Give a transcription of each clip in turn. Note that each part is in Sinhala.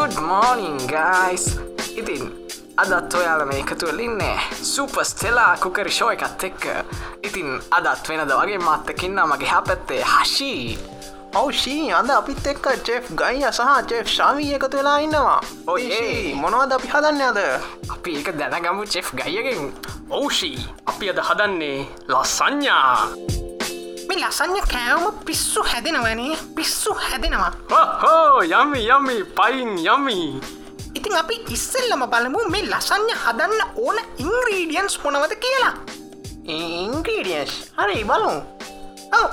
ගුඩ් මෝනිං ගයිස් ඉතින් අදත් ඔයාල මේ එකතුවල ඉන්නේ සුපස් තෙලා කුකරි ෂෝ එකත් එක්ක. ඉතින් අදත් වෙනද වගේ මත්තකින්න මගේ හැපැත්තේ හශී ඔවෂී අද අපිත් එක්ක ජෙෆ් ගයිය සහ ජෙෆ් ශාවී එකතු වෙලා ඉන්නවා. ඔයි මොනවද අපි හදන්න අද? අපි එක දැනගමු චෙෆ් ගයියගෙන් ඔවුෂී අපි අද හදන්නේ ලස්සඥා ලසං්ඥ කෑවම පිස්සු හැදෙනවනේ පිස්සු හැදෙනවා. හෝ යම්මි යම්මි පයින් යම්මි ඉතින් අපි ඉස්සෙල්ලම බලමු මේ ලසං්ඥ හදන්න ඕන ඉංග්‍රීඩියන්ස් මොනවද කියලා. ඉංග්‍රීඩියන්ස් හරි බලු ඔව.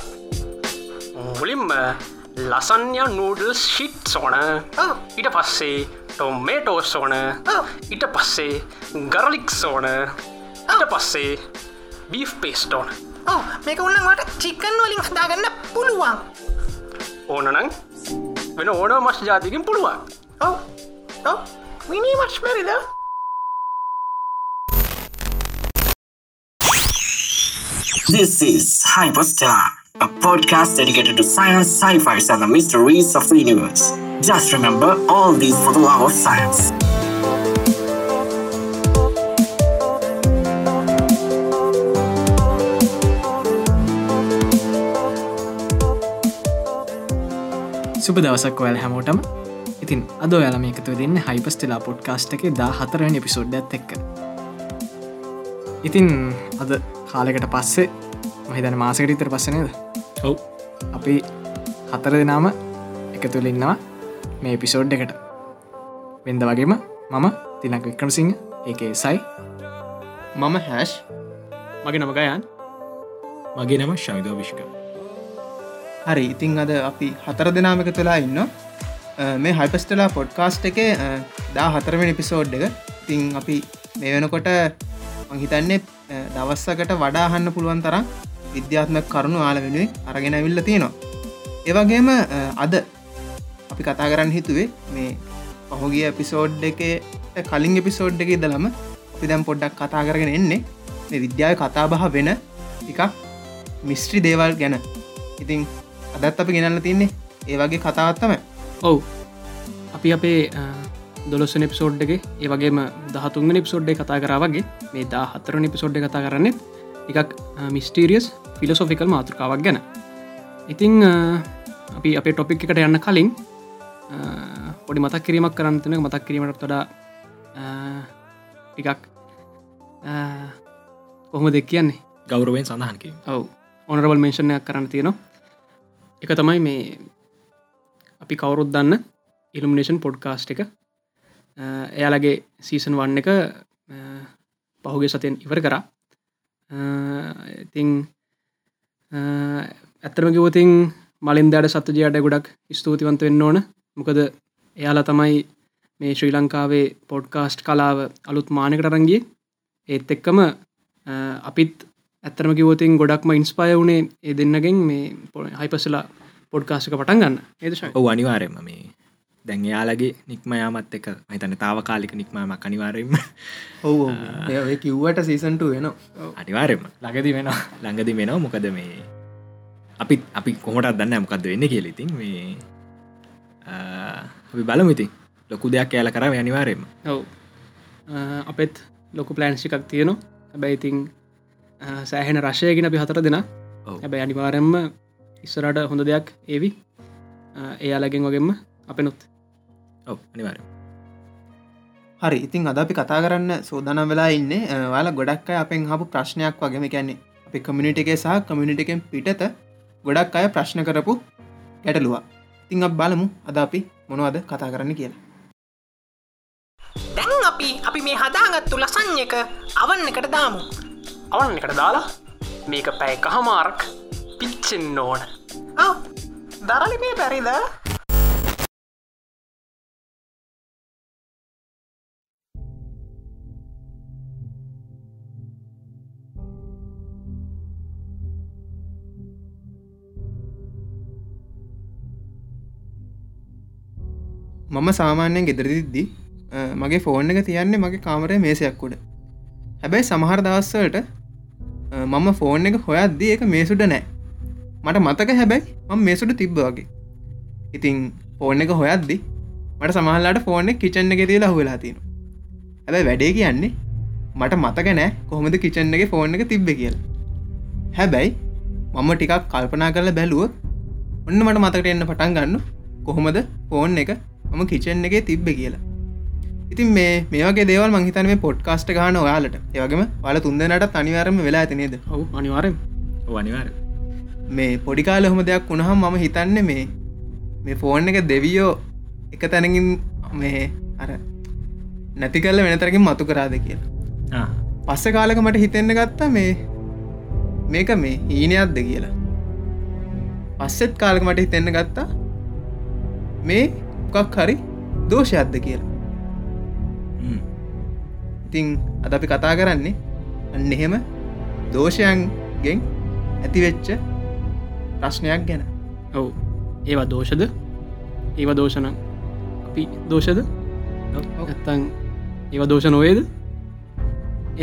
මුලින්ම ලසන්ය නූඩල් ශිට් ඕන. ඔව්. ඉට පස්සේ ටොම්මේටෝස් ඕන. ඔව්. ඉට පස්සේ ගරලික් ඕන. ඉට පස්සේ බීෆ් පේස්ට ඕන ඔව මේක උන්නට චිකන් වලින් හදාගන්න පුළුවන් ඕනනං වෙන ඕන මස් ජාතිකින් පුළුවන් ඔව ඔව මිනි මච් මැරිද This is Hyperstellar, a podcast dedicated to science, sci-fi, and the mysteries of the universe. Just remember, all these for the love of science. සුප දවසක් ඔයාල හැමෝටම. ඉතින් අද ඔයාලම එකතු දෙන්න හයිපස්ටලා පොඩ්කාස්ට් එක දා හතරෙන් එපිසෝඩ්ඩත් එක්ක. ඉතින් අද කාලෙකට පස්සේ මහිතන මාසකට ඉතර පස්සනේද ඔව්. අපි හතර දෙනාම එකතුල ඉන්නවා මේ එපිසෝඩ් එකට. වෙන්ද වගේම මම තිනක් වික්‍රමසිංහ ඒ සයි මම හැෂ් මගේ නමගයන් මගේ නම ශවිදෝ විශ්ක හරි ඉතිං අද අපි හතර දෙනාම එක තුලා ඉන්න මේ හයිපස්ටලා පොඩ්කාස්ට් එක දා හතරවෙන එපිසෝඩ් එක. ඉතිං අපි මේ වෙනකොට මහිතන්නේ දවස්සකට වඩාහන්න පුළුවන් තරම් විද්‍යාත්මක කරුණු ආල වෙනුවෙන් අරගෙන විල්ල තියෙනවා. ඒවගේම අද අපි කතා කරන්න හිතුවේ මේ පහුගිය එපිසෝඩ් එක කලින් එපිසෝඩ් එක දළම අපි දැම් පොඩ්ඩක් කතා කරගෙන එන්නේ. මේ විද්‍යාව කතා බහ වෙන එකක් මිස්ට්‍රි දේවල් ගැන. ඉතින් අදත් අපි ගෙනල්ල තින්නේ. ඒ වගේ කතාවත්තම ඔව්. අපි අපේ දොලොස්සන එපිසෝඩ් එක ඒ වගේම දහතුන් නිපිසෝඩ් කතා කර වගේ මේ දා හතර නිපිසෝඩ් කතා කරන්න එකක් මිස්ටීරියස් ෆිලසෝෆිකල් මාතෘකාවක් ගැන. ඉතිං අපි අපේ ටොපික් එකට යන්න කලින් පොඩි මතක් කිරීමක් කරන්නතන මතක් කිරීමට තොඩා ටිකක් කොහොම දෙක් කියන්නේ? ගෞරවෙන් සඳහන්කි ඔව්. ඔනරබල් මේෂණයක් කරන්න තියෙනවා එක තමයි මේ අපි කවුරුත් දන්න ඉල්ිනේෂන් පොඩ්කාස්ට් එක. එයාලගේ සීසන් වන්න එක පහුගේ සතයෙන් ඉවර කරා. ඉතිං ඇත්තරම කිවතින් මලින් දෑඩ සත්තුජයට ගොඩක් ස්තුතිවන්ත වෙන්න ඕන. මොකද එයාලා තමයි මේ ශ්‍රී ලංකාවේ පොඩ්කාස්ට් කලාව අලුත් මානකට රංගිය ඒත් එක්කම අපිත් ඇත්තරම කිවතින් ගොඩක්ම ඉන්ස්පය වුණේ ඒ දෙන්නගෙන් මේ හයිපසලා පොඩ්කාස්ක පටන් ගන්න. ඒදශ ඔව අනිවාරයම මේ දැන් එයාලගේ නික්ම යාමත් එක මහිතන තාව කාලික නික්මම අනිවාරෙන්ම ඔවු ඒ කිව්වට සීසන්ට වෙන අනිවාරෙම ලගදි වෙන ළඟදි වෙනවා. මොකද මේ අපි අපි කොහොටත් දන්න මොකක්ද වෙන්න කියලිතින් මේ අපි බලමිති ලොකු දෙයක් ඇල කරව අනිවාරෙන්ම ඔව්. අපෙත් ලොකු ප්ලෑන්සිකක් තියෙනවා. හැබැයි ඉතිං සෑහෙන රශයගෙන අපි හතර දෙෙන. හැබැයි අනිවාරෙන්ම ඉස්සරට හොඳ දෙයක් ඒවි එයාලගෙන් වගෙන්ම අපෙනුත්. ඔව අනිවාර හරි ඉතින් අද අපි කතා කරන්න සෝදනම් වෙලා ඉන්න වාලා ගොඩක් අය අපෙන් හපු ප්‍රශ්නයක් වගේම කැන්නේ අපි කමිනිට එක සහ කමිනිට එකෙන් පිටත ගොඩක් අය ප්‍රශ්න කරපු ගැටලුවා තිං අප බලමු අද අපි මොනවද කතා කරන්න කියලා. දැන් අපි අපි මේ හදාගත්තු ලසං එක අවන්න එකට දාමු අවන්න එකට දාලා මේක පැය කහමාරක් පිච්චෙන්න ඕන. දරලි මේ පැරිද මම සාමාන්‍යයෙන් ගෙදරදිද්දි මගේ ෆෝන් එක තියන්නේ මගේ කාමරය මේසයක් උඩ. හැබැයි සමහර දවස්සවලට මම ෆෝන් එක හොයද්දී එක මේසුඩ නෑ. මට මතක හැබැයි මම මේසුඩ තිබ්බ වගේ. ඉතිං ෆෝන් එක හොයද්දි මට සමහල්ලාට ෆෝන කිචන්න එක තියලා හුවෙලා තියෙන හැබැයි වැඩේ කියන්නේ මට මතක නෑ කොහොමද කිචන්න එක ෆෝන් එක තිබ්බ කියලා. හැබැයි මම ටිකක් කල්පනා කරල බැලුව ඔන්න මට මතකට එන්න පටන් ගන්න කොහොමද ෆෝන් එක මම කිචන් එක තිබ්බ කියලා. ඉතින් මේ මේගේ දේවල් මංහිතන මේ පොඩ්කාස්ට ගහන ඔයාලට. ඒවගේම වල තුන්දනට අනිවාරම වෙලා ඇතිනේද ඔවු අනිවාරෙන් වනිවාර මේ පොඩිකාල හොම දෙයක් වුණහම් මම හිතන්න මේ මේ ෆෝන් එක දෙවියෝ එක තැනකින් මේ අර නැති කල්ල වෙනතරකින් මතු කරාද කියලා. පස්ස කාලක මට හිතෙන්න ගත්තා මේ මේක මේ හීනයක්ද කියලා. පස්සෙත් කාලක මට හිතෙන්න ගත්තා මේ මොකක් හරි දෝෂයක්ද කියලා ඉතිං අද අපි කතා කරන්නේ අන්න එහෙම දෝෂයන්ගෙන් ඇතිවෙච්ච ප්‍රශ්නයක් ගැන. ඔවු. ඒවා දෝෂද? ඒව දෝෂණ අපි දෝෂද? ඇත්තන් ඒව දෝෂ නොවේද?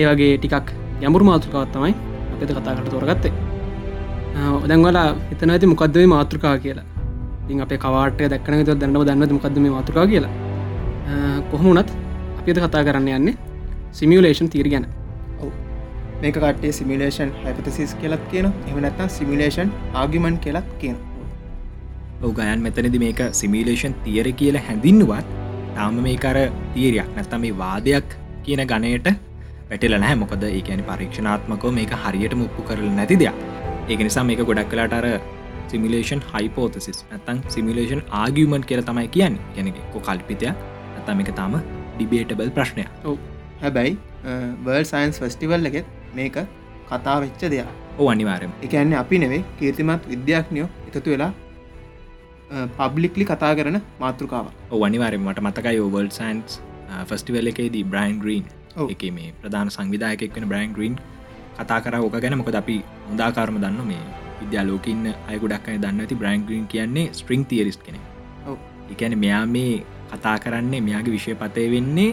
ඒවගේ ටිකක් යමුරු මාතෘකාවත් තමයි අපිත කතාකට තෝරගත්තේ. ඔදැන්වලා එතන ඇති මොකක්දේ මාතෘකා කියලා? ඉතින් අපේ කවාට දක්න ත දැන්නව දන්නද මොකක්දම මාතෘකා කියලා? කොහොමුණත් අපිද කතා කරන්න යන්නේ සිමියලේෂන් තීර ගැන. මේක කටේ සිමිලේෂන් හැපතසිස් කියලත් කියන එමනත්තා සිමිලේෂන් ආගිමන් කෙලත් කියන ඔගයන් මෙතනද මේක සිමිලේෂන් තියර කියල හැඳින්නුවත් තාම මේකර තීරයක් නැත්තම මේ වාදයක් කියන ගණයට පැටල නැහැ. මොකද ඒකන පරීක්ෂණාත්මකෝ මේක හරියට මුප්පු කරල නැති දෙයක්. ඒක නිසා මේක ගොඩක් කලාට අර සිමිලේෂන් හයිපෝතසිස් ඇතන් සිමිලේෂන් ආගියමන්් කියල තමයි කියන්න. ගැනක කො කල්පිතය ඇතම එක තාම ඩිබේටබල් ප්‍රශ්නය හැබැයි බර්ල් සයින්ස් ෆස්ටිවල් එකෙත් මේක කතා වෙච්ච දෙයක්. ඕ අනිවාරම එකන්නේ අපි නෙවේ කීර්තිමත් විද්‍යාඥයෝ එකතු වෙලා පබ්ලික්ලි කතා කරන මාතෘකාව අනිවාරම මට මතකයි ඕවල් සන්ස් ෆස්ටිවල් එකේදී බ්‍රයින් ග්‍රීන්. එක මේ ප්‍රධාන සංවිධායකෙක් වෙන බ්‍රයින් ග්‍රීන් කතා කර ඕක ගැන. මොකද අපි හොදාකාරම දන්න මේ විද්‍යාලෝකන්න අයකුඩක් අය දන්න ඇති බ්‍රයින් ග්‍රීන් කියන්නේ ස්ට්‍රිං තිරිස් කෙනෙ. එකන මෙයා මේ කතා කරන්නේ මෙයාගේ විෂය පතය වෙන්නේ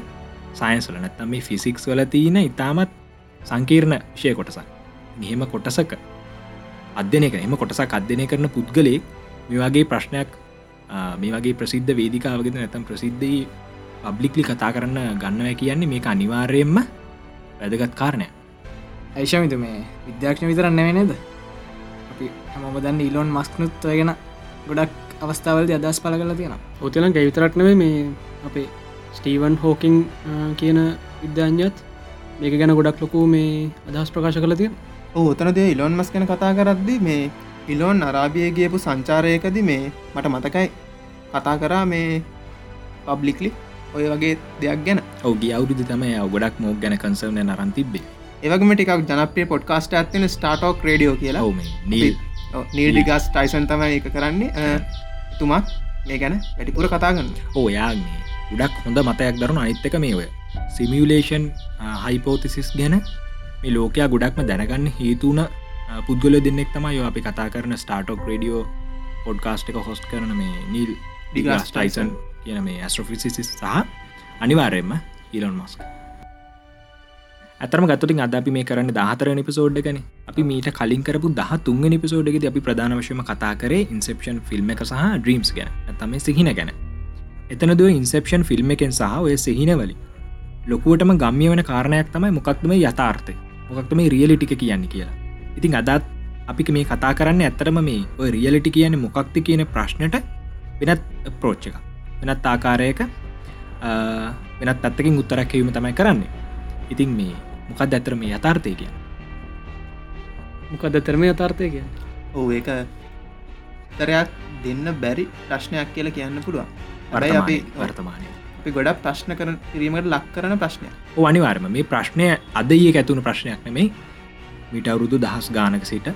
සයින්ස්වල නැත්තම් මේ ෆිසික්ස් වල තියෙන ඉතාමත් සංකීර්ණ විෂය කොටසක්. මෙහෙම කොටසක අධ්‍යනක එම කොටසක් අධ්‍යනය කරන පුද්ගලයෙක් මේ වගේ ප්‍රශ්නයක් මේ වගේ ප්‍රසිද්ධ වේදිකාවගෙන නැතම් ප්‍රසිද්ධී පබ්ලික්ලි කතා කරන්න ගන්නව කියන්නේ මේක අනිවාර්යෙන්ම වැදගත් කාරණය ඇයිෂමිත මේ විද්‍යාක්ෂණ විතරන්න නේද? අපි හැමෝම දන්න ඉලොන් මස්කනුත්වය ගැන ගොඩක් අවස්ථාවලද අදස් පල කල තියෙන ඔතලන් ගැවිතරක්නවේ මේ අපේ ස්ටීවන් හෝකින් කියන විද්‍යාඥත් මේක ගැන ගොඩක් ලොකු මේ අදහස් ප්‍රකාශ කළ තිය ඕතනදේ ඉලොන් මස් කෙන කතා කරද්දි මේ ඉලොන් අරාබිය ගියපු සංචාරයකද මේ මට මතකයි කතා කරා මේ පබ්ලික්ලි ඔය වගේ දෙයක් ගැන. ඔගේ අවුරුදු තමයි ගොඩක් මෝක් ගැන කන්සර්න නරන් තිබේ ඒවගම ටිකක් ජනපේ පොඩ්කාස්ට ඇත්තින ස්ටාටෝක් රඩියෝ කියලා. ඔව නීල් නීල්ඩිගස් ටයිසන් තමයි එක කරන්නේ. තුමත් මේ ගැන වැඩිපුර කතාගන්න ඕයාගේ ගොඩක් හොඳ මතයක් දරුණු අනිත්තක මේ ඔය සිමියලේෂන් හයිපෝතිසිස් ගැන මේ ලෝකයා ගොඩක්ම දැනගන්න හේතුවන පුද්ගල දෙන්නෙක් තමයි අපි කතා කරන ස්ටාටෝක් රඩියෝ පොඩ්කාස්ට් එක හොස්ට කරන මේ නීල් ඩිගස් ටයිසන් කියන මේ ඇස්ට්‍රෆිසිසිස් සහ අනිවාරයෙන්ම ඉලොන් මස්ක ඇතරම ගතුටින් අද අපි මේ කරන්න දහතර නිපිසෝඩ් ගැන අපි මීට කලින් කරපු දහ තුන්ග නිපිසෝඩ්ගෙද අපි ප්‍රධාන වශයම කතා කරේ ඉන්සෙප්ෂන් ෆිල්ම් එක සහ ඩ්‍රීම්ස් ගැන. ඇතම සිහින ගැන එතන දුව ඉන්සෙප්ෂන් ෆිල්ම් එකෙන් සහ ඔය සිහිනවලින් ලොකුවටම ගම්මිය වන කාරණයක් තමයි මොකක්දම යථාර්ථය? මොකක්තම රියලිටික කියන්න කියලා. ඉතින් අදත් අපි මේ කතා කරන්න ඇත්තරම මේ ඔය රියලිටි කියන මොකක්ද කියන ප්‍රශ්නයට වෙනත් ප්‍රෝච්ච එක වෙනත් ආකාරයක වෙනත් පැත්තකින් උත්තරක් කිවීම තමයි කරන්නේ. ඉතින් මේ මොකක් ඇතර මේ යථාර්ථය කිය මොකද තරම යථාර්ථය කිය ඕ ඒක තරයක් දෙන්න බැරි ප්‍රශ්නයක් කියලා කියන්න පුළුවන් හැබැයි අපි වර්තමානය. අපි ගොඩක් ප්‍රශ්න කරන කිරීමට ලක් කරන ප්‍රශ්නය අනිවාර්ම මේ ප්‍රශ්නය අදයේ ඇතුුණු ප්‍රශ්නයක් නෙමේ මිට අවුරුදු දහස් ගානක සිට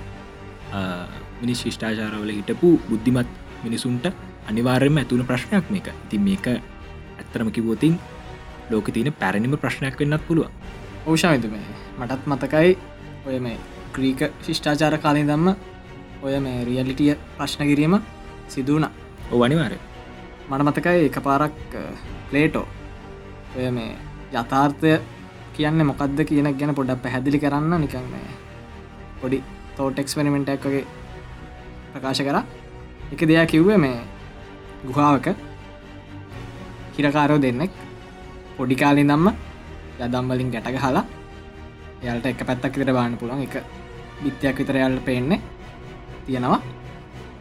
මිනිස් ශිෂ්ඨාචාරවල හිටපු බුද්ධිමත් මිනිසුන්ට අනිවාර්යම ඇතුුණු ප්‍රශ්නයක් මේක. ඉතින් මේක ඇත්තරම කිවෝතින් ලෝක තියන පැරණිම ප්‍රශ්නයක් වෙන්නත් පුළුව ඕෂාවිත මේ මටත් මතකයි ඔය මේ ක්‍රීක ශිෂ්ඨාචාර කාලය දම්ම ඔය මේ රියලිටිය ප්‍රශ්න කිරීම සිදුවන ඕ අනිවාරය මට මතකයි එක පාරක් ප්ලේටෝ. ඔය මේ යථාර්ථය කියන්න මොකක්ද කියන ගැන පොඩක් පැහැදිලි කරන්න. නිකන් මේ පොඩි තෝටෙක්ස්පෙනමෙන්ටක් වගේ ප්‍රකාශ කර. එක දෙයක් කිව්ව මේ ගුහාාවක හිරකාරෝ දෙන්නෙක් පොඩිකාලින් දම්ම යදම්වලින් ගැටග හලා එයාලට එක පැත්තක් විතර බාන්න පුළුවන්. එක බිත්තියක් විතර යාලට පේන්නේ. තියෙනවා.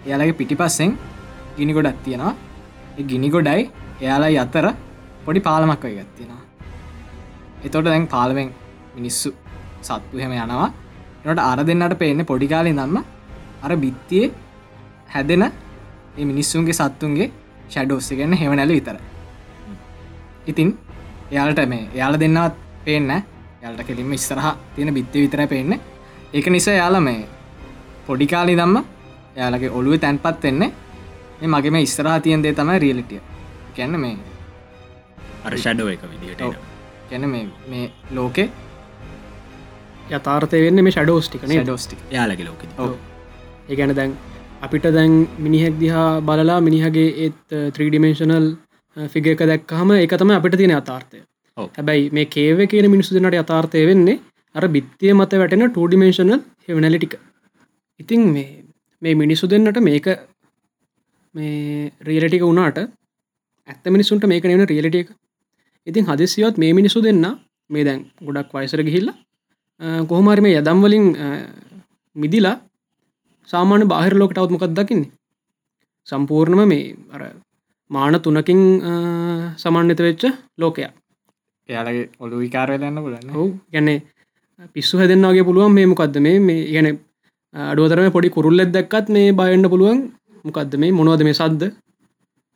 එයාලගේ පිටිපස්සෙන් ගිනි ගොඩක් තියෙනවා. ඒ ගිනි ගොඩයි. එයාලා අතර පොඩි පාලමක් වයි ගත්තියෙනවා එතොට දැන් පාලමෙන් මිනිස්සු සත්තු හෙම යනවා. එනට අර දෙන්නට පේන්න පොඩිකාලි දම්ම අර බිත්තියේ හැදෙන ඒ මිනිස්සුන්ගේ සත්තුන්ගේ ෂැඩෝස්ස ගන්න හෙවනැල විතර. ඉතින් එයාලට මේ එයාල දෙන්නත් පේන්න යාලට කෙලින්ම ඉස්සරහ තියෙන බිත්ති විතර පේන්න. ඒක නිසා යාල මේ පොඩිකාලි දම්ම යාලගේ ඔළුව තැන්පත් වෙන්නේ මේ මගේ මේ ඉස්සරහ තියන් දේ තමයි රියලිටිය ගැන්න මේ අර ෂඩෝ එක විදිට. ගැන මේ මේ ලෝකෙ යථාර්ථය වෙන්න මේ ෂඩෝස්ටිකන ඩෝස්ටික් යාලගේ ලෝක ඒ ගැන දැන් අපිට දැන් මිනිහෙක් දිහා බලලා මිනිහගේ ඒත් ත්‍රීඩිමේශනල් ෆිග එක දැක්කහම එක තම අපිට තියෙන අතාර්ථය ඔව්. හැබැයි මේ කේව කියන මිනිසු දෙනට අතාර්ථය වෙන්නේ අර බිත්තිය මත වැටෙන ටෝඩිමේශනල් හෙවනැලිටික ඉතින් මේ මේ මිනිස්සු දෙන්නට මේක මේ රියලටික වුණාට ඇත්ත මිනිසුන්ට මේක නෙවන රියලටිය එක. ඉතින් හදිසිවත් මේ මිනිසු දෙන්න. මේ දැන් ගොඩක් වයිසර ගිහිල්ල කොහොමරි මේ යදම් වලින් අ, මිදිලා සාමාන්‍ය බාහිර ලෝකට අවත්මකක් දකින්නේ? සම්පූර්ණම මේ අර මාන තුනකින් අ, සමන්විත වෙච්ච ලෝකයක්. එයාලගේ ඔලු විකාරය දන්න පුලන්න ඔහු ගැන්නේ පිස්සු හැදෙන්න්නගේ පුළුවන් මේ මොකක්ද මේ මේ ගැන අඩුවතරම පොඩි කුරුල්ලෙත් දැක්කත් මේ බයන්න පුළුවන් මොකක්ද මේ? මොනවද මේ සද්ද?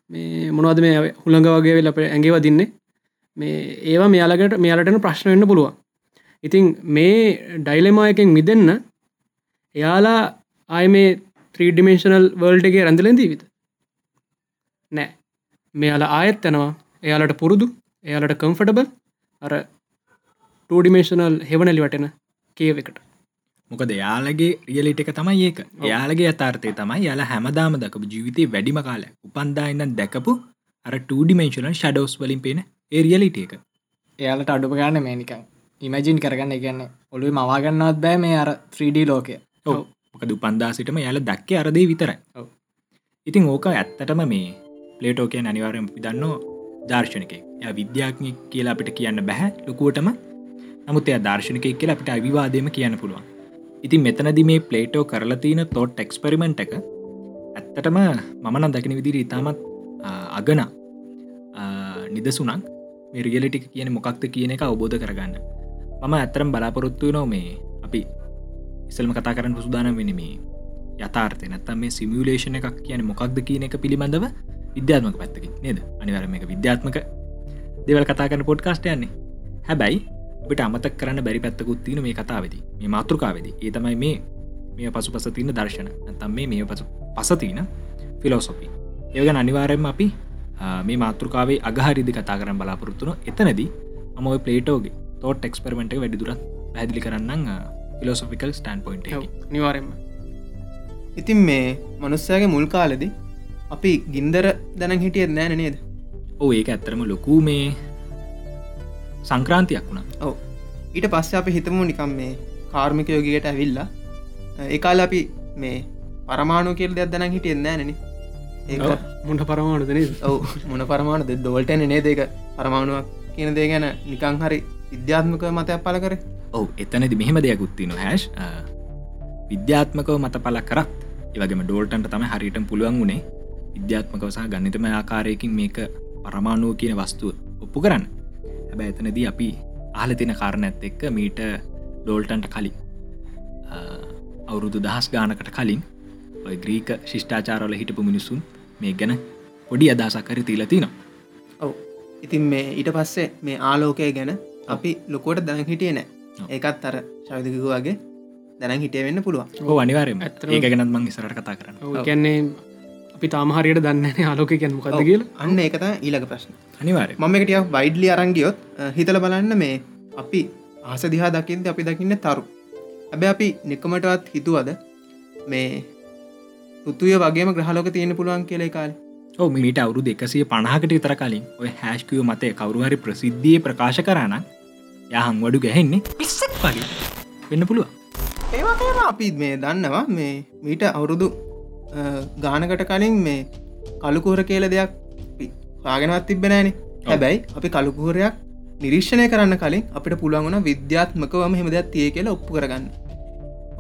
මේ මොනවද මේ හුළඟ වගේ වෙල අප ඇඟේ වදින්නේ මේ ඒවා මෙයාලකට මෙයාලටන ප්‍රශ්න වෙන්න පුළුවන්. ඉතින් මේ ඩයිලෙමායකෙන් මිදන්න එයාලා ආය මේ ත්‍රීඩිමේශනල් වර්ල්ඩගේ රැඳලෙන්දීවිත නෑ. මෙයාලා ආයත් යනවා. එයාලට පුරුදු එයාලට කම්ෆටබල් අර ටඩිමේශනල් හෙවනැලි වටෙන කියව එකට. මොකද යාලගේ රියලිට එක තමයි ඒක. යාලගේ අතාර්ථය තමයි යාලා හැමදාම දකපු ජීවිතය වැඩිම කාල උපන්දාඉන්න දැකපු අර ටඩිමේශනල් ෂඩෝස් වලින් පේන ඒ රියලිට එක. එයාලට අඩුප ගන්න මේනිකන් ඉමජින් කරගන්න. එකන්න ඔළුව මවාගන්නවත් බෑ මේ අර 3D ලෝකය. මොකද උපන්දාසිටම යාල දක්කේ අරදේ විතරයි. ඉතින් ඕක ඇත්තටම මේ පලේටෝකය අනිවාරයෙන් පිදන්න දර්ශනක ය විද්‍යාඥ කියලා අපිට කියන්න බැහැ ලොකුවටම. නමුත් එය දර්ශනකය කියලා අපිට අවිවාදයම කියන්න පුළුවන් ඉතින් මෙතනදි මේ පලේටෝ කරලතින තොට් එක්ස්පෙරිමෙන්ට් එක ඇත්තටම මමන දකින විදිරි ඉතාමත් අගන නිදසුනක් මේ රියලිටික කියන මොකක්ද කියන එක අවබෝධ කරගන්න. මම ඇත්තරම් බලාපොරොත්තුව නෝ මේ අපි ඉසල්ම කතා කරන්න සුදානම් වෙන මේ යථාර්ථය නැත්තම් මේ සිමියලේෂන එකක් කියන මොකක්ද කියන එක පිළිබඳව විද්‍යාත්මක පැත්තකින් නේද? අනිවරම එක විද්‍යාත්මක දෙවල් කතා කරන පොඩ්කාස්ට යන්නේ. හැබැයි අපිට අමතක් කරන්න බැරි පැත්තකුත් තින මේ කතාවෙදි. මේ මාතෘකාවෙදි. ඒ තමයි මේ මේ පසු පස තින දර්ශන. නැතම් මේ මේ පසු පසතින ෆිලෝසොපි ඒගන අනිවාරයෙන්ම අපි මේ මාතෘකාවේ අගහරිදි කතා කරන බලාපොරොත්තුන එතනදී ඔය පලේටෝගේ තෝට එක්ස්පරමෙන්ට් වැඩිදුරත් පැදිලි කරන්න ෆිලෝසොෆිකල් ස්ටන් පොයින්ට නිවාරෙන්ම ඉතින් මේ මනුස්සයාගේ මුල් කාලෙදි අපි ගින්දර දැන හිටියත් නෑන නේද? ඕ ඒක ඇත්තරම ලොකූ මේ සංක්‍රාන්තියක් වුණා. ඔව. ඊට පස්ස අපි හිතමු නිකම් මේ කාර්මික යෝගයට ඇවිල්ලා ඒකාල අපි මේ පරමාණු කියල් දෙයක් දැන හිටියෙන් නෑනන ඒ මුන්ට පරමාණුදන ඔව. මොන පරමාණු දෙ දොල්ටන නේ දෙක පරමාණුවක් කියන දේ ගැන නිකං හරි විද්‍යාත්මක මතයක් පල කර. ඔව. එතනදි මෙහෙම දෙයක් උත්තින හැෂ්. විද්‍යාත්මකව මත පල කරත් ඒවගේම ඩෝල්ටන්ට තම හරිට පුළුවන් වුණේ. විද්‍යාත්මකව සහ ගනිතම ආකාරයකින් මේක පරමාණුව කියන වස්තුව ඔප්පු කරන්න හැබැ එතනදී අපි ආල තින කාරණඇත් එක්ක මීට ඩෝල්ටන්ට කලින් අවුරුදු දහස් ගානකට කලින් ඔය ග්‍රීක ශිෂ්ඨාචාරවල හිටපු මිනිසුන් මේ ගැන පොඩි අදහසක් කර තිීලතිනවා ඔව. ඉතින් මේ ඊට පස්සේ මේ ආලෝකය ගැන අපි ලොකෝට දැන හිටිය නෑ. ඒකත් අර ශවිදකිකුවගේ දැන හිටිය වෙන්න පුළුවන්. ඕ අනිවාරම ඒක ගැනත් මං ඉසරට කතා කරන්න. කියන්නේ අපි තාමහරියට දන්න ආලෝක කියන්න මොකද කියල. අන්න ඒකත ඊළඟ ප්‍රශ්න. අනිවාරය මම එකටිය වයිඩ්ලි අරංගියොත් හිතල බලන්න මේ අපි ආස දිහා දකිින්ද අපි දකින්න තරු. ඇබැ අපි නිකමටවත් හිතුවද මේ පුතුය වගේම ග්‍රහලෝක තියෙන පුළුවන් කියල කාල්? ඔව මිට අවුරු දෙකසිය පණහකට විතර කලින් ඔය හැස්කිව මතය කවරුහරි ප්‍රසිද්ධිය ප්‍රකාශ කරන්න යහම් වඩු ගැහෙන්නේ පිස්සක් වගේ වෙන්න පුළුව ඒවාතම අපි මේ දන්නවා මේ මීට අවුරුදු ගානකට කලින් මේ කළුකුහර කියල දෙයක් පාගෙනවත් තිබෙනෑනේ හැබැයි අපි කළුකුහරයක් නිරීක්ෂණය කරන්න කලින් අපිට පුළුවන්ගුණ විද්‍යාත්මකවම හෙම දෙයක් තිය කියලා ඔප්පු කරගන්න.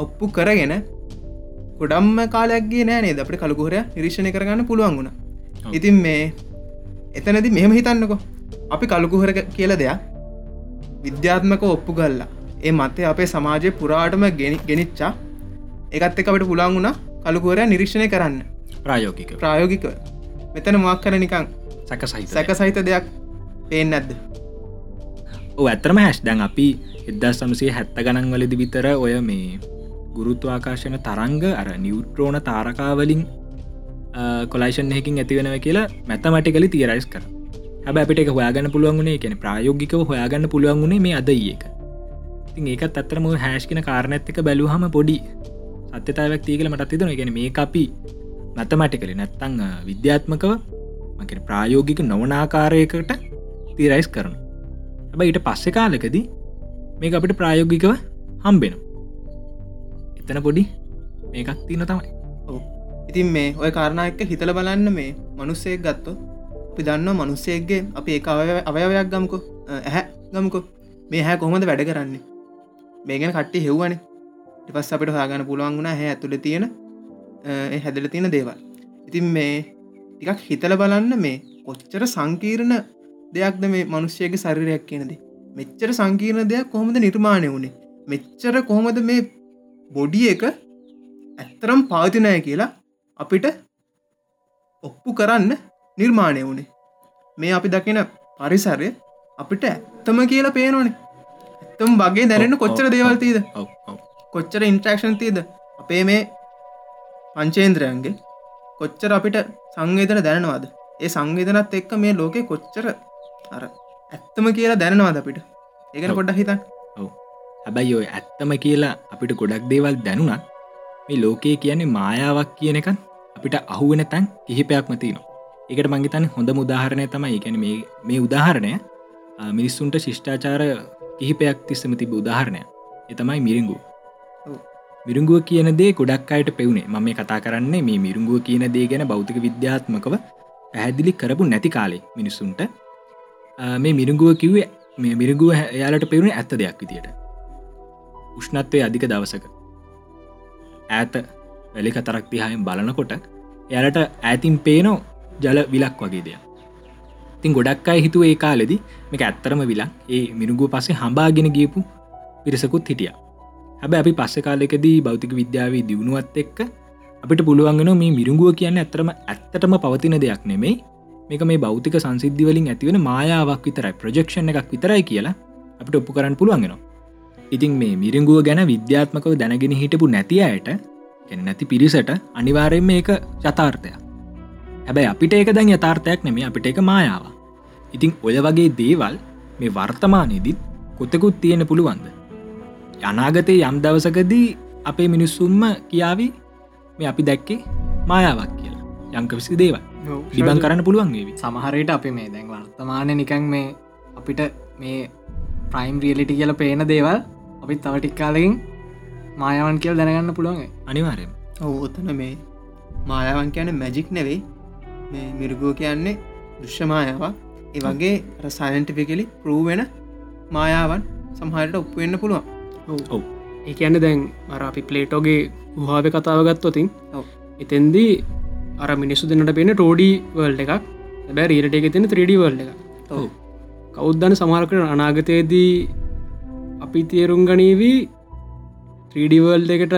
ඔප්පු කරගෙන ගොඩම්ම කාලයක්ගේ නෑනේ අපට කළුකුහරය නිරීක්ෂණය කරගන්න පුළුවන් වුණ. ඉතින් මේ එතනති මෙහෙම හිතන්නකො. අපි කළුකුහර කියල දෙයක් විද්‍යාත්මක ඔප්පු ගල්ලා ඒ මතේ අපේ සමාජය පුරාටම ගෙනනිච්චා එකත් එක අපට පුළන් වුණ කළුකුවරය නිරීක්ෂණය කරන්න. ප්‍රායෝගික ප්‍රායෝගික මෙතන මක් කර නිකං සැක සහිත සැක සහිත දෙයක් පේෙන් නැද්ද? ඇත්තරම හැස් දැන් අපි එදදා සමසේ හැත්ත ගණන් වලදි විතර ඔය මේ ගුරුත්වාකාශන තරංග අර නිියුට්‍රෝන තාරකාවලින් කොලයිෂන් එකින් ඇතිවෙනව කියලා මැතමටිකලි තිරයිස් කර. හැබ අපිට හොයාගන්න පුළුවන්ගුණේ කියෙන ප්‍රයෝගිකව හොයාගන්න පුළුවන්ගුණේ මේ අද ඒක තින් ඒකත් අත්තරම හැස්කින කාරණඇත්තක බැලූහම පොඩි සත්‍යතාවක් තියකල මටත් තිදන ගැන මේ අපි මැතමටිකල නැත්තං විද්‍යාත්මකව මකෙන ප්‍රායෝගික නොවනාකාරයකට තිරයිස් කරන හැබ ඊට පස්සෙ කාලකදී මේ අපිට ප්‍රායෝගිකව හම්බෙන එතන පොඩි මේකක් තියන තමයි. ඉතින් මේ ඔය කාරණ එක්ක හිතල බලන්න මේ මනුස්සයෙක් ගත්තො අපි දන්න මනුස්සයක්ගේ අපි ඒ අවයවයක් ගමකෝ. ඇහැ ගමකෝ. මේ හැ කොහොමද වැඩ කරන්නේ? මේගෙන කට්ටි හෙව්වන. පස් අපිට හාගන්න පුළුවන් වුණ හැ ඇතුළ තියෙන හැදල තියෙන දේවල්. ඉතින් මේ ටිකක් හිතල බලන්න මේ කොච්චර සංකීරණ දෙයක්ද මේ මනුෂ්‍යයගේ සරිරයක් කියනද මෙච්චර සංකීර්ණ දෙයක් කොහොමද නිර්මාණය වුණේ මෙච්චර කොහොමද මේ බොඩිය එක ඇත්තරම් පාතිනය කියලා අපිට ඔප්පු කරන්න නිර්මාණය වුණේ මේ අපි දකින පරිසරය අපිට ඇත්තම කියලා පේනෝනේ ඇත්තම් වගේ දැනෙන්න කොච්චර දේවල්තීද කොච්චර ඉන්ට්‍රක්ෂන් තියද? අපේ මේ පංචේන්ද්‍රයන්ගේ කොච්චර අපිට සංවේදන දැනවාද ඒ සංවේදනත් එක්ක මේ ලෝකෙ කොච්චර අර ඇත්තම කියලා දැනවාද අපිට? ඒගෙන පොඩ්ඩ හිතන් හැබැයි ඔය ඇත්තම කියලා අපිට ගොඩක් දේවල් දැනුනත් මේ ලෝකයේ කියන්නේ මායාවක් කියන එකන් අපිට අහුවෙන තැන් කිහිපයක්ම තියනවා. එකට මංගේතන හොඳ උදාහරණය තමයි ගැන මේ උදාහරණය මිනිස්සුන්ට ශිෂ්ඨාචාර කිහිපයක් තිස්සම තිබ උදාහරණය. එතමයි මිරිංගු මිරුංගුව කියන දේ ගොඩක් අයට පෙවුණේ ම මේ කතා කරන්නේ මේ මිරුංගුව කියන දේ ගැන බෞතික විද්‍යාත්මකව පැහැදිලි කරපු නැති කාලේ මිනිස්සුන්ට මේ මිරුංගුව කිව්වේ මේ මිරිගුව එයාලට පෙවුණේ ඇත්ත දෙයක් විදියට. උෂ්ණත්වය අධික දවසක. ඇත වැලි කතරක් තිහායෙන් බලනකොට එයාලට ඇතින් පේනෝ ජල විලක් වගේ දෙයක්. තින් ගොඩක් අයි හිතුව ඒ කාලෙදි මේක ඇත්තරම විලක්. ඒ මිරුගුව පසේ හම්බාගෙන ගියපු පිරිසකුත් හිටිය. හැබ අපි පස්ස කාලෙකදී භෞතික විද්‍යාවේ දියුණුවත් එක්ක අපිට පුළුවන්ගෙන මේ මිරුගුව කියන්න ඇතරම ඇත්තටම පවතින දෙයක් නෙමෙයි. මේක මේ භෞතික සංසිද්ධිවලින් ඇතිවෙන මායාවක් විතරයි ප්‍රජෙක්ෂණ එකක් විතරයි කියලා අපිට ඔප්පු කරන්න පුළුවන්ගෙනවා ඉතින් මේ මිරිංගුව ගැන විද්‍යාත්මකව දැනගෙන හිටපු නැති අයට නැති පිරිසට අනිවාරයෙන් මේක යථාර්ථයක්. හැබැයි අපිට ඒක දැන් යථාර්ථයක් නෙමේ අපිට එක මායාව ඉතිං ඔය වගේ දේවල් මේ වර්තමානයේදිත් කොතකුත් තියෙන පුළුවන්ද? අනාගතය යම් දවසකදී අපේ මිනිස්සුම්ම කියාවී මේ අපි දැක්කේ මායාවක් කියලා. යංකවිසි දේවල්. ලිබන් කරන්න පුළුවන් වේවි. සමහරයට අපි මේ දැන් වර්තමානය නිකන් මේ අපිට මේ ප්‍රයිම් රියලිටි කියල පේන දේවල් අපි තවටික්කාලකින් මායවන් කියල් දැනගන්න පුළුවන් අනිවාරයෙන් ඔවතන මේ මායාවන් කියන මැජික් නෙවෙයි. මේ මිරුගෝ කියන්නේ දෘශ්‍යමායාවක් ඒ වගේ සයින්ටිෆිකලි පරූවෙන මායාවන් සමහරට ඔප්පවෙන්න පුළුවන් ඔව. ඒ කියන්න දැන් අර අපි පලේටෝගේ ගුහාාව කතාව ගත්තොතින් එතෙන්දී අර මිනිස්සු දෙන්නට පෙන ටෝඩී වල්ඩ එකක්. බැ රීට එක තින 3D වල්ඩ එක ඔව්. කෞද්දන සමහරකට අනාගතයේදී අපි තේරුම් ගනීවී 3ඩවල්ඩ එකට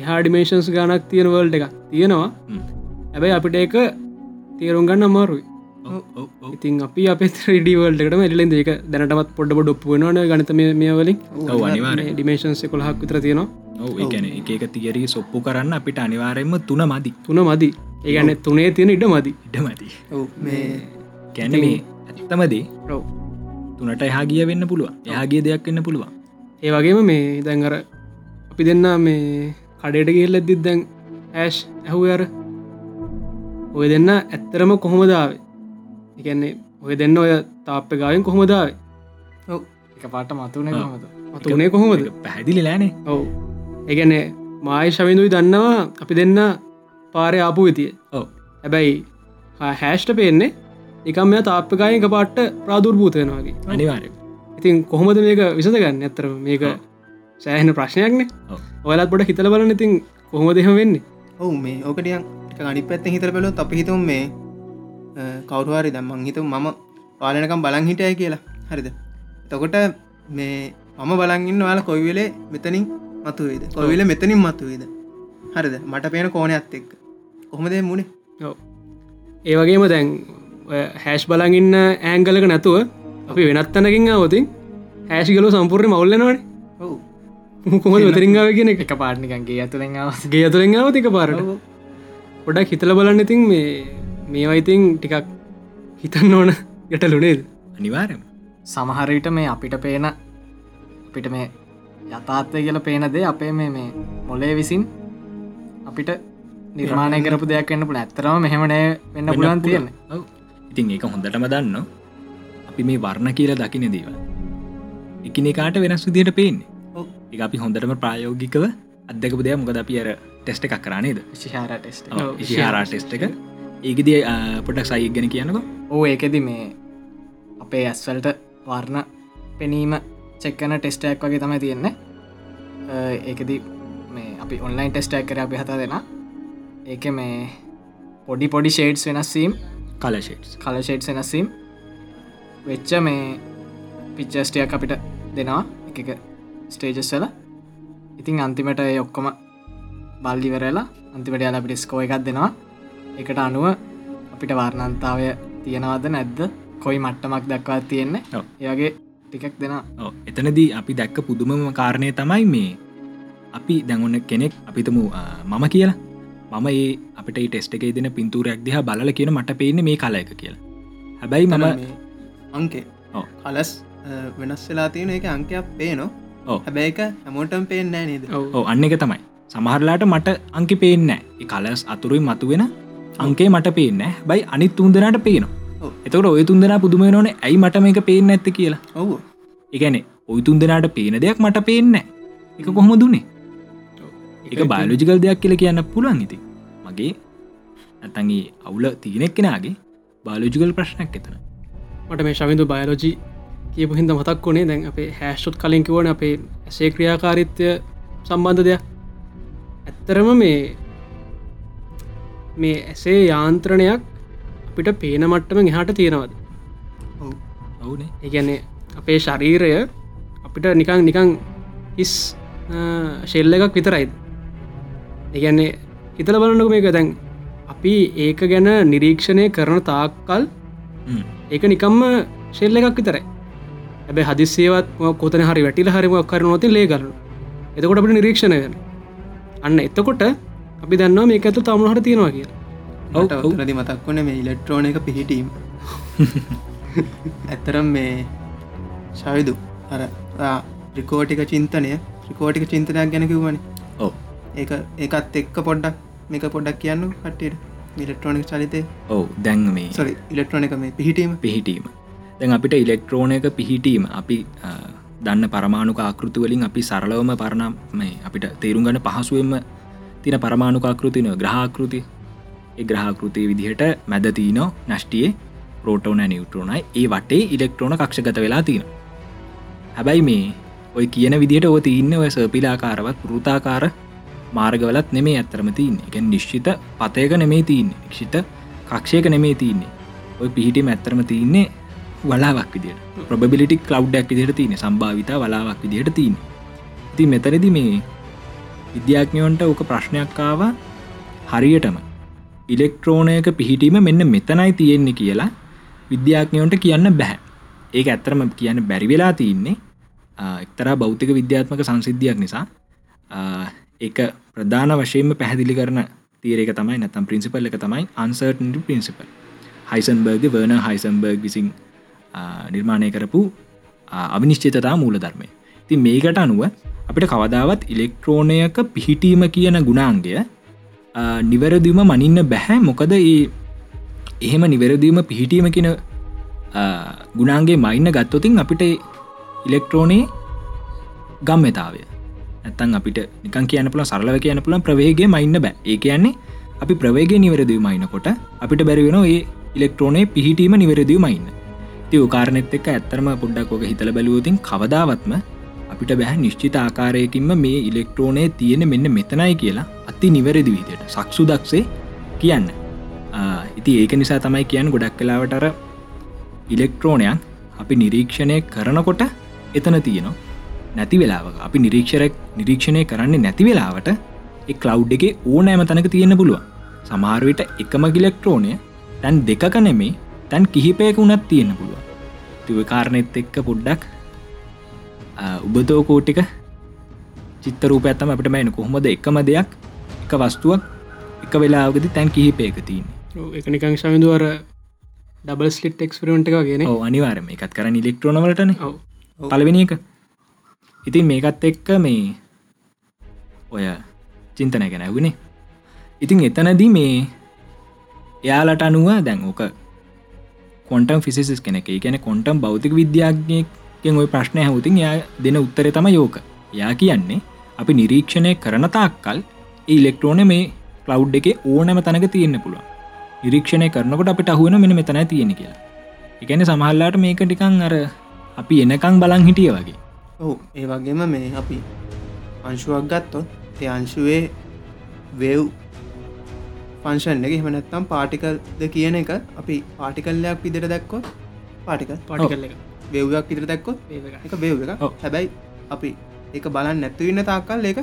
එහා ඩිමේශන්ස් ගානක් තියෙන වල්ඩ එකක් තියෙනවා. හැබැයි අපිට ඒක තේරුම් ගන්න අමාරුයි ඉතින් අපි අප ්‍රඩවල්ටකට එලින් ඒක දැනටමත් පොඩ්ඩ ඩොප්පුුවනන ගනත මේ වලින්? ඩිමේශන්ස් කොළහක් විතර තියෙනවා. ඔව එකන එක තිගරී සොප්පු කරන්න අපිට අනිවාරයෙන්ම තුන මදි. තුන මදි. ඒගැන තුනේ තියෙන ඉඩ මදි. ඉඩ මති ඔව් මේ ඇත්තමදේ රව් තුනට එහා ගිය වෙන්න පුළුවන්. එයාගේ දෙයක් වෙන්න පුළුවන්. ඒ වගේම මේ දැන් අර අපි දෙන්න මේ කඩේට ගිල්ල ඇද්දිත් දැන් ඇෂ් ඇහුවර ඔය දෙන්න ඇත්තරම කොහොමදාවේ එකන්නේ ඔය දෙන්න ඔය තාප්ප ගාවෙන් කොහොමදාවේ එක පාට මතුන හොද මතුනේ කොහොමද? පැහැදිලි ලෑනේ ඔවු. ඒගැනේ මායි ශවිඳුයි දන්නවා අපි දෙන්න පාරය ආපු විතිය ඔව. හැබැයි හැෂ්ට පේන්නේ එකම මෙයා තාප්පකායක පාට්ට ප්‍රාදුර්භූතයනවාගේ අනිවාරය ඉතින් කොහොමද මේක විසඳ ගන්න ඇතරම මේක සෑහන ප්‍රශ්නයක්න. ඔව්. ඔයලත් පොට හිතල බලන ඉතින් කොහොම දෙහ වෙන්නේ? ඔවු මේ ඕකටියන් අනි පැත්ත හිතර බැලො අප හිතුම් මේ කවරුවාරි දම්මං හිතු මම පාලනකම් බලන් හිටය කියලා. හරිද? තකොට මේ මම බලගන්න වාල කොයිවෙලේ මෙතනින් මතුවේද? කොවිල මෙතනින් මතුවේද? හරිද? මට පේන කෝනයක්ත් එක්ක. කොහොමදේ මුණේ ඔව්. ඒ වගේම දැන් හැෂ් බලගන්න ඇංගලක නැතුව අපි වෙනත් තැනකින් අවතින් හැෂිගලු සම්පූර්ණ මවල්ලනවන ඔවු. කොහොම වෙතරිංගාව කියන එක? එක පාට්නිකන්ගේ ඇතුළෙන් ගේ අතුරෙන් අවතික පාරට පොඩක් හිතල බලන්න ඉතින් මේ මේවා ඉතින් ටිකක් හිතන්න ඕන ගැටලුනේද අනිවාරම සමහරවිට මේ අපිට පේන අපිට මේ යථාත්වය කියල පේනදේ අපේ මේ මේ මොලේ විසින් අපිට නිර්මාණය කරපු දෙයක් වන්න පුළ ඇත්තරම මෙහෙමනෑ වෙන්න පුලන් තියෙන. ඉතින් ඒක හොඳටම දන්න අපි මේ වර්ණ කියලා දකින දේව එකනකාට වෙනස් විදියට පේන්නේ. එක අපි හොඳටම ප්‍රායෝගිකව අදකපු දෙයක්. මොකද අපි අර ටෙස්ට එකක් කරනේද ශිහාර ටෙස්ට ඉශාරා ටෙස්ට එක ඒකදිය පොඩක් සයි ගැන කියනක ඕ ඒකෙදි මේ අපේ ඇස්වල්ට වර්ණ පෙනීම චෙක්කන ටෙස්ටයක් වගේ තමයි තියෙන්නේ. ඒකෙදි මේ අපි ඔන්ලයින් ටෙස්ටක් කර අපි හත දෙෙන. ඒක මේ පොඩි පොඩි ෂේඩ්ස් වෙනස්සීම් කලශේට් කලෂේට් වෙනස්සීම් වෙච්ච මේ පිච්චස්ටයක් අපිට දෙනවා එක ස්ටේජස් වල. ඉතින් අන්තිමට ඔක්කොම බල්ලිවරලා අන්තිමට යාල අපිට ස්කෝ එකක් දෙනවා එකට අනුව අපිට වර්ණන්තාවය තියෙනවද නැද්ද? කොයි මට්ටමක් දක්වා තියෙන්නේ? ඔව්. ඒගේ ටිකක් දෙෙන එතනදී අපි දැක්ක පුදුමම කාරණය තමයි මේ. අපි දැඟොන්න කෙනෙක් අපිතමු මම කියලා. මම ඒ අපට ටෙස්ට එක දෙන පින්තුරයක් දිහා බලල කියන මට පේන්නේ මේ කල එක කියලා. හැබැයි මම අංකේ. ඔව්. කලස් වෙනස් වෙලා තියෙන එක අංකයක් පේනවා. ඔව්. හැබැයික හැමෝටම් පේෙන්නෑ නේද? ඔව්. ඕ අන්න එක තමයි. සමහරලාට මට අංකි පේන්න කලස් අතුරුයි මතුවෙන අංකේ මට පේන්න බයි අනිත් තුන්දනට පේනවා. ඔව්. එතකට ඔය තුන්දෙන පුදුම නොන ඇයි මට මේක පේන්න ඇත්ත කියලා? ඔවු. එකන ඔයි තුන්දෙනට පේන දෙයක් මට පේන්න එක කොහොම දුන්නේ එක බයලෝජිකල් දෙයක් කියල කියන්න පුළුවන් ඉති මගේ ඇතගේ අවුල තියනෙක් කෙනගේ බාලෝජිකල් ප්‍රශ්නයක් එතන. මට මේ ශවිදු බයලෝජි කියපු හිද මතක් වනේ දැන් අපේ හැෂොත් කලින්කිවන අපේ ඇසේ ක්‍රියාකාරිත්‍ය සම්බන්ධ දෙයක්. ඇත්තරම මේ මේ ඇසේ යාන්ත්‍රණයක් අපිට පේන මට්ටම එහාට තියෙනවද? ඔවුනේ. ඒගැන්නේ අපේ ශරීරය අපිට නිකං නිකං හිස් ශෙල්ල එකක් විතරයිද? ඒගැන්නේ හිතල බලන්නක මේක. දැන් අපි ඒක ගැන නිරීක්ෂණය කරන තාක්කල් හ්ම්. ඒක නිකම්ම ශෙල්ල එකක් විතරයි. ඇබ හදිස්සේවත් කොතන හරි වැටිල හරිම කර නොති ලේ කරනු එතකොට අපට නිරීක්ෂණය අන්න එතකොට අපි දන්නවා මේ ඇතු තමුණහට තියෙනවා කිය මට ඔතුලදි මතක් වන මේ ඉලෙක්ට්‍රෝන එක පිහිටීම. ඇත්තරම් මේ ශවිදු. අර රිකෝටික චින්තනය. රිකෝටික චින්තනයක් ගැන කිව්වන. ඕ ඒ ඒකත් එක්ක පොඩ්ඩක් මේක පොඩ්ඩක් කියන්න කට්ටට ඉලෙක්ට්‍රෝනික චලිතය ඔවු දැන් මේ සොරි ඉලෙක්ට්‍රෝනික මේ පිහිටීම. පිහිටීම. දැන් අපිට ඉලෙක්ට්‍රෝනයක පිහිටීම අපි දන්න පරමාණුක ආකෘතිවලින් අපි සරලවම පරණම් මේ අපිට තේරුම් ගන්න පහසුවෙන්ම තින පරමාණුකාකෘතින ග්‍රහාකෘති. ඒ ග්‍රහාකෘතිය විදිහට මැදතිීනෝ නෂ්ටියේ පෝටෝන නිියවට්‍රෝනයි ඒ වටේ ඉලෙක්ට්‍රෝන කක්ෂගත වෙලා තියෙන හැබැයි මේ ඔය කියන විදිට ඕ තියන්න ඔය සපිලාකාරවත් පෘතාකාර මාර්ගවලත් නෙමේ ඇත්තරම තියන්න. එක නිශ්චිත පතයක නෙමේ තියන්නේ. නිශ්ිත කක්ෂයක නෙමේ තියන්නේ. ඔය පිහිටි ඇත්තරම තියන්නේ වලාවක් විදිට ප්‍රබිලිටික් කලව්ඩක් විදිට තියන සම්භාවිත වලාවක් විදිහට තියන ති මෙතරදි මේ විද්‍යාඥයොන්ට ඕක ප්‍රශ්නයක්කාව හරියටම. ඉලෙක්ට්‍රෝනයක පිහිටීම මෙන්න මෙතනයි තියෙන්නේ කියලා විද්‍යාඥයොන්ට කියන්න බැහැ ඒක ඇත්තරම කියන්න බැරි වෙලා තියන්නේ එක්තර බෞතික විද්‍යාත්මක සංසිද්ධියක් නිසා. එක ප්‍රධාන වශයෙන්ම පැහැදිලි කරන තීරක තමයි නැතම් පින්සිපල් එක තමයි අන්සර්ට පින්සිපල් හයිසන්බර්ග වර්න හයිසන්බර්ග විසින් නිර්මාණය කරපු අවිනිශ්චිතතා මූල ධර්මය ති මේකට අනුව අපිට කවදාවත් ඉලෙක්ට්‍රෝනයක පිහිටීම කියන ගුණාන්ගය නිවැරදිම මනින්න බැහැ. මොකද ඒ එහෙම නිවැරදීම පිහිටීම කියන ගුණාන්ගේ මයින්න ගත්තොතින් අපිට ඉලෙක්ට්‍රෝනයේ ගම්මතාවය ඇත්තන් අපිට නිකන් කියන පුළ සරලව කියන පුළන් ප්‍රවේගේ මයින්න බෑ. ඒ කියන්නේ අපි ප්‍රවේගේ නිවැරදිව මයිනකොට අපිට බැරිවෙන ඒ ඉලෙක්ට්‍රෝනය පිහිටීම නිවැරදිවමයින්න තිය කාරනෙත් එක ඇත්තරම පොඩ්ඩක් ෝක හිතල බැලුවතින් කවදාවත්ම අපිට බැහැ නිශ්චිත ආකාරයකින්ම මේ ඉලෙක්ට්‍රෝනය තියෙන මෙන්න මෙතනයි කියලා අති නිවැරදි විදියට සක්සු දක්සේ කියන්න. ඉති ඒක නිසා තමයි කියන්න ගොඩක් කලාවටර ඉලෙක්ට්‍රෝනයක් අපි නිරීක්ෂණය කරනකොට එතන තියෙනවා. නැති වෙලාවක අපි නිරීක්ෂරක් නිරීක්ෂණය කරන්නේ නැති වෙලාවට එක් කලව් එක ඕනෑම තැනක තියෙන පුළුව සමාරවිට එකම ගිලෙක්ට්‍රෝනය තැන් දෙකක නෙමේ තැන් කිහිපයක වුණත් තියෙන පුළුව තිව කාරණෙත් එක්ක පොඩ්ඩක් උබතෝ කෝටික චිත්තරූප ඇත්තම අපට මෑන කොහොමද එකම දෙයක් එක වස්තුවක් එක වෙලාගදි තැන් කිහිපයක තියන්න? එකනිකං සමිදුවර ඩබල් ස්ලිට් එක්ස්පරමට එක ගෙන අනිවාරම එකත් කරන්න ඉලෙක්ට්‍රෝනවලටන ඔව. පලවෙනි එක. ඉතින් මේකත් එක්ක මේ ඔය චින්තනය ගැන ඇවුණේ ඉතින් එතනදී මේ එයාලට අනුව දැන් ඕක කොන්ටම් ෆිසිස් කෙනෙක ගැන කොන්ටම් බෞතික විද්‍යාඥයකෙන් ඔය ප්‍රශ්නය හැවතින් යා දෙන උත්තර තම යෝක යා කියන්නේ අපි නිරීක්ෂණය කරන තාක්කල් ඉලෙක්ට්‍රෝන මේ කලව් එක ඕනෑම තනක තියෙන්න්න පුළුව නිරීක්ෂණය කරනකොට අපට අහුවන මෙන මෙතන තියෙන කියලා. එකන සමහල්ලාට මේක ටිකං අර අපි එනකං බලන් හිටිය වගේ. ඔහු ඒ වගේම මේ අපි අංශුවක් ගත්තොත් ඒ අංශුවේ වව් පංශන් එක හමනත්තම් පාටිකල්ද කියන එක අපි පාටිකල්ලයක් පිදිර දැක්කොත් පාටික පාටි කල්ල එක වව්යක් පිදිර දැක්කොත් එක බේව් එක. හැබැයි අපි ඒක බලන්න නැත්තුවන්න තාකල් ඒක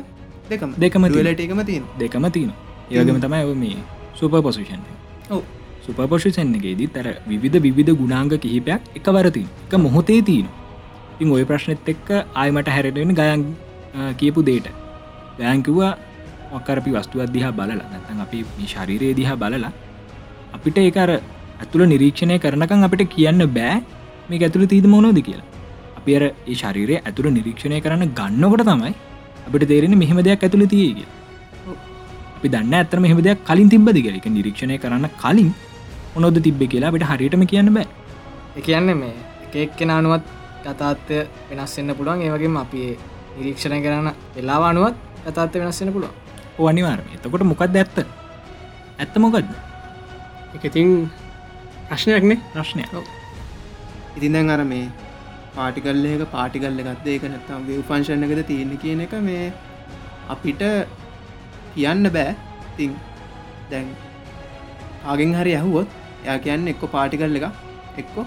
දෙකම. දෙකම. ලට එකම තියෙන දෙකම තියන ඒගම තමයි ඔය මේ සුප පොසිෂන් ඔව්. සුපපොෂිෂන්ගේදී තැර විධ විධ ගුණාංග කිහිපයක් එක වරතින් එක මොහොතේ තියන ඉං ඔය ප්‍රශ්නෙත් එක්ක ආයමට හැරටෙන ගයන් කියපු දේට ගයන්කිවා මොක්කරපි වස්තුවත් දිහා බලලා. නැතන් අපි මේ ශරීරයේ දිහා බලලා අපිට ඒකර ඇතුළ නිරීක්ෂණය කරනකං අපිට කියන්න බෑ මේ ඇතුළ තීද මොනෝද කියලා? අපි අර ඒ ශරීරය ඇතුළ නිරීක්ෂණය කරන්න ගන්නකොට තමයි අපිට තේරෙන මෙහෙම දෙයක් ඇතුළ තියගේ අපි දන්න ඇතර මෙහෙම දෙයක් කලින් තිබ්බදි කියලක නිරීක්ෂණය කරන්න කලින් ඔනොද තිබ්බ කියලා අපිට හරියටම කියන්න බෑ. ඒ කියන්නේ මේ එකෙක් කෙන අනුවත් කතාත්වය වෙනස්සෙන්න්න පුළුවන්. ඒවගේම අපි නිරීක්ෂණය කරන්න වෙලාව අනුවත් කතාත්ය වෙනස්සෙන පුළුවන්. අනිවාර්ම එතකොට මොකක්ද ඇත්ත? ඇත්ත මොකක්ද එක ඉතින් ප්‍රශ්නයක්නේ ප්‍රශ්නය ඉතින් දැන් අර මේ පාටිකල්ල එක පාටිකල්ල ගත්ද ඒක නැත්තම් වව් පංශණ එකද තියෙන කියන එක මේ අපිට කියන්න බෑ. තින් දැන් ආගෙන් හරි ඇහුවොත් යා කියන්න එක්ක පාටිකල්ල එක එක්කො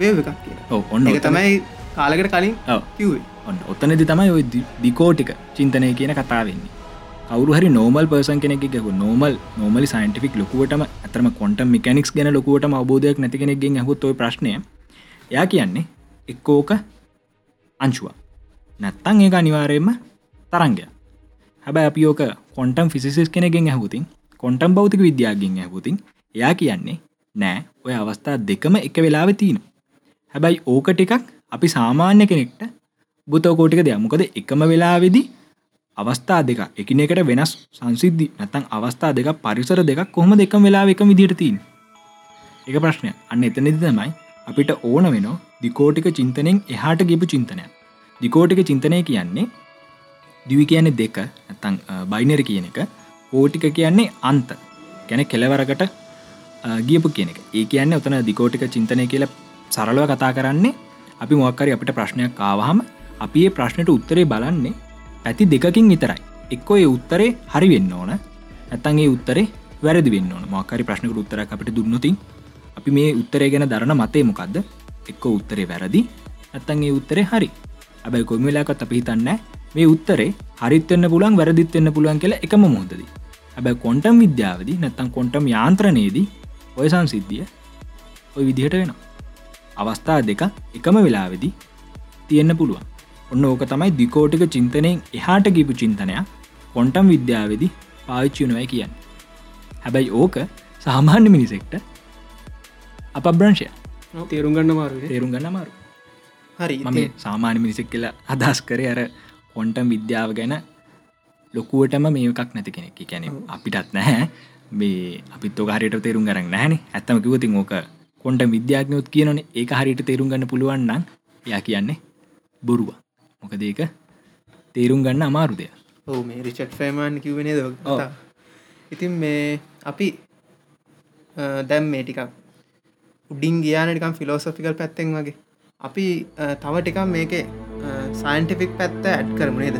වේව එකක් ඔව ඔන්න එක තමයි කාලකට කලින්. කිව්වේ. ඔන්න ඔත්තනදි තමයි ඔය දිකෝටික චින්තනය කියන කතාවෙන්නේ කවරු හරි නෝමල් පර්සන් කෙනෙක් ගැහු නෝමල් නෝමලි සයින්ටික් ලොකුවටම ඇතරම කොන්ට මිකනික්ස් ගැන ලොකුවට අවබෝධයක් නැති කෙනෙක්ගෙන් හොත් ඔය ප්‍රශ්නය යා කියන්නේ එක්කෝක අංශුව නැත්තං ඒ අනිවාරයෙන්ම තරංගය හැබැ අපි ඕක කොන්ටම් ෆිසිස් කෙනෙගෙන් ඇහුතින් කොන්ටම් බෞතික විද්‍යාගෙන් ඇහුතින් එයා කියන්නේ නෑ ඔය අවස්ථා දෙකම එක වෙලාව තිීන හැබැයි ඕක ටිකක් අපි සාමාන්‍ය කෙනෙක්ට බුතෝකෝටික දෙයක්. මොකද එකම වෙලාවෙදි අවස්ථා දෙක එකනෙකට වෙනස් සංසිද්ධි නැතන් අවස්ථා දෙක පරිසර දෙක කොහොම දෙකම වෙලා එක විදිට තින් එක ප්‍රශ්නය අන්න එතනෙදි තමයි අපිට ඕන වෙන දිකෝටික චින්තනෙන් එහාට ගිපු චින්තනය දිකෝටික චින්තනය කියන්නේ දිවි කියන්නේ දෙක නැතන් බයිනර කියන එක. කෝටික කියන්නේ අන්ත. ගැන කෙලවරකට අ, ගියපු කියන එක. ඒ කියන්න ඔතන දිකෝටික චින්තනය කියල සරලව කතා කරන්නේ අපි මොක්කරි අපිට ප්‍රශ්නයක් කාවහම අපි ඒ ප්‍රශ්නයට උත්තරේ බලන්නේ පැති දෙකකින් විතරයි. එක්කො ඒ උත්තරේ හරි වෙන්න ඕන ඇත්තන්ගේ උත්තරේ වැරදි වෙන්න ඕන. මොක්කරි ප්‍රශ්නකට උත්තරක් අපිට දුන්නතින් අපි මේ උත්තරේ ගැන දරන මතේ මොකක්ද එක්ක උත්තරේ වැරදි ඇත්තන්ගේ උත්තරේ හරි. ඇබයි කොමිලාකත් අපි හිතන්න මේ උත්තරේ හරිත්වන්න පුලන් වැරදිත්වන්න පුළුවන් කියලා එකම මුහදද ඇබැ කොන්ටම් විද්‍යාවදි නැත්තම් කොන්ටම් යාන්ත්‍රනයේදී ඔය සංසිද්ධිය ඔය විදිහට වෙන අවස්ථා දෙක එකම වෙලාවෙදි තියෙන්න්න පුළුවන්. ඔන්න ඕක තමයි දිකෝටික චින්තනයෙන් එහාට ගිපු චින්තනයක් කොන්ටම් විද්‍යාවෙදි පාවිච්චියනවයි කියන්න. හැබැයි ඕක සාමාන්‍ය මිනිසෙක්ට අප බ්‍රංශය තේරුම් ගන්න මාරුවේ තේරුම් ගන්න මාරු හරි මම සාමාන්‍ය මිනිසෙක් කියලා අදස් කර අර කොන්ටම් විද්‍යාව ගැන ලොකුවටම මේකක් නැති කෙනෙක්. කැනෙ අපිටත් නැහැ. මේ අපිත් හරිට තේරුම් ගරන්න නෑන ඇත්තම කිවතින් ඕක කොන්ට විද්‍යාඥයොත් කියනනේ. ඒක හරිට තේරුම් ගන්න පුළුවන්න්න යා කියන්නේ බොරුව මොකද ඒක තේරුම් ගන්න අමාරුදය ඔහු මේ රිචට් ෆෑමන් කිවනේ ද. ඉතින් මේ අපි දැම් මේ ටිකක් උඩින් ගියානටිකම් ෆිලෝසොෆිකල් පැත්තෙන් වගේ. අපි අ, තව ටිකම් මේක සයින්ටිෆික් පැත්ත ඇඩ් කරමුණේද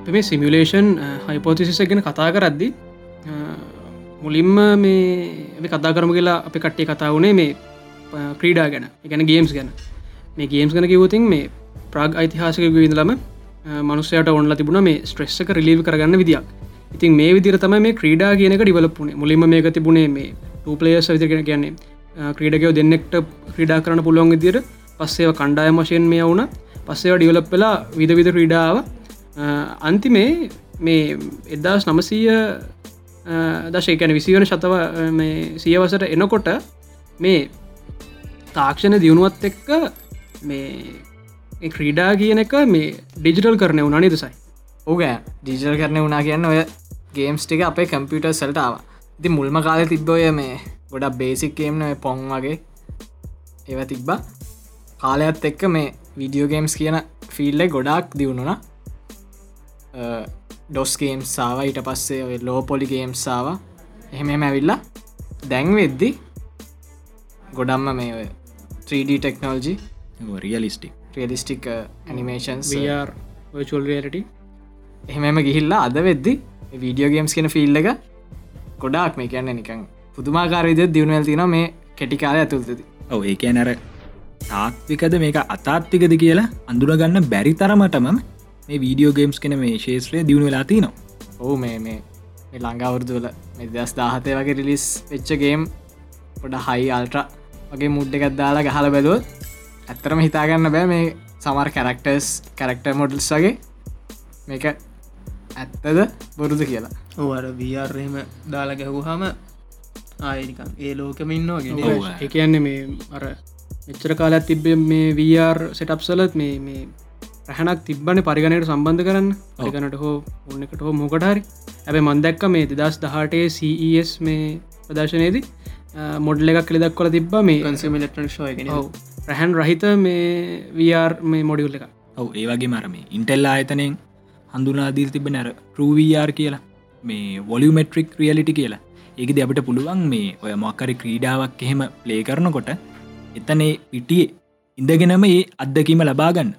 අපි මේ සිමියලේෂන් හයිපෝතිසිස ගැන කතා කරද්දි අ, මුලින්ම මේ අපි කතා කරම කියලා අපි කට්ටේ කතා වුණේ මේ අ, ක්‍රීඩා ගැන. ගැන ගේම්ස් ගැන. මේ ගේම්ස් ගැන කිවතින් මේ ප්‍රාග් යිතිහාසක විඳලම මනුස්සයට ඔන්ල තිබුණ මේ ස්ට්‍රෙස්සක රිලීව් කරගන්න විදියක්. ඉතින් මේ විදිර තම මේ ක්‍රීඩා කියනක ඩිවලපුුණේ මුලින්ම මේක තිබුණේ මේ ටූපලේස් විදිරගෙන කියන්නේ ක්‍රීඩකයෝ දෙන්නෙක්ට ක්‍රීඩා කරන පුළුවන් විදිර පස්සේව කණ්ඩාය මශයෙන් මේ වුණ. පස්සේව ඩිවලප් වෙලා විධ විධ ක්‍රීඩාව. අන්තිමේ මේ එදදාස් නමසීය දශයකැන විසිවන ශතව මේ සියවසට එනකොට මේ තාක්ෂණ දියුණුවත් එක්ක මේ ක්‍රීඩා කියන එක මේ ඩිජිටල් කරන වුණ නිදසයි. ඕගෑ ඩිජල් කරන වුනා කියන්න ඔය ගේම්ස් ටික අපේ කම්පියුටර් සල්ටාව ඉති මුල්ම කාල තිබ්බෝය මේ ගොඩක් බේසික් ගේම්න පොන් වගේ. ඒව තිබ්බා. කාලයත් එක්ක මේ විඩියෝ ගේම්ස් කියන ෆිල්ල ගොඩක් දියුණුනා ඩොස්ගේම් සාව ඊට පස්සේ ඔය ලෝපොලි ගේම් සාව එහෙම ඇවිල්ලා දැන් වෙද්දි ගොඩම්ම මේ ඔය 3D technology realistic realistic virtual reality. එහෙමම ගිහිල්ලා අද වෙද්දි වීඩියෝ ගේම්ස් කියෙන ෆිල් එක ගොඩාක් මේ කියන්න නිකං පුදුමාකාරවිද දියුණුවල් තින මේ කෙටිකාල ඇතුල්තද ඔව ඒක නැර තාත්විකද මේක අතාත්තිකද කියලා අඳුරගන්න බැරි තරමටම මේ වීඩියෝ ගේම්ස් කෙන මේ ශේත්‍රය දියුණු වෙලා තිනවා ඔහු මේ මේ මේ ලංඟවුරදුවල මෙදස් දාහතය වගේ රිලිස් වෙච්චගේම් පොඩ හයි අල්ට්‍ර වගේ මුඩ් එකත් දාලා ගහල බැලුවත් ඇත්තරම හිතාගන්න බෑ මේ සමර් කැරක්ටර්ස් කැරක්ටර් මොඩල්ස් වගේ මේක ඇත්තද බොරුද කියලා. ඕර වරහෙම දාලා ගැහුහම ආයනිකම් ඒ ලෝකම. ඒ කියන්නේ මේ අර එච්චර කාලත් තිබ්බ මේ වR සෙටප්සලත් මේ මේ රැහනක් තිබ්බන පරිගණයට සම්බන්ධ කරන්න. පරිගනට හෝ ඔන්න එකට හෝ මොකටහරි ඇබ මන්දැක්ක මේ දෙදස් දහටේ CES මේ ප්‍රදර්ශනයේදී මොඩ්ල එකක් කළි දක්කොල තිබ්බ මේ කන්සම ලෙක්ට්‍රනික් ෝයගෙන ඔව්. රැහැන් රහිත මේ වR මේ මොඩියුල් එක ඔව ඒ වගේ මරම ඉන්ටෙල් ආයතනයෙන් හඳුනාදීල් තිබ නැර ප්‍රවීර් කියලා. මේ වොලියමෙට්‍රික් රියලිටි කියලා. ඒකද අපට පුළුවන් මේ ඔය මොක්කරි ක්‍රීඩාවක් එහෙම ප්ලේ කරනකොට එතනේ පිටියේ ඉඳගෙනම ඒ අත්දකීම ලබාගන්න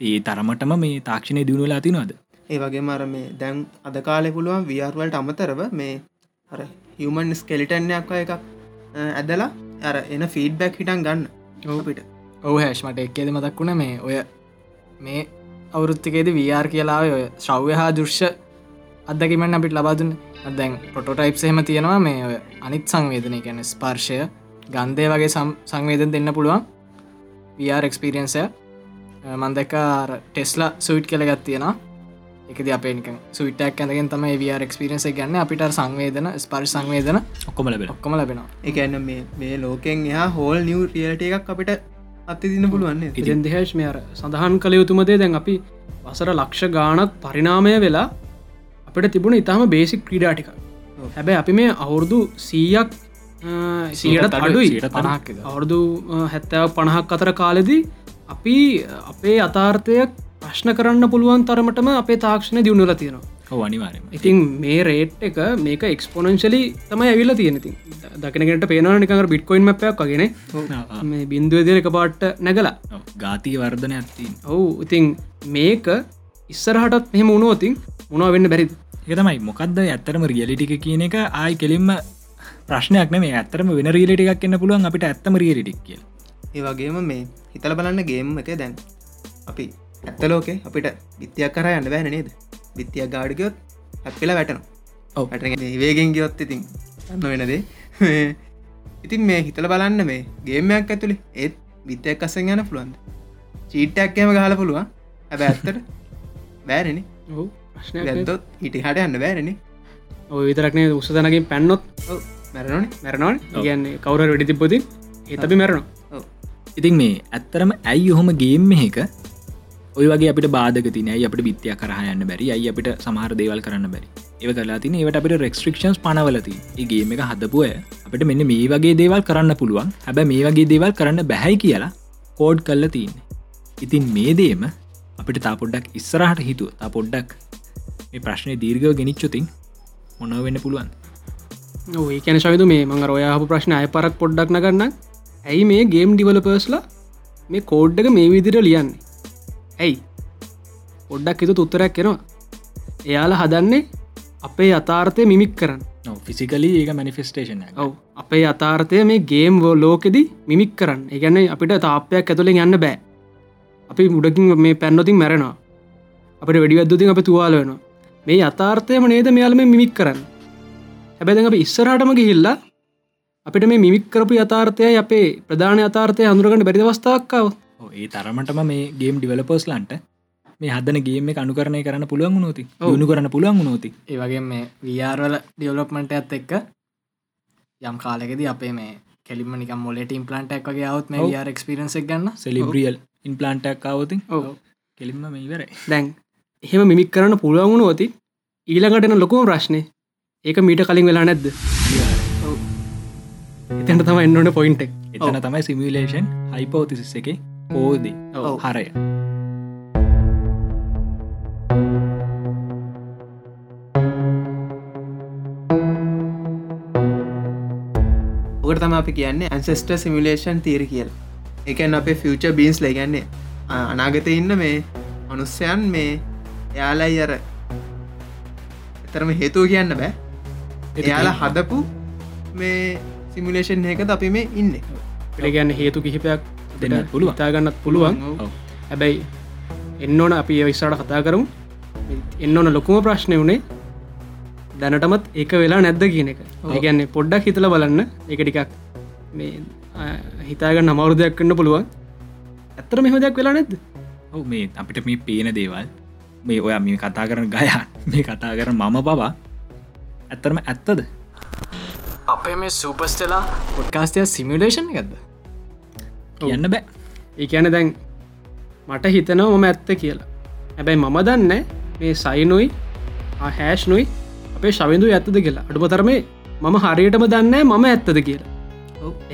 ඒ තරමටම මේ තාක්ෂණය දියුණුලා තිනවද ඒ වගේ මර මේ දැන් අද කාලෙ පුළුවන් වර්වල්ට අමතරව මේ අර හියමන් ස්කෙලිටන්නයක් එකක් ඇදලා අර එන ෆීඩ්බැක් හිටන් ගන්න. ඕපිට ඔහු හැෂ්මට එක්කේද මතක් වුණ මේ ඔය මේ අවුරුත්තිකේද වර් කියලාව ඔය ශ්‍රව්‍ය හා දෘශ්‍ය අදකිමෙන් අපිට ලබාදුන් දැන් පොටෝටයිප්ස් එහෙම තියෙනවා මේ ඔය අනිත් සංවේදනය ගැන ස්පර්ශය ගන්ධය වගේ සංවේදන් දෙන්න පුළුවන්. වර් එක්ස්පිරියන්සය මන්දක ටෙස්ලා සුයිට් කළ ගත්තියෙන එකද අපේනික සුවිටක් ඇඳගෙන් තම වර් එක්ස්පිරියන්ස ගන්න. අපිට සංවේදන ස්පර් සංවේදන ඔක්කොම ලබෙන ඔක්කොම ලබෙනවා. එකන්න මේ මේ ලෝකෙන් එයා හෝල් නිව් රියලට එකක් අපිට අත්ති දින පුළුවන්නේ ඉතින් දෙහේශ් මේ අර සඳහන් කළ යුතුමදේ දැන් අපි වසර ලක්ෂ ගානක් පරිනාමය වෙලා අපට තිබුණ ඉතාම බේසික් ක්‍රීඩාටික හැබැයි අපි මේ අවුරුදු සීයක් සීටත් අඩුයි. පනහක් අවුරුදු හැත්තෑව පණහක් අතර කාලෙදී අපි අපේ අතාර්ථය ප්‍රශ්න කරන්න පුළුවන් තරමටම අපේ තාක්ෂණ දියුණුල තියෙනවා. අනිවාරම ඉතින් මේ රේට් එක මේක එක්ස්පොනන්ශලි තමයි ඇවිල්ල තියෙනති දකිනකට පේනව නිකර බිට්කොයින් මපයක් වගෙන මේ බින්දුව දෙර එක පාට්ට නැගලා. ගාතිය වර්ධන ඇත්තින් ඔවු ඉතින් මේක ඉස්සරහටත් මෙහෙම උනුවතින් මොනව වෙන්න බැරිද? ඒතමයි මොකක්ද ඇත්තරම රියලිටික කියන එක? ආයි කෙලින්ම ප්‍රශ්නයක් මේ ඇත්තරම වෙන රීලිටික් එන්න පුළුවන් අපිට ඇත්තම රියලිටික් කිය ඒ වගේම මේ හිතල බලන්න ගේම් එක දැන් අපි ඇත්තලෝකේ අපිට විත්තියක් කර යන්න බෑන නේද? විත්තියක් ගාඩිගයොත් හැපිලා වැටනවා. ඔව්. වැට වේගෙන් ගියොත් ඉතින් අන්න වෙනදේ ඉතින් මේ හිතල බලන්න මේ ගේමයක් ඇතුළේ ඒත් විත්තයක් අසෙන් යන පුළුවන්ද? චීට්ටක්කම ගහල පුළුවන් හැබ ඇත්තට බෑරෙන ඇත්තොත් හිටි හට යන්න බෑරෙන ඔය විතරක්නේ උසතනකින් පැන්නොත් මැරනොන මැරනවන. කියන්නේ කවුර වැඩි තිබ්බති ඒතබි මැරණ ඉතින් මේ ඇත්තරම ඇයි ඔහොම ගේම් එක ඔය වගේ අපිට බාධක තිනයි අපට විත්‍යය කරහ යන්න බැරි අයි අපිට සමහර දේවල් කරන්න බැරි? ඒව කලා තින ඒවට අපට රෙක්ස්ට්‍රික්ෂන්ස් පනවලති ඒගේම එක හදපුය අපට මෙන්න මේ වගේ දේවල් කරන්න පුළුවන්. හැබ මේ වගේ දේවල් කරන්න බැහැයි කියලා කෝඩ් කල්ල තියන්නේ. ඉතින් මේ දේම අපිට තා පොඩ්ඩක් ඉස්සරහට හිතුව තා පොඩ්ඩක් මේ ප්‍රශ්නය දීර්ගව ගෙනනිච්චොතින් මොනව වෙන්න පුළුවන් ඒ කැන ශවිතු මේ මඟ රොයාහපු ප්‍රශ්න අය පරක් පොඩ්ඩක් නගන්න ඇයි මේ ගේම් ඩිවලපර්ස්ලා මේ කෝඩ්ඩක මේ විදිර ලියන්නේ? ඇයි? පොඩ්ඩක් හිතු තුත්තරයක් කෙනවා එයාලා හදන්නේ අපේ අතාර්ථය මිමික් කරන්න. ෆිසිකලි ඒක මනිෆෙස්ටේෂන් ඔව අපේ අතාර්ථය මේ ගේම් ලෝකෙදි මිමික් කරන්න. එකගැන අපිට තාපයක් ඇතුළෙන් යන්න බෑ. අපි මුඩකින් මේ පැන්නොතින් මැරෙනවා. අපට වැඩිවද්දුතින් අප තුවාල වෙනවා. මේ අතාර්ථයම නේද මෙයාලම මිමික් කරන්න? හැබැද අප ඉස්සරහටම ගිහිල්ලා අපිට මේ මිමික් කරපු අතාර්ථය අපේ ප්‍රධාන අතාර්ථය හඳුරගන්න බැරිවස්ථාක්කාව ඒ තරමටම මේ ගේම් ඩිවලපර්ස්ලන්ට මේ හදන ගේම අනුකරණය කරන්න පුළුවන් නෝති උුණු කරන්න පුළුවන් නෝති ඒ වගේ මේ වරවල ඩියවලොප්මට ඇත් එක්ක යම් කාලෙකෙද අපේ මේ කෙලිම නික මොලට ඉම්පලන්ටක් වගේ අවුත් මේ යාර එක්ස්පිරන්සක් ගන්න? සෙලිබ්‍රියල් ඉන්පලන්ටක් අවතින් ඔව. කෙලින්ම මේ ඉවර දැන් එහෙම මිමික් කරන්න පුළුවන්ුණු ොති ඊළඟටන ලොකුම ප්‍රශ්නය ඒක මීට කලින් වෙලා නැද්ද එතැට තම එන්නන පොයින්ට එතන තමයි සිමිලේෂන් හයිපෝතිසිස් එක පෝදී හරය. ඔකට තම අපි කියන්නේ ඇන්සෙස්ට සිමිලේෂන් තීර කියල. එකන් අපේ ෆියච බීන්ස් ලගන්නේ අනාගත ඉන්න මේ මනුස්සයන් මේ එයාලයි අර එතරම හේතුව කියන්න බෑ. එයාලා හදපු මේ සිමිලේෂන් එකද අපි මේ ඉන්න. පිළිගන්න හේතු කිහිපයක් දෙන්න පුළුවන්. තාගන්නත් පුළුවන්. හැබැයි එන්න ඕන අපි විස්සාට කතා කරමු. එන්න ඕන ලොකුම ප්‍රශ්නය වුණේ දැනටමත් ඒක වෙලා නැද්ද කියන එක. ඒගැන්නේ පොඩ්ඩක් හිතල බලන්න. එක ටිකක් මේ හිතාගන්න අමවරුදයක් කන්න පුළුවන්. ඇත්තර මෙම දෙයක් වෙලා නැද්ද? ඔව මේ අපිට මේ පේන දේවල් මේ ඔය මේ කතා කරන ගයන් මේ කතා කරන මම පවා ඇත්තරම ඇත්තද අපේ මේ සූපස්ටලා පොඩ්කාස්ටය සිමිලේෂන් එකක්ද? කියන්න බෑ. ඒ කියන දැන් මට හිතනව මම ඇත්ත කියලා. හැබැයි මම දන්න මේ සයිනුයි හැෂ්නුයි අපේ ශවිදු ඇත්තද කියලා. අඩුපතරමේ මම හරියටම දන්න මම ඇත්තද කියලා.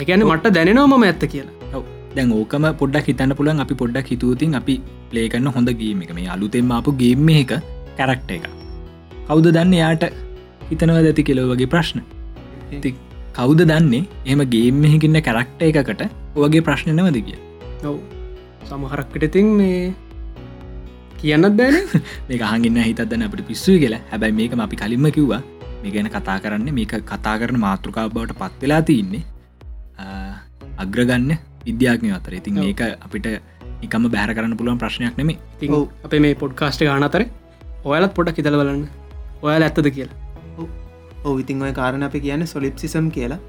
ඒකැන මට දැනෙනවා මම ඇත්ත කියලා. ඔව්. දැන් ඕකම පොඩ්ඩක් හිතන්න පුළන් අපි පොඩ්ඩක් හිතුවතින් අපි පලේකන්න හොඳ ගේම එක. මේ අලුතෙම අපපු ගේම එක කැරක්ට එක. කෞද දන්න යාට හිතනව ඇති කෙලෝ වගේ ප්‍රශ්න ඉති කෞද දන්නේ? එම ගේම් එහෙකින්න කැරක්ට එකකට ඔගේ ප්‍රශ්න නවද කිය ඔව්. සමහරක්කට ඉතින් මේ කියන්නත් බෑන. මේ හගන්න හිතදන්න අපට පිස්සුව කියලා. හැබැයි මේක අපි කලින්ම කිව්වා. මේ ගැන කතා කරන්න මේක කතා කරන මාතෘකා බවට පත්වෙලා තියන්නේ අග්‍රගන්න විද්‍යාඥය අතර. ඉතින් ඒක අපිට එකම බෑර කරන්න පුළුවන් ප්‍රශ්නයක් නෙමේ ඉතින් අපේ මේ පොඩ්කාස්ට ගාන අතර ඔයාලත් පොඩක් හිතල බලන්න. ඔයාල ඇත්තද කියලා ඉතින් ඔය කාරණ අපි කියන්න සොලිප්සිසම් කියලා.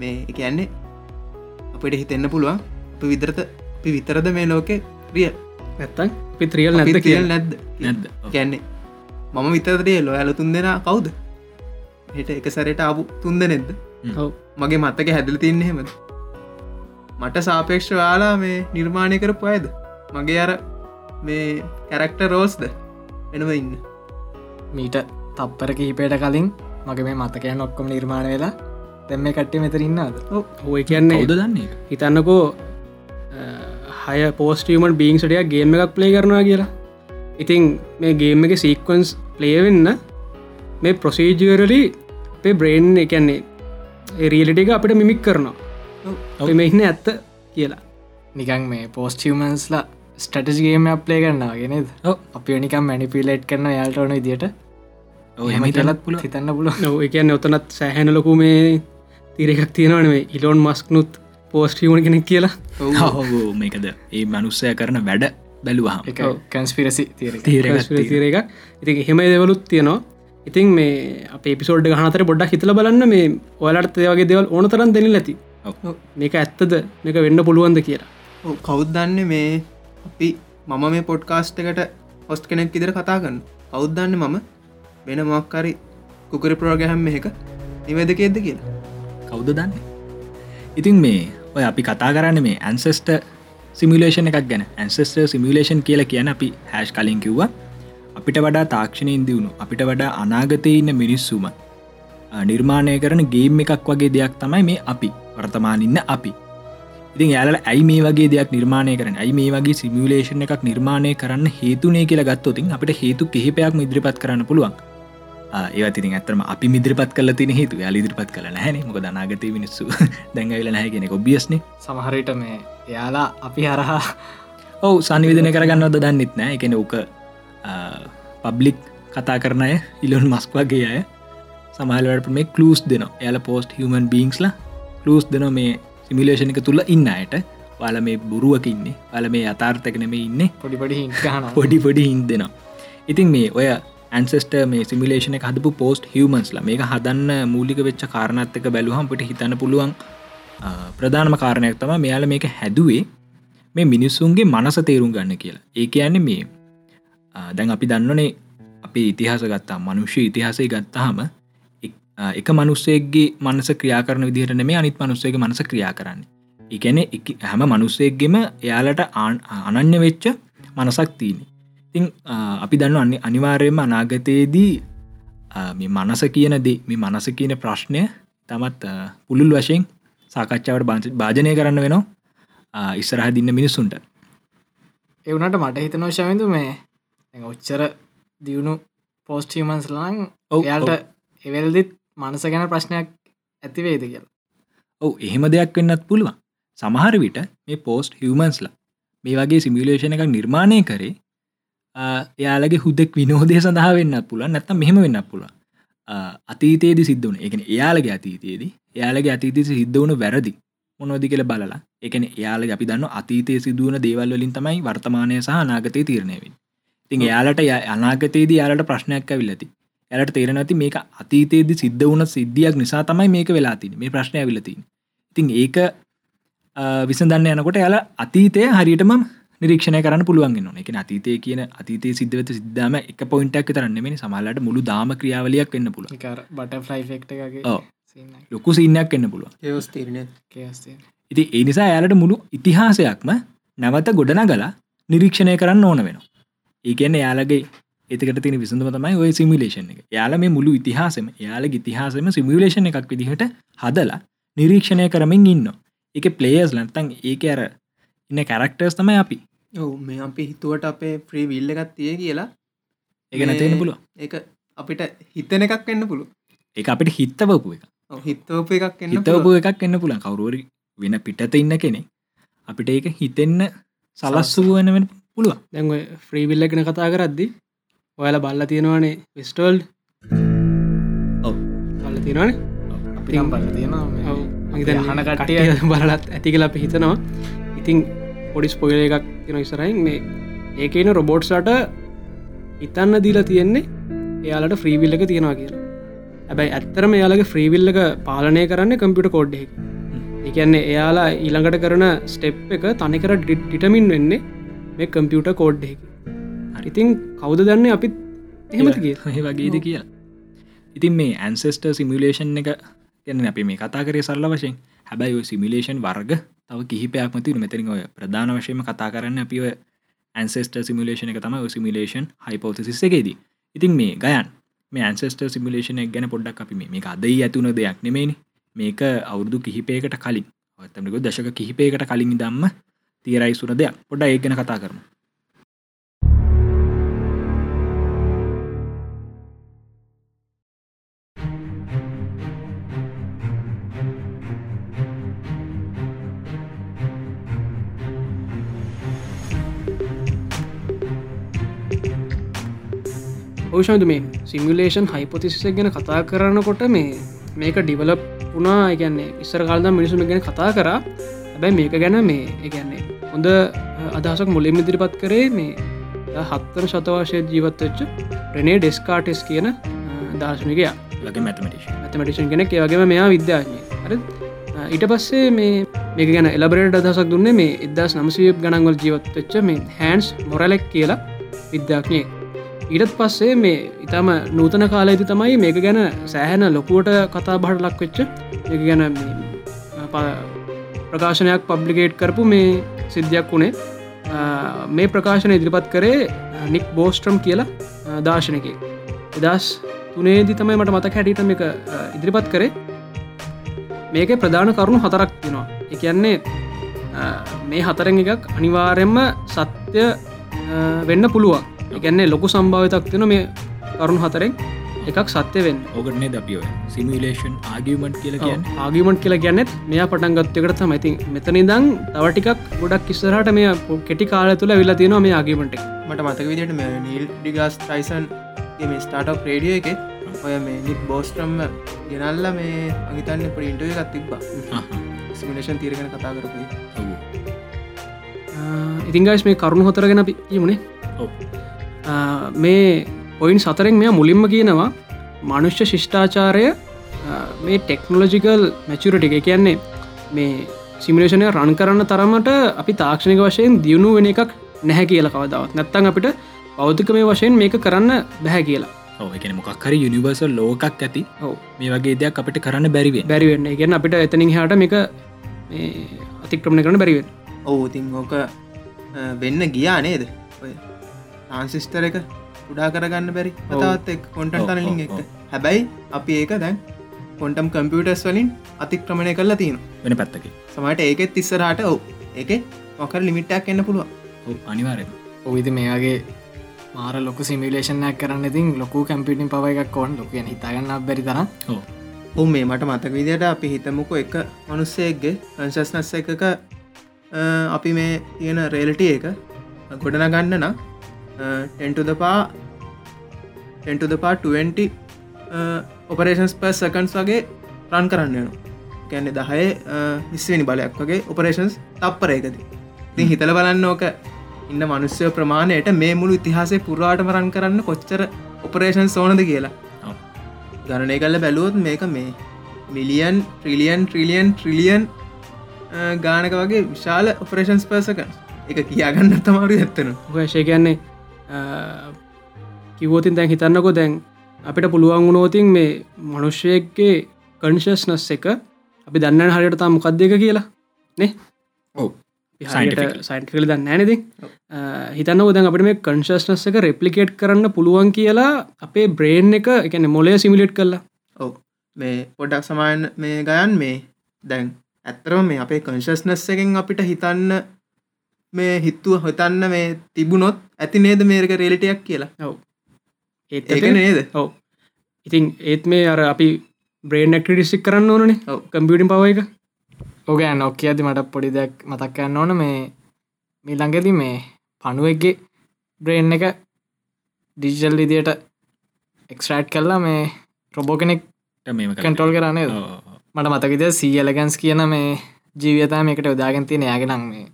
මේ එකන්නේ අපට හිතෙන්න පුළුවන් අප විදරත අපි විතරද මේ ලෝකෙ රිය ඇත්තන් පිත්‍රියල් නැද කියල්? නැද්ද? නැද්ද? කියන්නේ මම විතරදේ ලොයාල තුන් දෙෙන කවුද? හෙට එක සැරට ආපු තුන්ද නෙද්ද මගේ මත්තක හැදල තින්න හෙමද මට සාපේක්ෂ යාලා මේ නිර්මාණය කරපු අයද? මගේ අර මේ කැරක්ට රෝස්ද වෙනම ඉන්න. මීට තප්පර කහිපයට කලින් මගේ මේ මතකයන් ඔක්කොම නිර්මාණ වෙලා තැම්ම කට්ටය මෙතරින්නාද ඔය කියන්නේ කවුද දන්නේ හිතන්නකෝ හය පෝස්ටීමට බීං සටයක් ගේම එකක් ප්ලේ කරනවා කියලා. ඉතින් මේ ගේම් එක සීක්වන්ස් ප්ලේවෙන්න මේ ප්‍රොසීජරලි අපේ බ්‍රේන් එකන්නේ රියලිට එක අපිට මිමික් කරනවා. මේ ඉන්න ඇත්ත කියලා. නිකන් මේ පෝස්ටියමන්ස්ලා ස්ටටජගේම අප්ලේ කරන්නාගෙනද ඔව්. අපි නිකම් මැනිපිලේට් කරන යාල්ට ඕන හිතලත් පුළුව හිතන්න පුල නො එකන්න ඔතනත් සෑහැන ලොකු මේ තිරෙකක් තියෙනවනේ ඉලොන් මස්ක්නුත් පෝස්ටියමන කෙනෙක් කියලා. හෝ මේකද? ඒ මනුස්සය කරන වැඩ බැලුවහම. එක කැන්ස්පිරසි තීර එක ඉතින් එහෙම දෙවලුත් තියනවා. ඉතින් මේ අප පිසෝඩ් හතර පොඩ්ඩක් හිතල බලන්න මේ ඔයාලට ඒවගේ දෙවල් ඕන තරන් දෙන ඇති. මේක ඇත්තද? මේක වෙන්න පුළුවන්ද කියලා. ඔව්, කවුද්දන්න මේ අපි මම මේ පොඩ්කාස්ට් එකට හොස්ට කෙනෙක් ඉදිර කතා කරන්න කෞද්දන්න මම වෙන මක්කරි කුකරි ප්‍රෝගැහැම් එක නිවැදකෙද්ද කියලා. කවුද දන්න? ඉතින් මේ ඔය අපි කතා කරන්න මේ ඇන්සෙස්ට සිමිලේෂන් එකක් ගැන. ඇන්සෙස්ට සිමිලේෂන් කියලා කියන අපි හැෂ් කලින් කිව්වා. අපිට වඩා තාක්ෂණයෙන් දියුණු අපිට වඩා අනාගතය ඉන්න මිනිස්සුම නිර්මාණය කරන ගේම් එකක් වගේ දෙයක් තමයි මේ අපි. වර්තමානඉන්න අපි. ඉතින් යාල ඇයි මේ වගේ දෙයක් නිර්මාණය කරන ඇයි මේ වගේ සිමියලේෂන් එකක් නිර්මාණය කරන්න හේතුනේ කියලා ගත්තොතින් අපට හේතු කිහිපයක් ඉදිරිපත් කරන්න පුළුවන්. ඒවතින් ඇතරම අපි මිදිරිපත් කල තින හේතු යාල ඉදිරිපත් කල හැන මොක දනාගත මිනිස්සු දැඟවිල නැහැගෙන ඔබියස්න සමහරට මේ එයාලා අපි හරහා ඔවු සංවිධනය කරගන්නවද දන්නෙත් නෑ එකන ඕක පබ්ලික් කතා කරනය ඉලොන් මස්ක්වාගේ අය සමහලට මේ කලස් දෙන එයාල පෝස්ට හමන් බීංස්ලා ලස් දෙන මේ සිමිලේෂණ එක තුළ ඉන්න අයට. වල මේ බුරුවක ඉන්නේ. වල මේ අතාර්ථකනම ඉන්න. පොඩිපඩි පොඩි පොඩි හින් දෙනවා. ඉතින් මේ ඔය ඇන්සෙස්ට මේ සිමිලේෂන හදපු පෝස්ට් හිවමන්ස්ල මේක හදන්න මූලික වෙච්ච කාරණත්තක බැලුහම්පට හිතන්න පුළුවන් ප්‍රධානම කාරණයක් තම මෙයාල මේක හැදුවේ මේ මිනිස්සුන්ගේ මනස තේරුම් ගන්න කියලා. ඒ කියන්නේ මේ දැන් අපි දන්නනේ අපි ඉතිහාස ගත්තා මනුෂ්‍ය ඉතිහාසය ගත්තාහම එක මනුස්සේගේ මනස ක්‍රියාකරන විදිහට මේ අනිත් මනුස්සේගේ මනස ක්‍රියා කරන්න. එකන හැම මනුස්සේගෙම එයාලට අනන්‍ය වෙච්ච මනසක් තියනෙ ඉතිං අපි දන්න අන්න අනිවාර්යම අනාගතයේදී මේ මනස කියන දේ මේ මනස කියන ප්‍රශ්නය තමත් පුළුල් වශයෙන් සාකච්ඡාවට භාජනය කරන්න වෙනවා ඉස්සරහ දින්න මිනිස්සුන්ට. එවනට මට හිතනෝ ශවිඳු මේ ඔච්චර දියුණු පෝස්ටීමන්ස් ලං ඔයාට එවල්දිත් මනස ගැන ප්‍රශ්නයක් ඇතිවේද කියල. ඔව එහෙම දෙයක් වෙන්නත් පුළුවන්. සමහර විට මේ පෝස්ට් හිවමන්ස්ලා මේ වගේ සිමිලේෂණ එකක් නිර්මාණය කරේ එයාලගේ හුදෙක් විනෝදය සඳහා වෙන්න පුළන් නැත්තම් මෙහෙම වෙන්න පුළ අතීතයේදි සිද්ධවන එකන එයාලගේ අතීතයේදී එයාලගේ අතීතය සිද්ධ වුණු වැරදි මොනොදි කියල බලලා එකන එයාල අපි දන්න අතීතය සිදුවන දේවල් වලින් තමයි වර්තමානය සහ නාගතය තීරණයවෙන් තින් එයාලට අනාගතයේදී යාලට ප්‍රශ්නයක් ඇවිල්ලති ඇලට තේරනති මේක අතීතයේදි සිද්ධ වුණ සිද්ධියක් නිසා තමයි මේක වෙලා තින මේ ප්‍රශ්නය ඇවිලතින් ඉතින් ඒක විසඳන්න යනකොට යාල අතීතය හරියටම නිරීක්ෂණය කරන්න පුළුවන් න එක අතීතය කියන අතීතය සිද්ධවත සිද්ධම එක පොයින්ටක් තරන්නෙම සමල්ලට මුළු දාම ක්‍රියාවලයක් වෙන්න පුළුව බටෆ්ලයිෆෙක්් ලොකු සින්නයක් එන්න පුළුව ඉති ඒ නිසා යාලට මුළු ඉතිහාසයක්ම නැවත ගොඩන ගලා නිරීක්ෂණය කරන්න ඕන වෙන ඒකන්න යාලගේ එතකට තින විසඳම තමයි ඔය සිමිලේෂන් එක. යාල මේ මුළු ඉතිහාසම යාලගේ ඉතිහාසම සිමිලේෂන් එකක් විදිහට හදලා නිරීක්ෂණය කරමින් ඉන්න එක පලේයර්ස් ලන්තන් ඒක අර ඉන්න කැරක්ටර්ස් තමයි අපි ඔව මේ අපි හිතුවට අපේ ෆ්‍රී විල්ල එකත් තිය කියලා. එක නැතිෙන පුළුව එක අපිට හිතන එකක් එන්න පුළුව එක අපිට හිත්තවපු එක හිතෝප එකක් හිතවපු එකක් එන්න පුළන් කවරුවරි වෙන පිටත ඉන්න කෙනෙ අපිට ඒක හිතෙන්න සලස්සුව වෙනවෙන පුළුව දැන්ව ෆ්‍රීවිල්ල එකෙන කතා කරද්දි ඔයාල බල්ල තියෙනවානේ විස්ටෝල්් ඔව්. බල්ල තියෙනවානේ? අපි නම් බල තියෙනවා. හන කට්ටිය බලලත් ඇති කලා අපි හිතනවා. ඉතිං පොඩිස් පොයල එකක් තින ඉසරයින් මේ ඒකන රොබෝට්සට ඉතන්න දීලා තියෙන්නේ එයාලට ෆ්‍රීවිල්ල එක තියෙනවා කියලා. ඇබැයි ඇත්තරම එයාලගේ ෆ්‍රීවිල්ල එක පාලනය කරන්න කම්පිට කෝඩ්ඩ එකන්නේ එයාලා ඊළඟට කරන ස්ටෙප් එක තනිකර ඩිටමින් වෙන්නේ මේ කම්පියුට කෝඩ් එක. ඉතින් කවුද දන්න අපිත් එහෙමතිගේ හහි වගේද කියලා. ඉතින් මේ ඇන්සෙස්ට සිමිලේෂන් එක ගැන අපි මේ කතා කරේ සරල වශයෙන්. හැබැයි සිමිලේෂන් වර්ග තව කිහිපයක් මති මෙතරින් ඔය ප්‍රධාන වශයම කතා කරන්න අපි ඔය ඇන්සෙස්ට සිමිලේෂන එක තම සිමිලේෂන් හයිපෝතසිස් එකේදී. ඉතින් මේ ගයන්. මේ ඇන්සෙස්ට සිමිලේෂන ගැන පොඩ්ඩක් අපි මේ අදයි ඇතුන දෙයක් නෙමේනි මේක අවුරදු කිහිපයකට කලින් ඔත්තමක දශක කිහිපයකට කලින් දම්ම තීරයි සුන දෙයක්. පොඩ ඒ ගැන කතා කරමු. ඕෂන්ද මේ සිමිලේෂන් හයිපොතිසිස ගැන කතා කරන්නකොට මේ මේක ඩිවලප් වුණා. එකන්නේ ඉස්සර කාල්ද මිනිසුම ගැන කතා කරා. හැබැයි මේක ගැන මේ එකන්නේ හොඳ අදහසක් මුලින් ඉදිරිපත් කරේ මේ හත්තර ශතවාශය ජීවත්වෙච්ච ප්‍රනේ ඩෙස්කාටෙස් කියන දර්ශනිකයා. මැතමටිෂ මැතමටිෂන් කෙනෙක්. වගේම මෙයා විද්‍යාඥය හරි? ඊට පස්සේ මේ මේක ගැන එලබරේට අදහසක් දුන්නේ මේ එදදාස් නමසය ගණන්වල් ජීවත්වෙච්ච මේ හැන්ස් මොරලෙක් කියලා විද්‍යාඥයෙක් ඊටත් පස්සේ මේ ඉතාම නූතන කාලයේති තමයි මේක ගැන සෑහැන ලොකුවට කතා බහට ලක් වෙච්ච එක ගැන ප්‍රකාශනයක් පබ්ලිකේට් කරපු මේ සිද්ධියක් වුණේ. අ, මේ ප්‍රකාශන ඉදිරිපත් කරේ නික් බෝස්ට්‍රම් කියලා අ, දාර්ශනක එදස් තුනේදි තමයි මට මතක හැටිට මේක අ, ඉදිරිපත් කරේ. මේක ප්‍රධාන කරුණු හතරක් තිෙනවා එකන්නේ මේ හතරෙන් එකක් අනිවාරෙන්ම සත්‍ය අ, වෙන්න පුළුවන්. එකන්නේ ලොකු සම්භාවිතක් තින මේ කරුණු හතරෙන්. එකක් සත්‍ය වෙන්න. ඕකටනේ දපිය සිමිලේෂන් ආගමන්ට් කියල කියන්න? ආගිමට කියලා ගැනෙත් මෙයා පටන්ගත්තයකට තමයිති මෙතනිදං තවටිකක් ගොඩක් කිස්සරට මේ කෙටි කාල තුළ විලා තියෙනවා මේ ආගිමට මට මතක විදිට මේ නිල් ඩිගස් ටයිසන් මේ ස්ටාටක් රේඩිය එක ඔය මේ නික් බෝස්ට්‍රම්ම ගෙනල්ල මේ අගිතන්න පට ඉන්ටුව එකත් තිබ්බ. සිමිලේෂන් තීරගෙන කතා කරපු ඉතිංගයිස් මේ කරුණු හොතරගෙන අපි යමුණේ ඔව්. මේ පොයින් සතරෙන් මෙයා මුලින්ම කියනවා මනුෂ්‍ය ශිෂ්ඨාචාරය මේ ටෙක්නොලොජිකල් මැචුරට එක. කියන්නේ මේ සිමිලේෂනය රන් කරන්න තරමට අපි තාක්ෂණක වශයෙන් දියුණු වෙන එකක් නැහැ කියල කවදාවත්. නැත්තන් අපිට පෞතික මේ වශයෙන් මේක කරන්න බැහැ කියලා. ඕකන මොක්හරි යුනිවර්සල් ලෝකක් ඇති. ඔව. මේ වගේ දෙයක් අපිට කරන්න බැරිවේ බැරිවෙන්න ගැන අපිට එතනින් හට මේක අතික්‍රමණ කරන බැරිවෙන් ඔවු ඉතින් ඕක වෙන්න ගියා නේද ඔය ආන්සිිස්ටර එක උඩා කරගන්න බැරි පතාත් එක් කොන්ටන් ටනලින් එක. හැබැයි අපි ඒක දැන් කොන්ටම් කම්පියටස් වලින් අතික්‍රමණය කරලා තියෙන වෙන පැත්තක සමට ඒකෙත් තිස්සරහට ඔව්. ඒක මොකර ලිමිට්ටක් එන්න පුළුවන්. අනිවාරය ඔවිදි මේගේ මාර ලොක සිමිලේෂනයක් කරන්න ඉතින් ලොකු කැම්පිටින් පව එකක් කොන් ලොක හිතාගන්න බැරි තරම්. ඔවු. මේ මට මතක විදියට අපි හිතමුකෝ එක මනුස්සයෙක්ගේ කංශස්නස්ස එකක අ, අපි මේ තියෙන රේලටිය එක ගොඩන ගන්න නම් ටෙන්ටුදපා ටෙන්ටුදපා 20 ඔපරේෂන්ස් පස් සකන්ස් වගේ රන් කරන්න යනු කැන්නේ දහය විස්වනි බලයක් වගේ ඔපරේෂන්ස් තප්පරයකද ඉතින් හිතල බලන්න ඕක. ඉන්න මනුස්්‍යය ප්‍රමාණයට මේ මුළු ඉතිහාසේ පුරාටම රන් කරන්න කොච්චර ඔපරේෂන් සෝනද කියලා. ඔව්. ගණනය කල්ල බැලුවොත් මේක මේ මිලියන් ට්‍රිලියන් ට්‍රිලියන් ට්‍රිලියන් ගානක වගේ විශාල ඔපරේෂන්ස් පර්සක එක කියාගන්න තමාරු ඇත්තන වශය කියන්නේ කිවෝතින් දැන් හිතන්නකො දැන් අපිට පුළුවන් වුණෝතින් මේ මනුෂ්‍යයක්ගේ කන්ශස්නස් එක අපි දන්න හරියට තා මොකක්දක කියලා නේ? ඔව්. Scientifically. සයින්ටිකල දන්න නැනති හිතන්න ෝදන් අපට මේ කන්ශස්නස් එක රෙප්ලිකේට් කරන්න පුළුවන් කියලා අපේ බ්‍රේන් එක එකන මොලය සිමිලේට් කරලා ඔව. මේ පොඩක් සමායන් මේ ගයන් මේ දැන් ඇත්තරම මේ අපේ කංශස්නස් එකෙන් අපිට හිතන්න මේ හිත්තුව හොතන්න මේ තිබුණොත් ඇති නේද මේක රේලිටයක් කියලා? ඔව. ඇති- නේද? ඔව. ඉතින් ඒත් මේ අර අපි බ්‍රේන් ක්ටිසික් කරන්න ඕනේ ඔව්. කම්පියටින් පව එක. ඕක නොක්ක ඇති මට පොඩි දෙයක් මතක්කන්න ඕන. මේ මේ ළඟෙදි මේ පණුවක්ගේ බ්‍රේන් එක ඩිජල් විදියට එක්ස්ට්‍රයිට් කරලා මේ රොබෝ කෙනෙක් මේම කන්ටෝල් කරන්නේ මට මතකද සීයලගන්ස් කියන මේ ජීවියතා මේකට යොදාගෙන තියෙන යාගෙනං මේ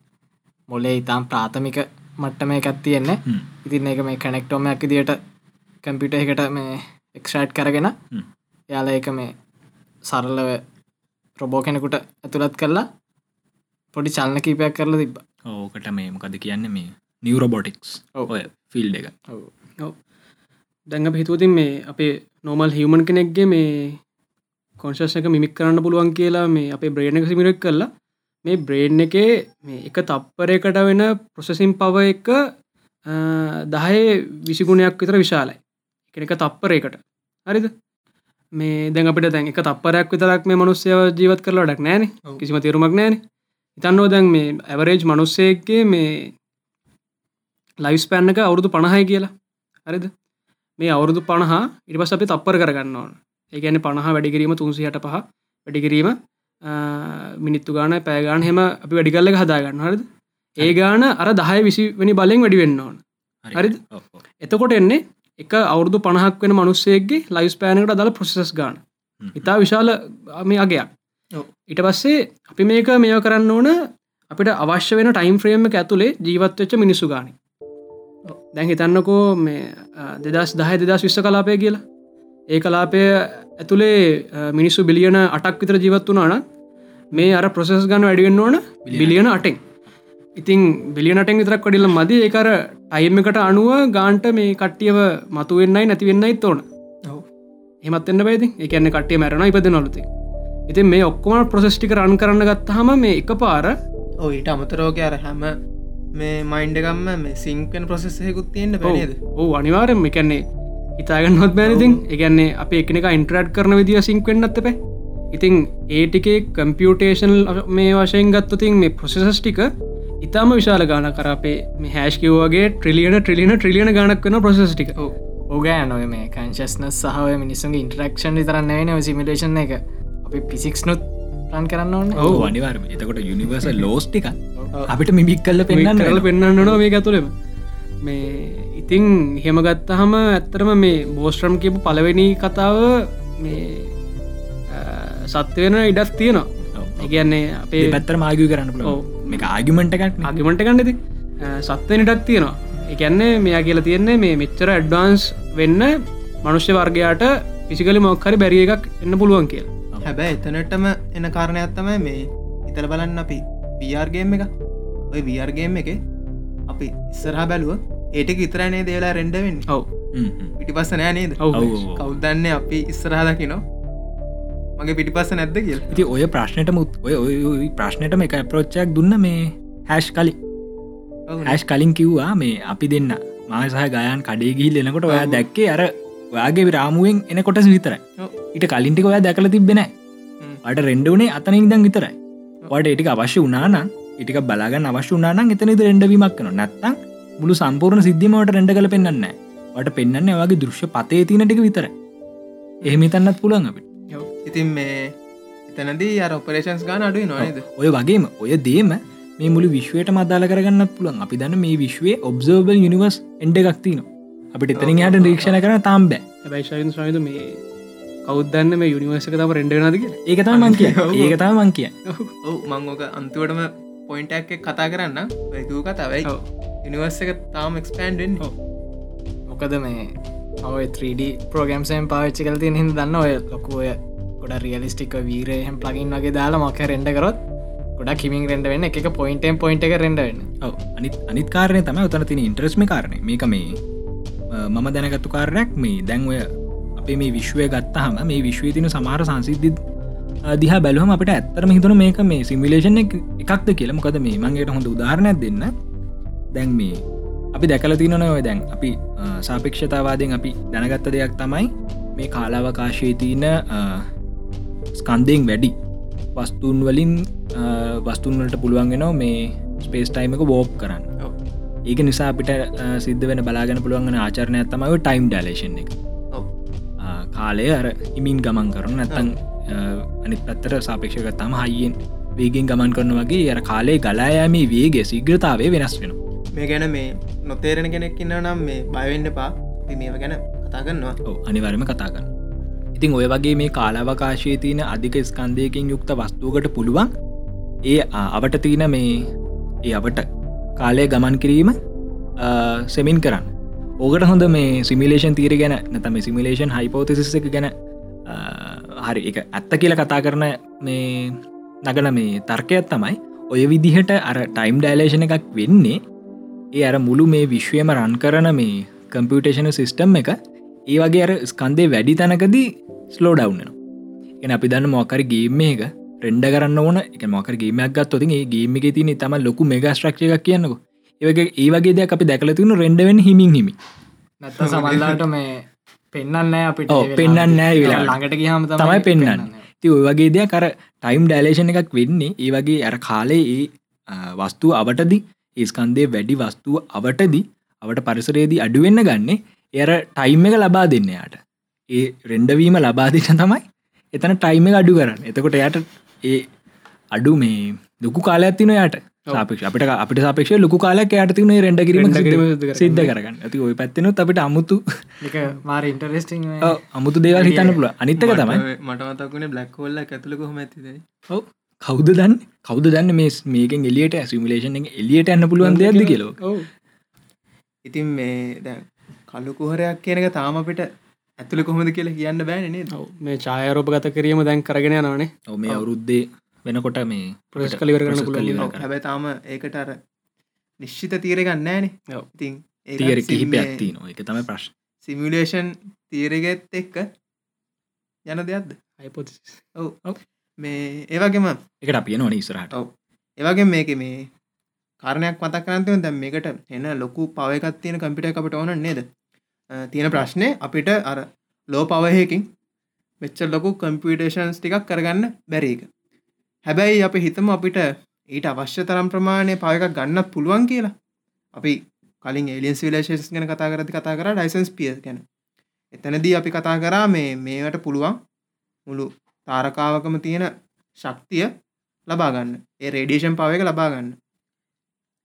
මොලේ ඉතාම් ප්‍රාථමික මට්ටම එකත් තියෙන්නේ. ඉතින් ඒක මේ කනෙක්ටෝමයක් දිට කම්පිට එකට මේ එක්ෂයිට් කරගෙන. යාල එක මේ සරලව රොබෝ කෙනෙකුට ඇතුළත් කරලා පොඩි චල්න කීපයක් කරලා තිබ්බ ඕකට මේ මොකද කියන්න මේ නිවරෝබොටික්ස්. ඔය ෆිල්් එක දැඟ හිතුවතින් මේ අපේ නෝමල් හිවමන් කෙනෙක්ගේ මේ කොන්ශෂක මිමික් කරන්න පුළුවන් කියලා මේ අපේ බ්‍රේණ එක සිමිරක් කරලා මේ බ්‍රේන් එකේ එක තප්පරයකට වෙන ප්‍රොසෙසින් පව එක දහය විසිගුණයක් විතර විශාලයි. එක එක තප්පරයකට. හරිද? මේ දැන් අපිට දැන් එක තප්පරයක් විතරක් මේ මනුස්්‍යව ජීවත් කරලා ඩක් නෑන කිසිම තේරුමක් නෑන ඉතන්නෝ දැන් මේ ඇවරේජ් මනුස්සයගේ මේ ලයිස් පෑන්න එක අවුරුදු පණහයි කියලා. හරිද? මේ අවුරුදු පණහා ඉරිපස් අපි තප්පර කරගන්න ඕන. ඒගැන පණහා වැඩිකිරීම තුන්සි හට පහ වැඩිකිරීම මිනිත්තු ගාන පෑගාන හෙම අපි වැඩිකල්ල හදාගන්න හරිද? ඒ ගාන අර දහය විසි වැනි බලෙන් වැඩි වෙන්න ඕන. හරිද? එතකොට එන්නේ එක අවුරදු පණහක් වෙන මනුස්සේගේ ලයිස් පෑනකට අදල ප්‍රසෙස් ගාන. ඉතා විශාල මේ අගයක්. ඔව්. ඊට පස්සේ අපි මේක මෙය කරන්න ඕන අපිට අවශ්‍ය වෙන ටයිම් ෆ්‍රේම් එක ඇතුළේ ජීවත්වෙච්ච මිනිස්සු ගානි. දැන් හිතන්නකෝ මේ දෙදස් දහ දෙදස් විශ්ස කලාපය කියලා. ඒ කලාපය ඇතුළේ මිනිස්සු බිලියන අටක් විතර ජීවත් වුනාන මේ අර ප්‍රොසෙස් ගන්න වැඩිවෙන්න ඕන බිලියන අටෙන්. ඉතින් බිලියනටෙන් විතරක් වඩිල්ල මද. ඒකර ටයිම් එකට අනුව ගාන්ට මේ කට්ටියව මතුවෙන්නයි නැතිවෙන්නයි ඕන. එමත් එන්න පැති එකන්න කට්ටිය මැරණ ඉපද නොලති ඉතින් මේ ඔක්කොම ප්‍රසෙස්්ටික රන් කරන්න ගත්තහම මේ එක පාර ඔ ඊට අමතරෝක අර හැම මේ මයින්ඩ එකම්ම මේ සිංකන ප්‍රසෙස්සයකුත් තියෙන්ට පැනේද ඕ අනිවාරෙන් එකන්නේ හිතාගන්නොත් බැනතින් එකන්නේ අප එකනෙක ඉන්ටරට් කරන විදිිය සිංක්වෙන්න්නත් පැ ඉතිං ඒටිකේ කම්පියුටේෂන් මේ වශයෙන් ගත්තතින් මේ ප්‍රසෙසස් ටික ඉතාම විශාල ගාන කරපේ මේ හැස්කිවගේ ට්‍රිලියන ට්‍රිලියන ට්‍රිලියන ගණක් වන ප්‍රසෙස් ටික. ඕගෑ නොව මේ කංශස්න සහය මිනිසුන්ගේ ඉන්ටරක්ෂන් විතරන්න න සිමිටේෂන් එක. අපි පිසික්ස් නොත් රන් කරන්න ඕන්න ඔහු අනිවාර්ම එතකොට යුනිවර්ස ලෝස්ටික අපිට මිමික් කල්ල පෙන්න්න කරල පෙන්න්න නො මේ ඇතුළෙම මේ ඉතිං හෙම ගත්තහම ඇත්තරම මේ බෝස්ට්‍රම් කියපු පලවෙනි කතාව මේ සත්‍යවෙන ඉඩක් තියෙනවා. ඒගන්නේ අපේ පැත්තර මාගය කරන්න මේ ආගිමට එකක් අගිමට ගන්නති සත්වය නිටක් තියෙනවා. එකන්නේ මෙයා කියලා තියෙන්නේ මේ මෙච්චර ඇඩ්වාන්ස් වෙන්න මනුෂ්‍ය වර්ගයාට පිසිකලි මොක්හරි බැරිය එකක් එන්න පුළුවන් කියලා. හැබැයි එතනටම එන කාරණයක් තමයි මේ. ඉතල බලන්න අපි පියාර්ගේම් එක. ඔය වියර්ගේම් එක අපි ඉස්සරහා බැලුව ඒටක ඉතරනේ දේලා රෙන්ඩවෙන්න ඔව. පිටිපස්ස නෑ නේද? ඔව්. කෞද්දන්න අපි ඉස්සරහදකිනවා මගේ පිටිපස්ස නැද්ද කියල්? ඉති ඔය ප්‍රශ්නයට මුත් ඔය ඔය ප්‍රශ්නයටම එක ප්‍රෝච්චයක් දුන්න මේ හැෂ් කලි හැෂ් කලින් කිව්වා මේ අපි දෙන්න. මාසහ ගයන් කඩේ ගිහිල් එනකොට ඔයා දැක්කේ අර ඔයාගේ රාමුවෙන් එන කොටස විතරයි ඉට කලින්ටික ඔයා දැකල තිබෙන අට රෙන්ඩ වනේ අතන ඉදන් විතරයි. වට ඒටික අවශ්‍ය වනානම් ඉටික බලාගන්න අවශ්‍ය වනානම් එතනද රෙන්ඩවීමක් කන නැත්තං මුළු සම්පූර්ණ සිද්ධිමට රෙන්ඩ කල පෙන්න්න වට පෙන්න්න වගේ දෘශ්‍ය පතේ තිනටික විතර. එහෙමිතන්නත් පුළන් අපිට. ඉතින් මේ එතනදී අර ඔපරේෂන්ස් ගාන අඩුයි නොනේද ඔය වගේම ඔය දේම මේ මුළු විශ්වයට මදාල කරගන්නත් පුළන් අපි දන්න මේ විශ්වයේ ඔබ්සර්බල් යනිවර්ස් එන්ඩ එකක්තින අපිට එතනින් හට රීක්ෂණ කරන තාම් බෑ. හැබයිශයන් සයද මේ කෞද්දන්න මේ යුනිවර්සක තම රෙන්ඩනද කිය ඒකතම මං කිය ඒකතම මං කිය ඔව්. මං ඕක අන්තුවටම පොයින්ටක් එක කතා කරන්න වැදූ කතාවයි. යනිවර්ස එක තාම එක්ස්පෑන්ඩෙන් මොකද මේ ඔය 3D ප්‍රෝගම්සයෙන් පාච්චි කල තිය හිද දන්න ඔය ලොකුවය ගොඩ රියලිස්ටික් වීරයහම ප්ලගින් වගේ දාලා මොක රෙන්ඩ කරොත් ගොඩ කිමින් රෙන්ඩ වෙන්න. එක පොයින්ටෙන් පොයින්ට එක රෙන්ඩ වෙන්න. ඔව. අනිත් අනිත් කාරණය තම උතන තින ඉන්ට්‍රස්ම කාරණය මේක මේ මම දැනගත්තු කාරණයක් මේ. දැන් ඔය අපේ මේ විශ්වය ගත්තහම මේ විශ්වය තින සමාර සංසිද්ධ දිහ බැලුවම අපට ඇත්තරම හිතුන මේක මේ සිමිලේෂන් එකක්ද කියල. මොකද මේ මංගේට හොඳ උදාරණයක් දෙන්න. දැන් මේ අපි දැකල තිනන ඔය දැන් අපි සාපේක්ෂතාවාදයෙන් අපි දැනගත්ත දෙයක් තමයි මේ කාලාවකාශය තියන ස්කන්දයෙන් වැඩි වස්තුන් වලින් වස්තුන්වලට පුළුවන්ගෙනව මේ ස්පේස් ටයිමක බෝප් කරන්න. ඒක නිසා අපිට සිද්ධ වෙන බලාගෙන පුළුවන්ගෙන ආචරණය තමයි ටයිම් ඩලේෂන් එක. කාලය අර ඉමින් ගමන් කරන නැත්තන් අනිත් පත්තර සාපේක්ෂක තම හයියෙන් වේගෙන් ගමන් කරන වගේ අර කාලේ ගලායමේ වේගේ සිග්‍රතාවේ වෙනස් වෙන මේ ගැන මේ නොතේරෙන කෙනෙක් ඉන්න නම් මේ බයවෙන්න පා මේව ගැන කතා කරන්නවා අනිවරම කතා කරන්න ඉතින් ඔය වගේ මේ කාලාවකාශය තියෙන අධික ස්කන්දයකින් යුක්ත වස්තුවකට පුළුවන් ඒ අවට තියන මේ ඒ අවට කාලය ගමන් කිරීම සෙමින් කරන්න. ඕකට හොඳ මේ සිමිලේෂන් තීර ගැන නැතම සිමිලේෂන් හයිපෝතිසිස එක ගැන හරි එක ඇත්ත කියල කතා කරන මේ නගන මේ තර්කයක් තමයි. ඔය විදිහට අර ටයිම් ඩයිලේෂන එකක් වෙන්නේ ඒ අර මුළු මේ විශ්වයම රන් කරන මේ කම්පියුටේෂන සිිස්ටම් එක ඒ වගේ අර ස්කන්දේ වැඩි තැනකදී ස්ලෝ ඩව්න එන අපි දන්න මොකරි ගේම එක රෙන්ඩ කරන්න ඕන. එක මොකර ගේමයක් ගත් ොති ඒ ගේම එක තින තම ලොකු මෙග ස්ට්‍රක්ෂ එකක් කියන්නක. ඒවගේ ඒවගේ දෙයක් අපි දැකල තින රෙන්ඩවෙන් හිමින් හිමි නැත්ත සමල්ලාට මේ පෙන්න්න අපිට පෙන්න්න ළඟට ගහම තමයි පෙන්න්න ති ඔය වගේ දෙයක් කර ටයිම් ඩෑලේෂන් එකක් වෙන්නේ. ඒ වගේ අර කාලේ ඒ වස්තු අවටදි ඒස්කන්දේ වැඩි වස්තුව අවටදි අවට පරිසරේදී අඩුවෙන්න ගන්නේ එර ටයිම් එක ලබා දෙන්න යාට. ඒ රෙන්ඩවීම ලබාදිට තමයි එතන ටයිම එක අඩු කරන්න. එතකොට යට ඒ අඩු මේ දුකු කාලයක් තින යට සාපක්ෂ අපට අපට සාපක්ෂ ලොකු කාලයක් යට තින රෙන්ඩ කිරීම සිද්ධ කරගන්න. ඇති ඔය පැත්තනොත් අපට අමුතු එක මාර ඉන්ටරෙස්ටිං අමුතු දේවල් හිතන්න පුල අනිත්තක තමයි මටමතක්ුණේ බ්ලක් කොල්ල ඇතුලක හොම ඇතිද? ඔව කෞද දන්න කෞද දන්න මේ මේකෙන් එලියට ඇසිමිලේෂන් එලියට ඇන්න පුළුවන් දෙයක්ද කියලෝ ඉතින් මේ දැ කල්ලු කුහරයක් කියනක තාම අපිට ඇතුළ කොහොමද කියලා කියන්න බෑනේ ඔව් මේ ඡායරෝප ගත කිරීම දැන් කරගෙන යනවනේ. ඔව මේ අවුරුද්දේ වෙනකොට මේ ප්‍රස් කලිවර පුළුවන්. කරන්න. හැබැයි තාම ඒකට අර නිශ්චිත තීර ගන්නෑනේ ඔව්. ඉතින් තීර කිහිපයක් තියනවා. එක තමයි ප්‍රශ්න. සිමිලේෂන් තීරගෙත් එක්ක යන දෙයක්ද? හයිපොතිස් ඔව්. මේ ඒවගේම එකට අපිය නොන ඉස්රහට ඔව්. ඒවගේ මේක මේ කාරණයක් මතක් කරන්තව දැම් මේකට එන්න ලොකු පවයකත් තියෙන කම්පිට අපට ඕන නේද? තියෙන ප්‍රශ්නය අපිට අර ලෝ පවහයකින් මෙච්ච ලොකු කම්පිටේෂන්ස් ටිකක් කරගන්න බැරික හැබැයි අපි හිතම අපිට ඊට අවශ්‍ය තරම් ප්‍රමාණය පයක ගන්න පුළුවන් කියලා. අපි කලින් එලියන්ස් විලේශස් ගැන කතා කරති කතා කර ඩයිසන්ස් පිය ගැන. එතනදී අපි කතා කරා මේ මේකට පුළුවන් මුළු තාරකාවකම තියෙන ශක්තිය ලබාගන්න ඒ රේඩියෂන් පවක ලබාගන්න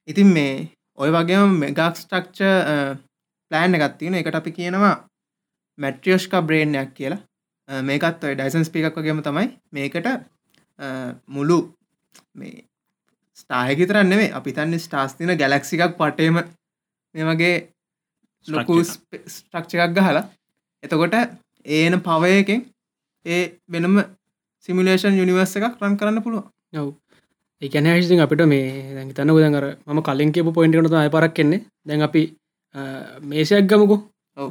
ඉතින් මේ ඔය වගේම මෙගක් ස්ටක්ච ප්ලෑන් එකත් තියෙන එකට අපි කියනවා මැට්‍රියෝෂ්ක බ්‍රේන්යක් කියලා. මේකත් ඔය ඩයිසන්ස් පිකක් වගේම තමයි මේකට මුළු මේ ස්ටායකිතරන්නෙේ අපි තන්න ස්ටාස්තින ගැලක්සිකක් පටේම මේ වගේ ලොකු ස්ට්‍රක්ෂ එකක් ගහලා එතකොට ඒන පවයකෙන් ඒ වෙනම සිමිලේෂන් යුනිවර්ස එකක් රන් කරන්න පුළුව ඔව්. ඒකැන හිසින් අපිට මේ දැන් තන්න අර ම කලින් කියපු පොයින්ට කනත අය පරක් කෙන්නේ දැන් අපි මේසයක් ගමකු. ඔව්.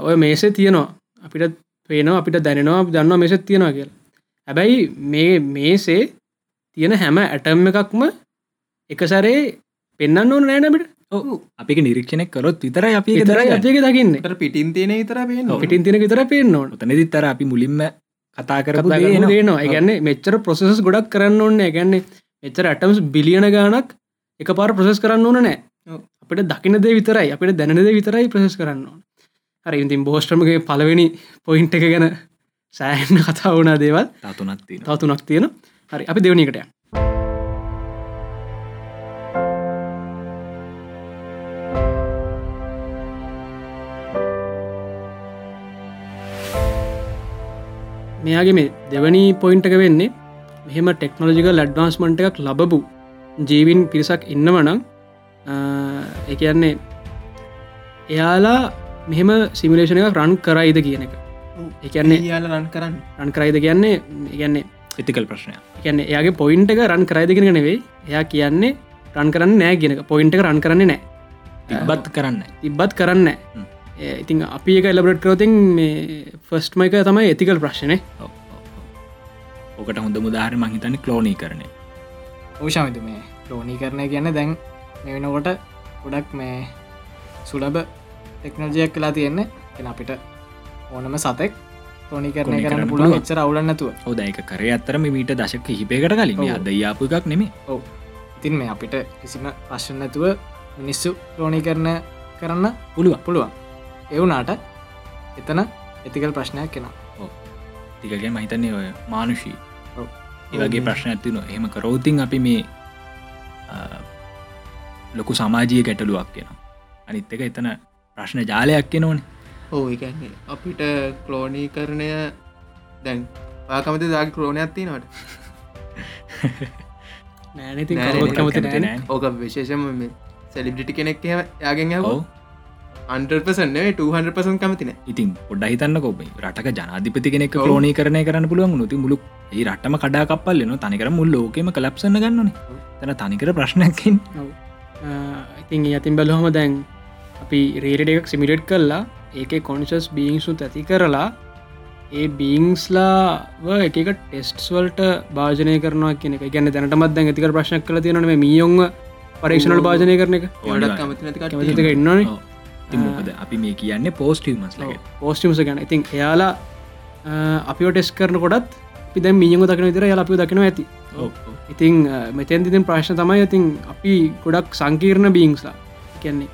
ඔය මේසේ තියෙනවා. අපිට පේනවා අපිට දැනෙනවා දන්නවා මේසත් තියෙනවා කියලා හැබැයි මේ මේසේ තියෙන හැම ඇටම් එකක්ම එක සැරේ පෙන්න්න ඕන නෑනබිට අපික නිරීක්ෂණය කරොත් විතර අපි විතර අපක දකින්න. තර පිටින් තියෙන පේන පිටින් තින විතර පේන්න ඕන. තනදි තර අපි මුලින්ම කතා දේ නවා ගැන්න මෙච්චර ප්‍රසෙස් ගොඩක් කරන්න ඕන්න ගැන්නේ මෙච්චර ඇටම්ස් බිලියන ගානක් එක පාර ප්‍රසෙස් කරන්න ඕන නෑ. ඔව්. අපිට දකිනද විතරයි. අපිට දැනද විතරයි ප්‍රසෙස් කරන්න ඕන. හරි ඉතින් බෝස්ට්‍රමගේ පලවෙනි පොයින්ට එක ගැන සෑහන්න කතා වුණා දේවල්. තතුනත් තියෙන තවතුනක් තියෙන හරි අපි දෙවනිකට මෙයාගේ මේ දෙවනි පොයින්ටක වෙන්නේ මෙහෙම ටෙක්නොලජිකල් ලඩ්වාන්ස්මන්ට එකක් ලබපු ජීවින් පිරිසක් ඉන්නවනං එකන්නේ එයාලා මෙහෙම සිමිලේෂන එක රන් කරයිද කියන එක එකන්නේ යාල රන් කරන්න. රන් කරයිද කියන්නේ ඉගන්නේ එතිකල් ප්‍රශ්නය කියන්න එයාගේ පොයින්ට එක රන් කරයිදගෙන නෙවෙයි. එයා කියන්නේ රන් කරන්න නෑ කියනක පොයින්ට එක රන් කරන්නේ නෑ තිබත් කරන්න තිබ්බත් කරන්න. ඉතින් අපි එක එලබට කරෝතින් මේ ෆස්ට්ම එක තමයි ඇතිකල් ප්‍රශ්නය ඕකට හොඳ මුදාහර මහිතන කලෝනී කරන ඕෂාමිතු මේ ලෝනී කරණය කියන්න දැන් මේ වෙනකොට ගොඩක් මේ සුලබ ටෙක්නෝජයක් කලා තියෙන්නේ. එන අපිට ඕනම සතෙක් කරණය ක්ලෝනී කරන්න පුළුවන්. එච්චර අවුලන්නතුව හෝදයික කරේ අත්තරම මීට දශක හිපේකට කලින්. ඔව්. අද යාපු එකක් නෙමේ ඔව. ඉතින් මේ අපිට කිසිම ප්‍රශ්න නැතුව මිනිස්සු ලෝනී කරන කරන්න පුළුව පුළුවන්. එවුනාට එතන එතිකල් ප්‍රශ්නයක් කෙනා තිකගේ මහිතන්නේ ඔය මානුෂී. ඒවගේ ප්‍රශ්න ඇතින එහෙම කරෝතින් අපි මේ ලොකු සමාජය ගැටලුවක් කියෙන අනිත් එක එතන ප්‍රශ්න ජාලයක් කියෙනවන ඕ එකන්නේ අපිට කලෝනී කරණය දැන් පාකමති දාග ක්‍රෝණයක් තිනවට නෑනති නෑ, කරුවත් නෑ, කැමති කැමති නෑ නෑ. ඕක විශේෂම සෙලිබිටි කෙනෙක් යාගෙන් හෝ අන්ටර්පසන්නේ 200පසන් කමතින ඉතින් පොඩ්ඩ හිතන්න කොබ රටක ජනාධිපති කෙනෙක් ලෝනී කරණය කරන්න පුළුවන් නොති මුළු ඒ රටම කඩාකපල්ලන තනිකර මුල් ලෝකෙම කලප්සන්න ගන්නන තැන තනිකර ප්‍රශ්නයක්කින් ඉතින් අතින් බැලහොම දැන් අපි රේඩ එකක් සිමිට් කරලා ඒක කොනිසස් බීංසුත් ඇති කරලා ඒ බීංස්ලා එක ටෙස්ටස් වල්ට භාජනය කරනවා කියන එක. ගැන දැනටමත් දැන් ඇතික ප්‍රශ්නක් කල තියෙනව මියොන්ව පරීක්ෂණල් භාජනය කරන එක. ඩක් ඉන්නන තිමකද අපි මේ කියන්නේ පෝස්ටමස් ලගේ පෝස්ටිම්ස ගැන. ඉතින් එයාලා අපිෝ ටෙස් කරන කොටත් පිද මියම දකින විතර යාල අපි දකින ඇති. ඉතින් මෙතැන් තිතින් ප්‍රශ්න තමයි ඉතින් අපි ගොඩක් සංකීර්ණ බීංස්ලා කියන්නේ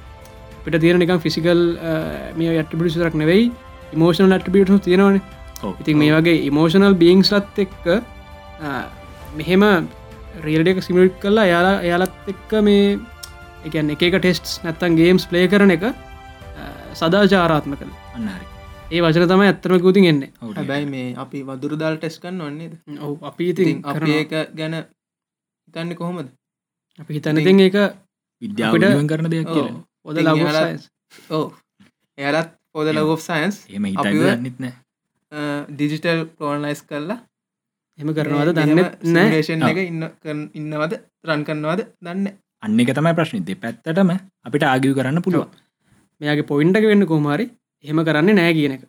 පිට තියෙන නිකම් ෆිසිකල් මේ ඇටබිටිසරක් නෙවෙයි ඉමෝෂනල් ඇටබිටු තියෙනවන. ඉතින් මේ වගේ ඉමෝෂනල් බීංස්ලත් එක්ක මෙහෙම රියල්ඩක සිමිට් කරලා යාලා එයාලත් එක්ක මේ එකන් එක ටෙස්ට් නැත්තන් ගේම්ස් ප්ලේ කරන එක සදාචාරාත්ම කළ අන්නහරි ඒ වචන තමයි ඇත්තරම ගුතින් එන්නේ. හැබැයි මේ අපි වදුරු දාල් ටෙස් කන්න ඔන්නේද ඔව් අපි ඉතින් අපි ඒක ගැන හිතන්න කොහොමද? අපි හිතනතින් ඒක විද්‍යාවන් කරන දෙයක්. කියලා එයාලා- ඕ එයාලත් පෝද ලගෝ් සයින්ස් එම අපිව- හිතන්නත් නෑ. ඩිජිටල් පලෝනයිස් කරලා එම කරනවද? දන්න නෑ. සිමේෂන් එක ඉන්න ඉන්නවද? රන් කරනවාද? දන්න අන්න එක තමයි ප්‍රශ්නි. දෙ පැත්තටම අපිට ආගිව කරන්න පුළුවන්. මෙයාගේ පොයින්ටක වෙන්න කොමාරි එහෙම කරන්න නෑ කියන එක.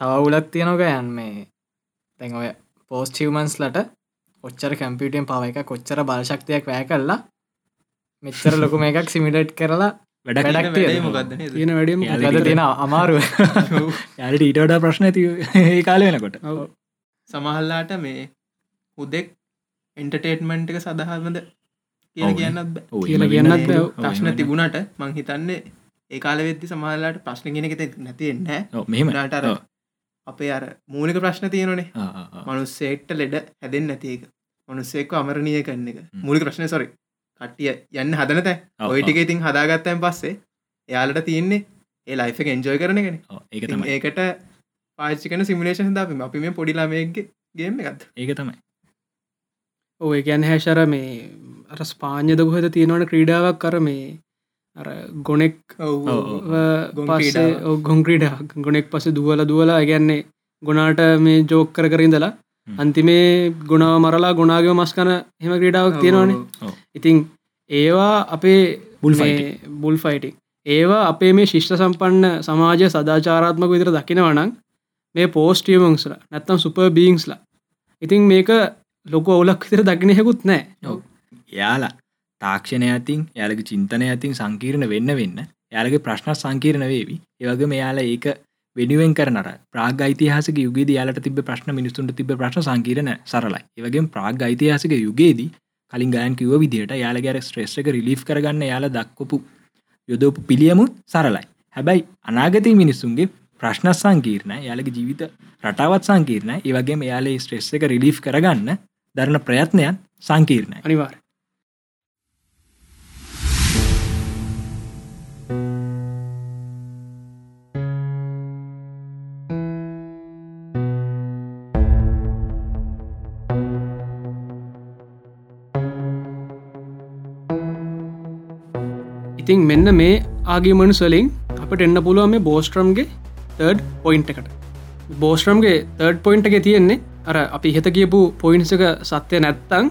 තව උලත් තියෙනක යන් මේ. තැන් ඔය පෝස්ටිවමන්ස් ලට ඔච්චර කැම්පියටෙන් පව එක කොච්චර බලශක්තියක් වැෑ කල්ලා මෙච්චර ලොකුම එකක් සිමිටට් කරලා වැඩක්? තියෙන වැඩියම ගද තියෙන අමාරුව. යාලට ඊටඩ ප්‍රශ්න ඇති ඒ කාල වෙනකොට. සමහල්ලාට මේ හුදෙක් එන්ටර්ටේට්මන්ට් එක සඳහාමද කිය ඔව්. කියන්නත් බෑ. ඔව්, කියලා එහෙම කියන්නත් ප්‍රශ්න. තිබුණට මං හිතන්නේ ඒ කාල වෙද්දි සමහල්ලාට ප්‍රශ්න ගෙන එක නැතිෙන්න ඔව්, මෙහෙම නාට අර ඔව්. අපේ අර මූලික ප්‍රශ්න තියෙනනේ. මනුස්සෙක්ට ලෙඩ හැදෙන් නැති එක. මනුස්සෙක්ව අමරණය කරන්න එක. මූලික ප්‍රශ්නය සොරි කට්ටිය යන්න හදනත ඔයිටික ඉතින් හදාගත්තයන් පස්සේ එයාලට තියෙන්නේ ඒ ලයිෆ එක එන්ජෝය කරනගෙන ඔව්, ඒක ඉතින් තමයි ඒකට පාච්චිකන සිමිලේෂන් දාපිම අපි මේ පොඩිලාමයගේ ගේම එකත් ඒක තමයි ඔය ගැන් හැෂර මේ අර ස්පාඥද කොහෙද තියෙනවන ක්‍රීඩාවක් කර මේ අර ගොනෙක් ඔව්, ඔව්. ගොන් පස්සේ ක්‍රීඩාව. ගොන් ක්‍රීඩ ගොනෙක් පස දුවල දුවලා ගැන්නේ ගොනාට මේ ජෝක් කර කරින්දලා. අන්තිමේ ගුණාව මරලා ගුණාගේ මස්කන හෙම ක්‍රීඩාවක් තියෙනවානේ. ඉතිං ඒවා අපේ Bull බුල් ෆයිටි ඒවා අපේ මේ ශිෂ්ට සම්පන්න සමාජය සදාචාරාත්මක විතර දකිනවනං මේ පෝස්ටියමංස්ල නැත්තම් සුප බීංස්ලා ඉතින් මේක ලොක ඔවුලක් විතර දකිනයකුත් නෑ. යාලා තාක්ෂණය ඇතින් යාලගේ චින්තනය ඇතින් සංකීරණ වෙන්න වෙන්න යාලගේ ප්‍රශ්න සංකීරණ වේවි. ඒවගේ මෙයාලා ඒක වෙනුවෙන් කරනට ප්‍රාග යිතිහාසක යුගේද යාලට තිබ ප්‍රශ්න මිනිසුන්ට තිබ ප්‍රශ්න සංකීරණ සරලයි. ඒවගේ ප්‍රාග යිතිහාසක යුගේදී කලින් ගයන් කිව විදිට යාල ගැර ස්ට්‍රෙස් එක රිලිෆ් කරගන්න යාල දක්කොපු යොදපු පිළියමුත් සරලයි. හැබැයි අනාගතය මිනිස්සුන්ගේ ප්‍රශ්න සංකීර්ණ යාලගේ ජීවිත රටාවත් සංකීර්ණ ඒවගේ යාලේ ස්ට්‍රෙස් එක රිලිෆ් කරගන්න දරන ප්‍රයත්නයන් සංකීර්ණයි. අනිවාර් ඉතින් මෙන්න මේ ආගේමනු සලින් අපට එන්න පුළුව මේ බෝස්ට්‍රම්ගේ තර්ඩ් පොයින්ට එකට. බෝස්ට්‍රම්ගේ තර්ඩ් පොයින්ට එක තියෙන්නේ අර අපි හෙත කියපු පොයින්සක සත්‍යය නැත්තං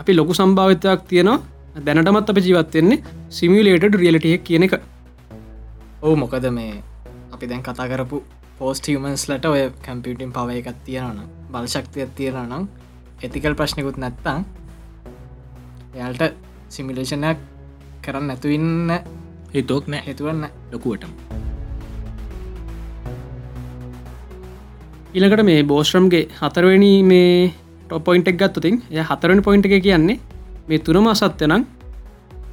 අපි ලොකු සම්භාවිතයක් තියෙනවා. දැනටමත් අප ජීවත්වෙන්නේ සිමියලේට රියලටියක් කියන එක. ඔවු මොකද මේ අපි දැන් කතා කරපු පෝස්ට මන්ස්ලට ඔය කැම්පියටින් පව එකත් තියෙනවන බලශක්තියක් තියෙනනම් එතිකල් ප්‍රශ්නකුත් නැත්තං එයාල්ට සිමිලේෂනයක් කරන්න නැතුවන්න හිතෝක් නෑ. හේතුවන්න ලොකුවටම. ඊළකට මේ බෝස්ට්‍රම්ගේ හතරවැනි මේ ටොපොයින්ටක් ගත්තුතින් එය හතරවනි පොයින්ට එක කියන්නේ මේ තුනම අසත්‍යනම්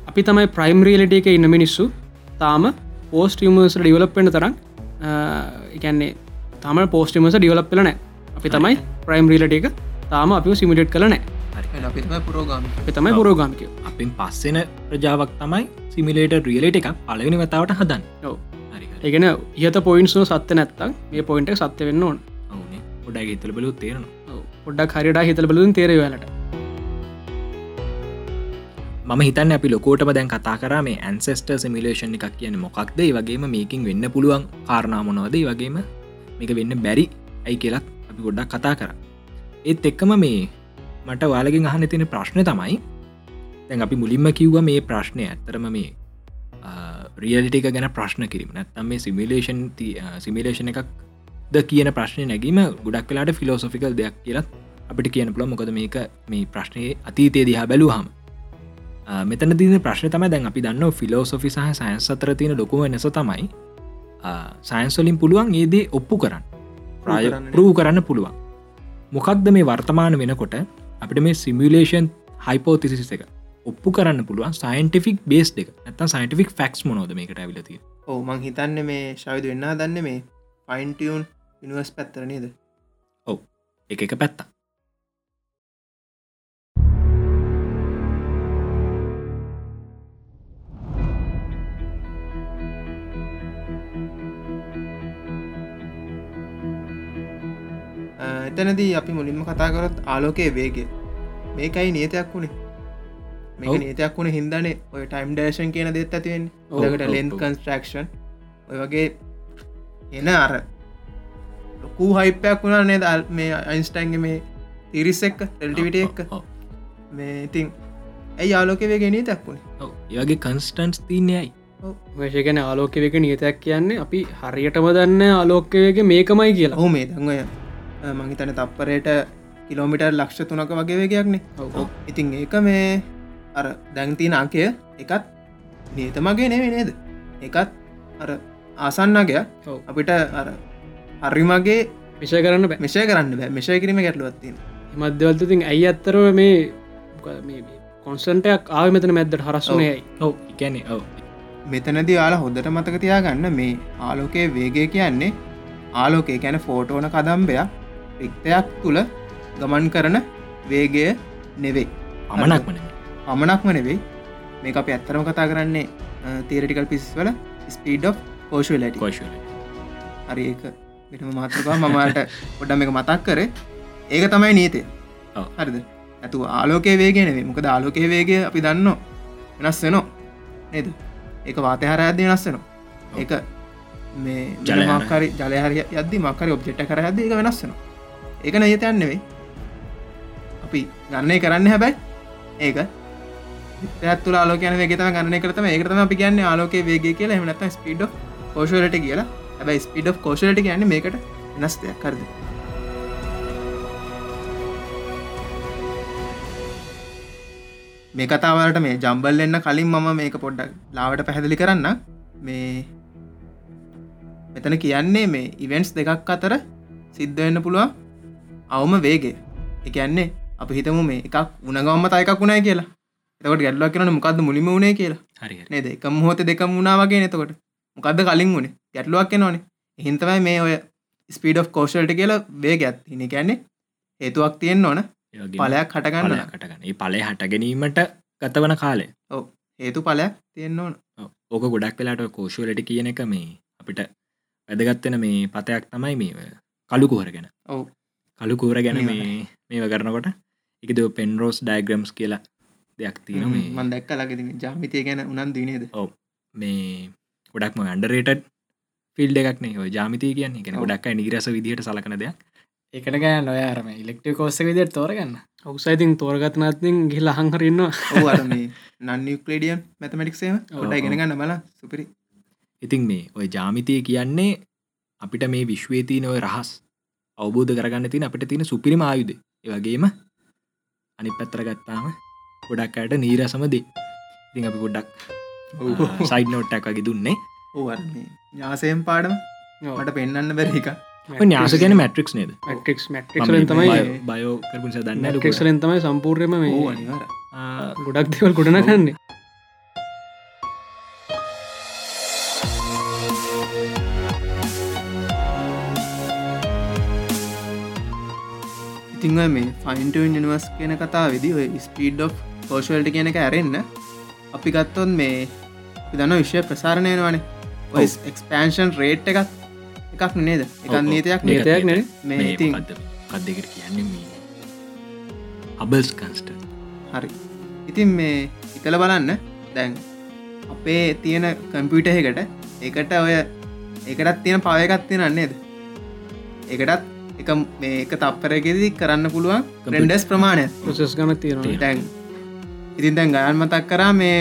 අපි තමයි ප්‍රයිම් රියලිට එක ඉන්න මිනිස්සු. තාම පෝස්ටිමර්ස් ඩිවලප්ෙන්ට තරම් එකන්නේ තම පෝස්ටිමස ඩියවලප් පලන අපි තමයි ප්‍රයිම් රිලට එක තාම අපි සිමිට් කලනෑ අපිම පුරෝගාම. අපි තමයි පුරෝගාමිකය අපින් පස්සෙන ප්‍රජාවක් තමයි සිමිලේට රියලට එකක් පලවෙනි වතාවට හදන්න. ඔව. හරි හරි. ඒගෙන ඉහත පොයින්සු සත්‍ය නැත්තම් මේ පොයින්ට සත්‍ය වෙන්න ඕන. ගොඩක් ඉතල බලු තේරන පොඩ්ඩක් හරිට හිතල බලුන් තේරවලට ම හිතන්න අපි ලොකෝටම දැන් කතා කර මේ ඇන්සෙස්ට සිමිලේෂන් එකක් කියන මොකක්ද? වගේම මේකින් වෙන්න පුළුවන් කාරණාමනවද වගේම මේක වෙන්න බැරි ඇයි කියලත් අපි ගොඩ්ඩක් කතා කර. ඒත් එක්කම මේ මට වාලගෙන් අහන තින ප්‍රශ්නය තමයි දැන් අපි මුලින්ම කිව්ව මේ ප්‍රශ්නය ඇත්තරම මේ රියල්ටික ගැන ප්‍රශ්න කිරීම. නැත්තම් මේ සිමිලේෂන් සිමිලේෂන් එකක් ද කියන ප්‍රශ්නය නැගීම ගොඩක් කලාට ෆිලෝසොෆිකල් දෙයක් කියලත් අපිට කියන පුළ මොකද මේක මේ ප්‍රශ්නය අතීතය දිහා බැලූහම මෙතන දින ප්‍රශ්න තම දැන් අපි දන්න ෆිලෝසොෆි සහ සයින්ස් අතර තියෙන ලොකුව නැස තමයි සයින්ස්වලින් පුළුවන් ඒදේ ඔප්පු කරන්න. ප්‍රාය. ප්‍රූ කරන්න පුළුවන්. මොකක්ද මේ වර්තමාන වෙනකොට අපිට මේ සිමිලේෂන් හයිපෝතිසිස් එක ඔප්පු කරන්න පුළුවන් සයින්ටිෆික් බේස් එක. ඇත සයින්ටිෆික් ෆක්ස් මොනෝද මේකට ඇවිලති ඔව මං හිතන්න මේ ශවිද වෙන්න දන්න මේ පයින්ටියන් ඉනිවස් පැත්තර නේද? එක එක පැත්තා එතනදී අපි මුලින්ම කතා කරත් ආලෝකයේ වේගේ මේකයි නියතයක් වුණේ මේක ඔව්. නීතයක් වුණ හින්දනේ ඔය ටයිම් ඩේෂන් කියන දෙත් ඇතිවෙන් ඔකට ලෙන්. කන්ස්ට්‍රක්ෂන් ඔය වගේ එන අර ලොකූ හයිපයක් වුණා නේද? මේ අයින්ස්ටයින්ගේ මේ තිරිස් එක්ක ටෙල්ටිවිට එක්ක? මේ ඉතින් ඇයි ආලෝකවේ ගෙන තැක්වුණේ ඒගේ කන්ස්ටන්ස් තියන්නේයි වේශකන ආලෝකවක නියතයක් කියන්නේ අපි හරියටම දන්න ආලෝකයගේ මේකමයි කියලා. ඔහු මේ දං ඔය මංහිතන තප්පරයට කිලෝමිටර් ලක්ෂ තුනක වගේ වේගයක්නේ. ඔව්. ඉතින් ඒක මේ අර දැන්තින අංකය එකත් නේතමගේ නෙවේ නේද? එකත් අර ආසන්නගය. අපිට අර හරිමගේ විෂය කරන්න බෑ. මෙෂය කරන්න බෑ. මෙෂය කිරීම ගැටලුවත්තින මධ්‍යවල්තතින් ඇයි අත්තරව මේ කොන්සන්ටයක් ආව මෙතන මැද්දට හරස්සුනයයි ඔව. එකැනෙ ඔව. මෙතනද යාලා හොඳට මතක තියාගන්න මේ ආලෝකයේ වේගය කියන්නේ ආලෝකය ගැන ෆෝටෝන කදම්බයක් රික්තයක් තුළ ගමන් කරන වේගය නෙවෙයි. අමනක්මන අමනක්ම නෙවෙයි. මේ අප ඇත්තරම කතා කරන්නේ තේරටිකල් පිස් වල ස්පීඩ් පෝෂලට හරි ඒක මෙටම මාතකවා මමට පොඩ්ඩම එක මතක් කර. ඒක තමයි නීතය ඔව්. හරිද? ඇතු ආලෝකේ වේගෙනවේ මොකද ආලෝකේ වේග අපි දන්න. වෙනස් වෙනෝ. නේද? ඒක වාතහර ඇද වෙනස් වෙනවා ඒක මේ. ජලමාකාරි ජලහරි යද්දි මක්කරි ඔබ්ජෙට් කර? ඇද එක වෙනස් වෙනවා ඒක නයතයන් නෙවෙයි. අපි ගන්නේ කරන්න හැබැයි ඒක. ඇත්තු ආලෝකයන වේගතම ගන්න කරතම ඒකතම අපි කියන්න ආලෝක වේගේ කියලා. එමනත් ස්පීඩ් කෝෂලට කියලා. ඇබයි ස්පීඩ් කෝෂලට කියන්න මේකට වෙනස්තයක් කරද මේ කතාවලට මේ ජම්බල් එන්න කලින් මම මේක පොඩ්ඩක් ලාවට පැහැදිලි කරන්න. මේ මෙතන කියන්නේ මේ ඉවෙන්ස් දෙකක් අතර සිද්ධ වෙන්න පුළුවන්. අවම වේගේ එකන්නේ අපි හිතමු මේ එකක් උනගම්ම තයකක් වුණයි කියලා. එතකට ගැල්ලක් කරන මොකක්ද මුලිම වුණේ කියලා? හරි නේද? එක මොහොත දෙක මුණනා වගේ නතකොට මොකක්ද කලින් වුණේ ගැටලුවක් එනවානේ එහින්තමයි මේ ඔය ස්පීඩ් of කෝෂල්ට කියලා වේගත් හිනි කියන්නේ හේතුවක් තියෙන් ඕන. පලයක් හටගන්න කටගන්න පලය හට ගැනීමට ගතවන කාලේ හේතු පලයක් තියෙන් ඕන. ඕක ගොඩක් වෙලාට කෝෂුවලට කියන එක මේ අපිට වැදගත්වෙන මේ පතයක් තමයි මේ ඔය කළු කුහර ගැන. ඔව් කළු කූර ගැන. මේ මේව කරනකොට එකද පෙන්රෝස් ඩයිග්‍රම්ස් කියලා දෙයක් තියෙන මේ. මන් දැක්ක ලගෙති ජාමිතය ගැන උනන් දිනේද මේ ගොඩක්ම අන්ඩරේටඩ් ෆිල් එකක්නේ ඔය ජාමිතය කියන්නේ. කෙන ඔව්. ගොඩක් නිරස විදිහට සලකන දෙයක්. එකට ගෑන් නොයාරම ඉලෙක්ට්‍රික කෝස්ස විදිට තෝරගන්න. ඔවසයිතින් තෝරගතනත්තින් ගිල් අහංහරන්න ඔව අර මේ නන්නිකලේඩියම් මැතමටික්සේම ොඩ ගෙනගන්න බල සුපිරි. ඉතින් මේ ඔය ජාමිතය කියන්නේ අපිට මේ විශ්වේතිය නොව රහස් අවබෝධ කරගන්න තින අපිට තියෙන සුපිරිම ආයුද ඒවගේම අනි පැත්තර ගත්තාම ගොඩක් අයට නීරසමදේ ඉතින් අපි ගොඩක් සයිඩ් නෝට්ටක් වගේ දුන්නේ. ඕ ඥාසයෙන් පාඩම. මට පෙන්න්න බැරි එක ඥාස ගැන මැට්‍රික්ස් නේද? මැට්‍රික්ස් මැට්‍රික්ලෙන් තමයි බයෝ කරපුස දන්න ක්ෙක්ලෙන් තමයි සම්පූර්යම ගොඩක් දෙවල් ගොඩන ඉතිං ඔය මේ ෆයින්ට නිවස් කියන කතා වෙදි ඔය ස්පීඩ් of කෝෂල්ට කියන එක ඇරෙන්න්න අපි ගත්තොත් මේ දන්න විශ්ය ප්‍රසාරණයනවනේ ඔය එක්ස්පෑන්ෂන් රේට් එකත් එකක් නේද? එකක් නීතයක් නීතයක්. නේ? මේ ඉතින් කදකට කියන්නේ? අබල්ස් කන්ස්ට හරි. ඉතින් මේ ඉතල බලන්න. දැන් අපේ තියෙන කම්පියුට එකට එකට ඔය ඒකටත් තියෙන පවයකත් තියෙන නේද? ඒකටත් එක මේ එක තප්පරගෙදි කරන්න පුළුවන් රෙන්ඩස් ප්‍රමාණය ප්‍රසෙස් ගන තියෙනවා. දැන් ඉතින් දැන් ගයන් මතක් කරා මේ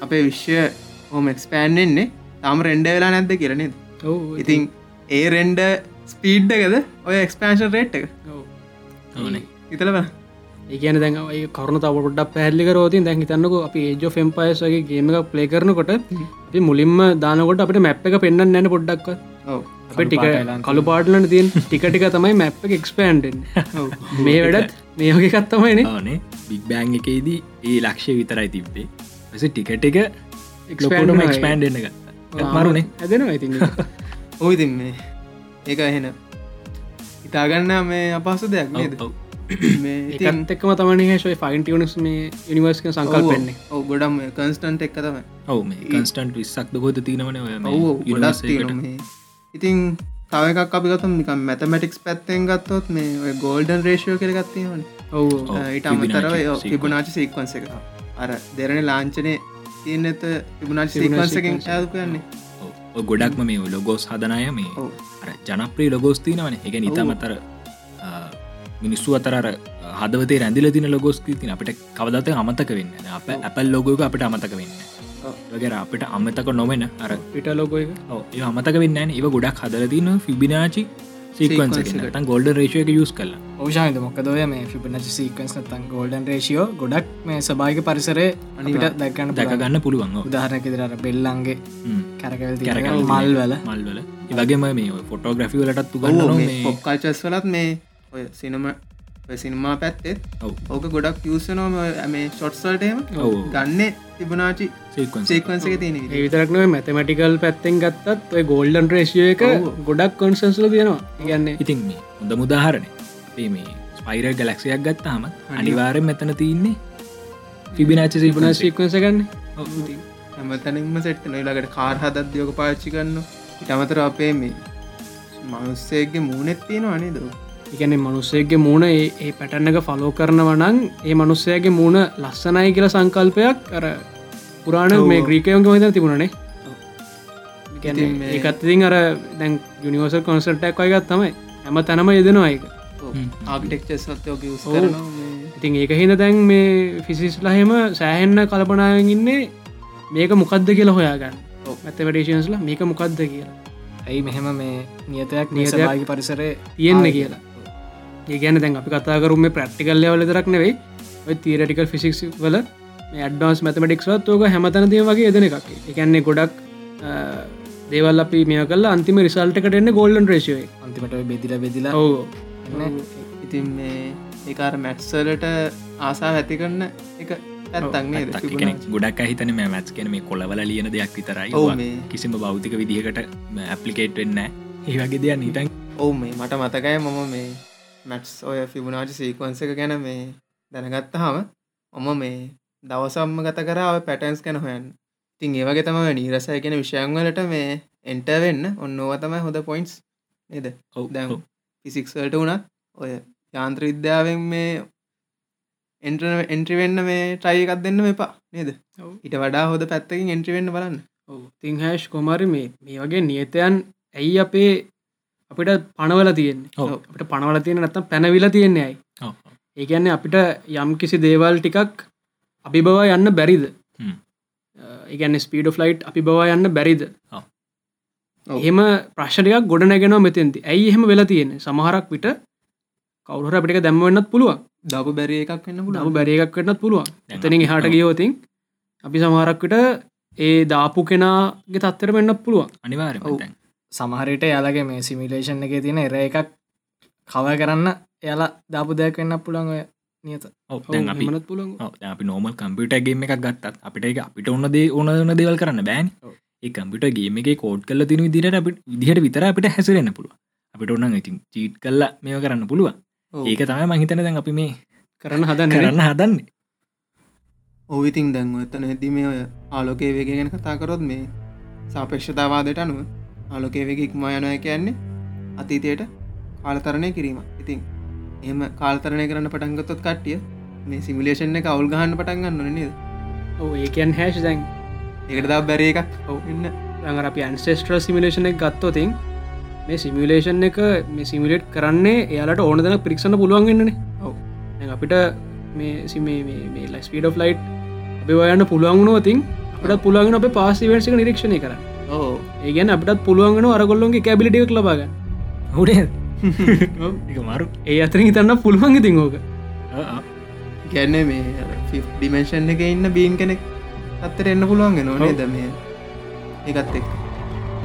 අපේ විශ්ව හෝම එක්ස්පෑන්ෙන්නේ තම රෙන්ඩ වෙලා නැද්ද කියරනෙද ඔව් ඉතින් ඒ රෙන්ඩ ස්පීඩ්ඩකද ඔය එක්ස්පෑන්ෂන් රේට් එක? ඔව්. ඉතල බල ඒගන දැන් කරුණ තව පොඩක් පැහල්ලි රෝතින් දැන් හිතන්නක අපි ඒජෝ ෆෙම්පයස් වගේ ගේම එක ප්ලේ කරනකොට අපි මුලින්ම දානකොට අපට මැප් එක පෙන්න්න නැන පොඩ්ඩක් ඔව. අප ටික කළු පාටලන තියෙන් ටික ටික තමයි මැප් එක එක්ස්පෑන්ඩෙන් මේ වැඩත් මේ වගේ කත්තමයින ආනේ බික් බෑන් එකේදී ඒ ලක්ෂය විතරයි තිබ්බේ. ඇස ටිකට එක වුණා එක්ස්පෑන්ඩ එක මරුණේ ඇදෙනවා ඉතින් ඕයිතින් මේ ඒක එහෙන ඉතාගන්න මේ අපහසු දෙයක් නේද ඔව්, ඔව්. මේ ඉතින් එකත් එක්ම තමන ශයි ෆයින්ටියනස් මේ යනිවර්ස්ක සංකල් පෙන්නේ ඔව ගොඩම් කන්ස්ටන්ට එක් තම ඔව කන්ස්ටන්ට විස්සක් ගොත තිනවන. තියෙන ඉතින් තවක අපි ගතම නිකම් මැතමටික්ස් පැත්තෙන් ගත්තොත් මේ ගෝල්ඩන් රේෂෝ කර ගත්තිවන ඔව් Fibonacci අමතරව. තිබුණාචි සීක්වන්ස එක. අර දෙරණ ලාංචනය තියන්න ඇත Fibonacci සීක්වන්සකින්. ඇදු කරන්නේ ගොඩක්ම මේ ලොගෝස් හදනය මේ ජනප්‍රී ලොගෝස් තිනවන එක නිතමතර මිනිස්සු අතර හදවතේ රැඳිල තින ලොගෝස් තින අපිට කවදත අමතක වෙන්න අප ඇපල් ලොගෝක අපිට අමතක වෙන්න. වගේර අපිට අමතක නොවෙන අර පිට ඔව්, ඒ අමතක වෙන්න ඒව ගොඩක් හදලතින ෆිබිනාචි එකට. ගොල්ඩ රේෂය එක. යුස් කලා ඕෂාහිත මොකදොය මේ ෆිපනච සීකන්ස් නත්තන් ගෝල්ඩන් රේෂියෝ ගොඩක් මේ සභාග පරිසරේ අනිට දැක්කන්න දැක ගන්න පුළුවන්. උදාහරනක දිරට බෙල්ලන්ගේ ම්. කැරකවල් කැරකැවල් මල් වල මල්වල. ඒවගේම මේ ෆොටෝග්‍රෆි වලටත් ඔව්, උගන්න මේ පොප් කල්චස් වලත් මේ ඔය සිනම සිනමා පැත්තෙත් ඔව්. ඕක ගොඩක් යසනෝම මේ ෂොට්සල්ටම. ගන්න තිබනාචි සීකන්ස ඒ විතරක්නව මැතමටිකල් පැත්තෙන් ගත්තත් ඔය ගෝල්ඩන් රේෂය එක. ගොඩක් කොන්සන්ස්ල තියෙනවා. ඉගන්නේ ඉතින් මේ හොඳ මුදාහරණය අපේ මේ ස්පයිර ගැලක්ෂයක් ගත්තාම අනිවාරෙන් මෙතන තියන්නේ තිබුණ සිපන ශීක්වස ගන්න හැමතැනින්ම සෙට්ට නොයිලාකට කාර් හදත් යෝක පාච්චි කන්න ඉටමතර අපේ මේ මනුස්සේගේ මූනෙත් තියෙන අනේ ද ඉගැන මනුස්සයගේ මූුණ ඒ ඒ පැටන්න එක ෆලෝ කරනවනං ඒ මනුස්සයගේ මූුණ ලස්සනයි කියල සංකල්පයක් අර පුරාණ මේ ග්‍රීකයෝගේ මත තිබුණනේ. ඒකත්තිතින් අර දැන් යුනිවර්සල් කොන්සල්ටක් අයගත් තමයි. හැම තැනම යෙදෙනවා එක. කරන ඉතින් ඒක හිද දැන් මේ ෆිසිස්ලහෙම සෑහෙන්න කල්පනායෙන් ඉන්නේ මේක මොකක්ද කියලා හොයාගන්න. මැතවටේෂන්ස්ලා මේක මොකක්ද කියලා. ඇයි මෙහෙම මේ නියතයක් නියතයක් නියතභාගි පරිසරේ තියෙන්න කියලා ඒ ගැන දැන් අපි කතා කරුම ප්‍රක්ටිකල් ලවල දරක් නෙවෙයි. ඔය තීරටිකල් ෆිසික්ස් වල ඇඩ්ඩන්ස් මැතමටික්ස්වත් ඕක හැමතන දේ වගේ එදන එකක්. එකන්නේ ගොඩක් දේවල් අපි මේ කල අන්තිම රිසල්ටකට එන්න ගෝල්ඩන් රේශය අන්තිමට ඔය බෙදිල බෙදිලා ඔව. එන්න. ඉතින් මේ ඒකාර මැට්සලට ආසා ඇති කරන්න එක ඇත්තන්නේ ගොඩක් හිතන මේ මැත්ස් කෙන මේ කොලවල ලියන දෙයක් විතරයි. කිසිම බෞතික විදිහකට ඇපලිකේට් වෙන්න ඒ වගේ දෙයක් නිටන් ඔවු මේ මට මතකයි මම මේ මැට්ස් ඔය ෆිබුනාජි සීකවන්ස එක ගැන මේ දැනගත්ත හම ඔම මේ දවසම්ම ගත කරාව පැටන්ස් ගැන හොයන්න. තින් ඒවගේ තම නීරසය කියෙන විෂයන්වලට මේ එන්ට වෙන්න. ඔන්න ඕව තමයි හොඳ පොයින්ස් නේද? ඔව් දැන් ඔව්. ෆිසික්සල්ට වුණත් ඔය යාන්ත්‍ර විද්‍යාවෙන් මේ එන්ට්‍ර එන්ට්‍රිවෙන්න මේ ට්‍රයි එකක් දෙන්න එපා. නේද? ඔව්. ඉට වඩා හොද පැත්තකින් එන්ට්‍රිවෙන්න බලන්න. තිං හැෂ් කොමරි මේ මේ වගේ නියතයන් ඇයි අපේ අපිට පනවල තියෙන්නේ. අපට පනවල තියෙන නැත්තම් පැනවිල තියෙන්නේ ඇයි ඔව්. ඒගැන්නේ අපිට යම් කිසි දේවල් ටිකක් අපි බව යන්න බැරිද හ්ම්. ඒගැන්න ස්පීඩ ෆ්ලයිට් අපි බව යන්න බැරිද ඔව්. ඔව්. එහෙම ප්‍රශ්නයක් ගොඩ නැගෙනවා මෙතෙන්ති ඇයි එහෙම වෙලා තියෙන්නේ සමහරක් විට කවුර අපිට දැම්මවෙන්නත් පුළුවන් දපු බැරි එකක් වෙන්න පුළුවන් බැරි එකක් වෙන්නත් පුළුවන් එතනින් ඔව්. ගියෝතින් අපි සමහරක්විට ඒ දාපු කෙනාගේ තත්තර වෙන්නත් පුළුවන් අනිවාරම සමහරයට යාලගේ මේ සිමිලේෂන් එක තියෙන එර එකක් කව කරන්න එයාලා දාපු දෙයක් වෙන්න පුළුවන් ඔය නියත. ඔව් දැන් අපි මනත් පුළුවන්. ඔව්, දැන් අපි නෝමල් කම්පියුටගේම එකක් ගත්තත් අපිට එක අපිට ඔන්න දේ ඕන ඕන දේවල් කරන්න බෑන්. ඒ කම්පිට ගේම එක කෝඩ් කල තින විදිට අපි විදිහට විතර අපිට හැසිරෙන්න්න පුළුව අපිට ඔන්න ඉතින් චීට් කල්ලා මේ කරන්න පුළුව. ඒක තමයි මහිතන දැන් අපි මේ කරන්න හදන්න. කරන්න හදන්නේ. ඔවිතින් දැන් එතන ඇති මේ ඔය ආලෝකේ වේග ගැන කතාකරොත් මේ සාපේක්ෂතාවාදයට අනුව ආලෝකේ වේග ඉක්ම යනය කියන්නේ අතීතයට කාලතරණය කිරීම. ඉතින් එම කාල්තරණය කරන්න පටන්ගතොත් කට්ටිය මේ සිමිලේෂන් එක අවුල් ගහන්න පටන්ගන්න නේද? ඕ ඒකන් හැෂ් දැන්. ඒකට දා බැරි එකක්. ඔව්. ඉන්න. රඟර අපි අන්සෙස්ට්‍ර සිමිලේෂන එක ගත්තෝතින් මේ සිමිලේෂන් එක මේ සිමිලේට් කරන්නේ එයාලට ඕන දෙන පිරික්ෂණ පුළුවන්ගන්නන ඔව්. අපිට මේ සිමේ ලයිස්පීඩ ෆ්ලයිට් අපිවයන්න පුළුවන්ගුණුවතින් අපට පුළුවන් අප පාසිවර්සික නිරීක්ෂණය කර ඕ ඒගැන අපිටත් පුළුවන්ගෙන අරගොල්ලොන්ගේ කැබිලිටික් ලබාගන්න හුඩේ එක මරු. ඒ අතරින් හිතන්න පුළුවන් ඉතින් ඕක. ගැන්න මේ ඩිමේශන් එක ඉන්න බීන් කෙනෙක් අත්තර එන්න පුළුවන්ගෙන නොනේ ද මේ? ඒකත් එක්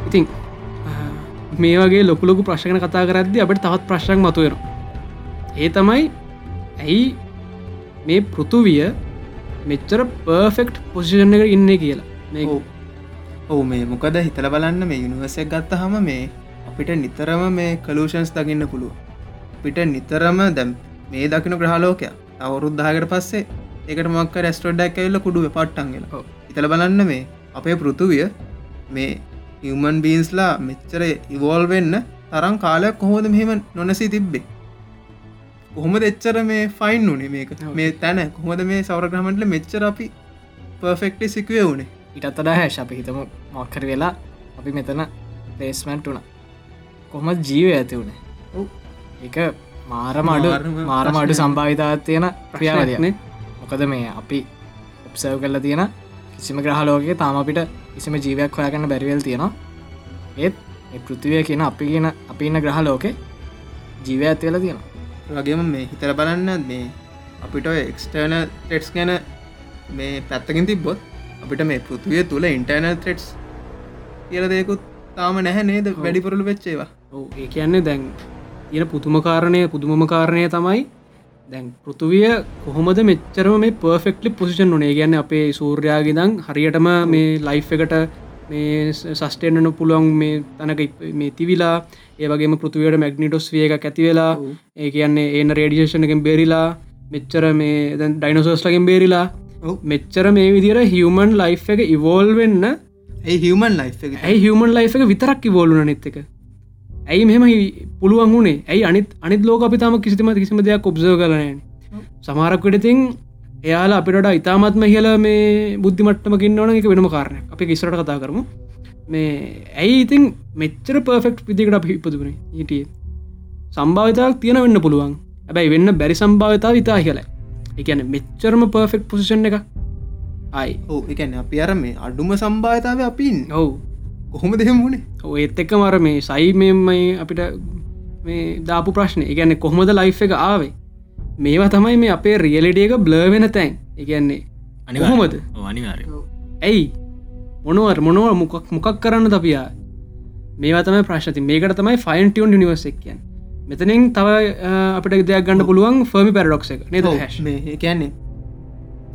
ඉතින් මේ වගේ ලොකුලොකු ප්‍රශ්න කතා කරද්දි අපට තවත් ප්‍රශ්නක් මතුවෙන ඒ තමයි ඇයි මේ පෘතුවිය මෙච්චර පර්ෆෙක්ට් පොසිෂන් එක ඉන්න කියලා? මේ ඔව්. මේ මොකද හිතල බලන්න මේ යුනිවර්සයක් ගත්ත හම මේ අපිට නිතරම මේ කලූෂන්ස් දකින්න පුළුව පිට නිතරම දැම් මේ දකින ග්‍රහලෝකය අවුරුද්ධාකට පස්සේ එකට මක් රෙස්ටෝඩ්ඩක් ඇල්ල කුඩුව පට්ටන්ගෙන ඉතල බලන්න මේ අපේ පෘතුවිය මේ හිවමන් බීන්ස්ලා මෙච්චර ඉවෝල් වෙන්න තරම් කාලයක් කොහොද මෙහෙම නොනැසී තිබ්බේ? කොහොම එච්චර මේ ෆයින් වනේ මේක? මේ තැන කොහොද මේ සවරග්‍රහමටල මෙච්චර අපි පර්ෆෙක්ටි සිකුවේ වුණේ ඉටත් අඩා හැශ අපි හිතම මොක්කර වෙලා අපි මෙතන පලේස්මන්ට් වන කොහොම ජීව ඇති වුණේ. එක මාරම අඩු මාරම මාරම අඩු ප්‍රශ්නයක්. සම්භාවිතාවත් තියෙන ප්‍රශ්නයක්නේ. මොකද මේ අපි ඔප්සව් කරලා තියෙන කිසිම ග්‍රහලෝකගේ තාම අපිට කිසිම ජීවයක් හොයාගන්න බැරිවල් තියෙනවා ඒත් පෘතිවය කියන අපි කියන අපි ඉන්න ග්‍රහලෝකෙ ජීවය ඇතිවෙල තියෙන වගේම මේ හිතර බලන්න මේ අපිට එක්ස්ටර්න ටෙට්ස් ගැන මේ පැත්තකින් තිබ්බොත් අපිට මේ පෘතිවය තුළ ඉන්ටර්නල් ටෙට්ස් කියල දෙකුත් තාම නැහැ නේද? වැඩිපුරළු වෙච්චේවා ඔව්. ඒ කියන්නේ දැන් තියෙන පුතුමකාරණය පුදුමම කාරණය තමයි දැන් පෘතුවිය කොහොමද මෙච්චරම මේ පර්ෆෙක්ලි පොසිෂන් වනේ ගැන්න අපේ සූර්යාගිදං හරියටම මේ ලයි් එකට මේ සස්ටේනන පුළුවන් මේ තනක මේ තිවිලා. ඒවගේ පෘතුවයට මැග්නිටොස් විය එක ඇතිවෙලා ඒ කියන්නේ ඒන රේඩියේෂණකෙන් බේරිලා. මෙච්චර මේ දැන් ඩයිනොසෝස්ලගෙන් බේරිලා මෙච්චර මේ විදිර හිවමන් ලයි් එක ඉවෝල් වෙන්න ඒ හිවමන් ලයි් එක ඇයි හිවමන් ලයි් එක විතරක් ඉවෝලුන නෙත් එක? ඇයි මෙම පුළුවන් වුණේ? ඇයි අනිත් අනිත් ලෝක අපි තම කිසිම කිසිම දෙයක් ඔබ්සව කරන සමාරක්කට ඉතින් එයාලා අපිට ඉතාමත්ම කියල මේ බුද්ධිමට්ටමකින් ඕන එක වෙනම කාරණ අපි කිස්සරට කතා කරමු. මේ ඇයි ඉතින් මෙච්චර පර්ෆෙක්් පිතිකට අප හිපතුනේ හිටිය සම්භාවිතාවක් තියෙන වෙන්න පුළුවන්. ඇබැයි වෙන්න බැරි සම්භාවිතාව ඉතා කියලා එකන මෙච්චරම පර්ෆෙක්් පොසිෂන් එක අයි ඕ එකන අපි අර මේ අඩුම සම්භාවිතාව අපින් ඔවු. කොහොම දෙහෙම වුණේ ඒත් එක්ක මර මේ සයි මෙමයි අපිට මේ දාපු ප්‍රශ්නය එකන්නේ කොහොමද ලයිෆ් එක ආවේ? මේවා තමයි මේ අපේ රියලිටිය එක බ්ලවෙන තැන්. එකන්නේ අනිහොමද අනිවාරය ඇයි? මොනවර් මොනව මොකක් මොකක් කරන්න තපියා මේවා තමයි ප්‍රශ්ති මේකට තමයි ෆයින් ටියන් නිවර්ස එකයන් මෙතනින් තව අපට දෙයක් ගන්න පුළුවන් ෆර්මි පැරඩොක්ස එක. නද කියන්නේ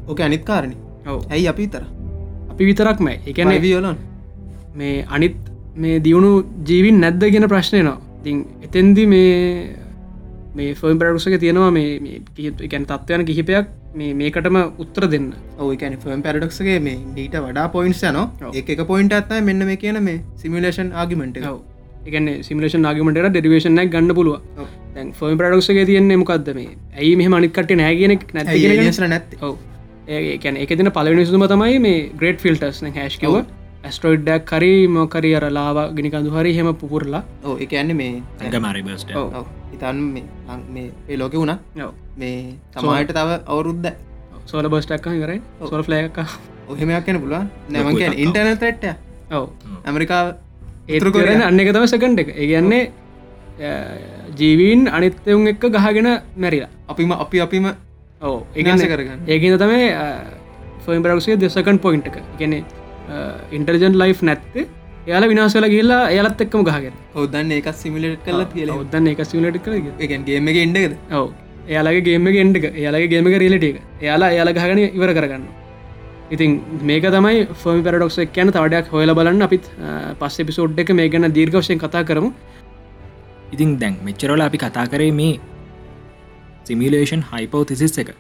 ඕක අනිත් කාරණ. ඇයි අපි තර අපි විතරක්ම එකන වියලන් මේ අනිත් මේ දියුණු ජීවින් නැද්ද ගෙන ප්‍රශ්නය නවා තින් එතෙන්දි මේ මේ ෆර්ම් පැරඩුසක තියෙනවා මේ එකැන් තත්වයන කිහිපයක් මේ මේකටම උත්තර දෙන්න. ඕකැන ෆර්ම් පැරඩක්ගේ මේ ඩීට වඩා පොයින්ස් යන එක පොයින්ට අත්තා මෙන්න මේ කියන මේ සිමිලේෂන් ආගිමෙන්ට එකන සිමිලේෂන් ආගමට ඩිවේශන ගන්න පුළුව දැන් ෆර්ම් ප්‍රඩක්ගේ තියන්නේ මොකක්ද මේ? ඇයි මෙහ මනිකට නෑගෙනෙක් නැ? නැත් ඔව. ඒකැන එක තින පලවෙනි සුම තමයි මේ ග්‍රේට් ෆිල්ටර්ස් හැස්කිව ඇස්ට්‍රෝයිඩ්ඩක් කරි මොකරි අර ලාව ගිනිකඳු හරි හෙම පුපුරලා. ඕ එකන්න මේ ඇගමරි බස්ට ඉතන් මේ ලෝක වුණ. ඔව්. මේ සමහට තව අවුරුද්ද සෝල බස්ටක් කරයි සොල ෆලෑක ඔහෙමයක් කියන පුළුවන්. නැමක ඉන්ටර්න තැට්ට ඔව. ඇමරිකාව ඒතුරකරන අන්න එක තම සකන්ඩ එක. ඒගන්නේ ජීවීන් අනිත්‍යවුන් එක්ක ගහගෙන මැරිලා. අපිම අපි අපිම ඕ විනාශ කරගන්න. ඒකන තමයි ෆෝම් බරක්සේ දෙසකන් පොයින්ට එක. ගැන ඉන්ටර්ජන් ලයි් නැත්තේ. එයාල විනාසල ගල්ලා එයාලත් එක්කම ගහගෙන. ඔවදන්න ඒකත් සිමිලට කල්ල තියල ඔදන්න එක සිලට කර එකන්ගේම එක ඉඩකද ඔව. එයාලගේ ගේම ගෙන්ඩක එයාලගේ ගේමක රිලට එක. එයාලා එයාල ගහගෙන ඉවර කරගන්න ඉතින් මේක තමයි ෆෝමි පරඩොක්ස කියන තවඩයක් හොල බලන්න. අපිත් පස් එපිසෝඩ් එක මේ ගැන දීර්ගවශයෙන් කතා කරමු. ඉතින් දැන් මෙච්චරල අපි කතා කරේ මේ සිමිලේෂන් හයිපෝතිසිස් එක.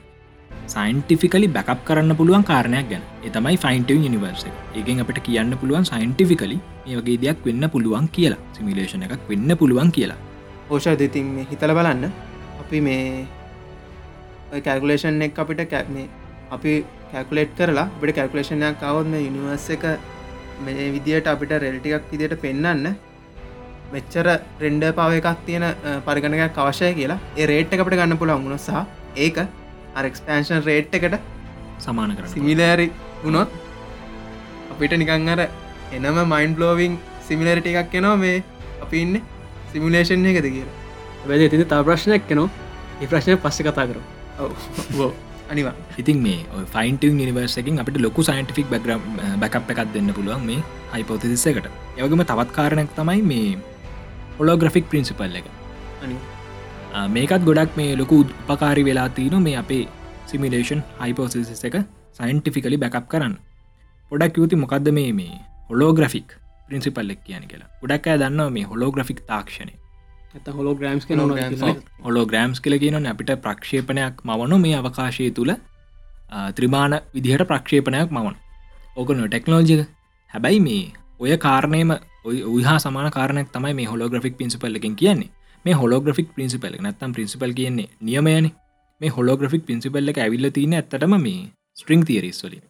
සයින්ටිෆිකලි බැකප් කරන්න පුළුවන් කාරණයක් ගැන. එතමයි ෆයින්ටව නිවර්ස ඒගෙන් අපට කියන්න පුළුවන් සයින්ටිෆිකලි ඒ වගේ දෙයක් වෙන්න පුළුවන් කියලා. සිමිලේෂන එකක් වෙන්න පුළුවන් කියලා. ඕෂ දෙතින් මේ හිතල බලන්න. අපි මේ කැල්කුලේෂන් එක් අපිට කැ- මේ අපි කැකුලේට් කරලා අපිට කැල්කුලේෂණයක් කවොත් මේ යනිවර්ස එක මේ විදියට අපිට රෙල්ටිකක් විදියට පෙන්න්න මෙච්චර රෙන්ඩ පාව එකක් තියෙන පරිගණයක් අවශ්‍යය කියලා. ඒ රේට් එකට ගන්න පුළ මුණ සහ ඒක අරක්ස්පෑන්ෂන් රේට් එකට සමාන කර සිමිලෑරි වුණොත් අපිට නිකං අර එනම මයින්් ලෝවිං සිමිලරිට එකක් එනවා මේ අපි ඉන්න සිමිලේෂන් එකද කියලා. වැද තින තා ප්‍රශ්නයක් කෙනවා ඒ ප්‍රශ්නය පස්සෙ කතා කරු ඔව් අනිවා. ඉතින් මේ ෆයින්ට නිවර්සකින් අපට ලොකු සයින්ටිෆික් බැග්‍රම් බැකප් එකක් දෙන්න පුළුවන් මේ හයිපෝතිසිස එකට. යවගම තවත් කාරණයක් තමයි මේ හොලෝග්‍රෆික් පින්සිපල් එක. මේකත් ගොඩක් මේ ලොකු උපකාරි වෙලා තියන මේ අපේ සිමිලේෂන් හයිපෝසිස් එක සයින්ටිෆිකලි බැකප් කරන්න. පොඩක් යුති මොකක්ද මේ මේ හොලෝග්‍රෆික් පින්සිපල් එක් කියන කියලා. ගොඩක් අය දන්නවා මේ හොලෝග්‍රෆික් තාක්ෂණය හොලෝ ග්‍රම්ස් හොලෝ ග්‍රම්ස් කල කියන අපිට ප්‍රක්ෂේපනයක් මවනු මේ අවකාශය තුළ. ත්‍රිමාණ විදිහට ප්‍රක්ෂේපනයක් මවන. ඕකන ටෙක්නෝජික හැබැයි මේ ඔය කාරණයම ඔය උහා සමාන කාරණයක් තමයි මේ හොලෝග්‍රෆික් පින්සිපල් එකින් කියන්නේ. මේ හොලෝග්‍රෆික් පින්සිපල් නත්තම් පින්සිපල් කියන්නේ නියමයන. මේ හොලෝග්‍රෆික් පින්සිපල් එක ඇවිල්ල තියන ඇත්තටම මේ ස්ට්‍රිං තිරිස් වලින්.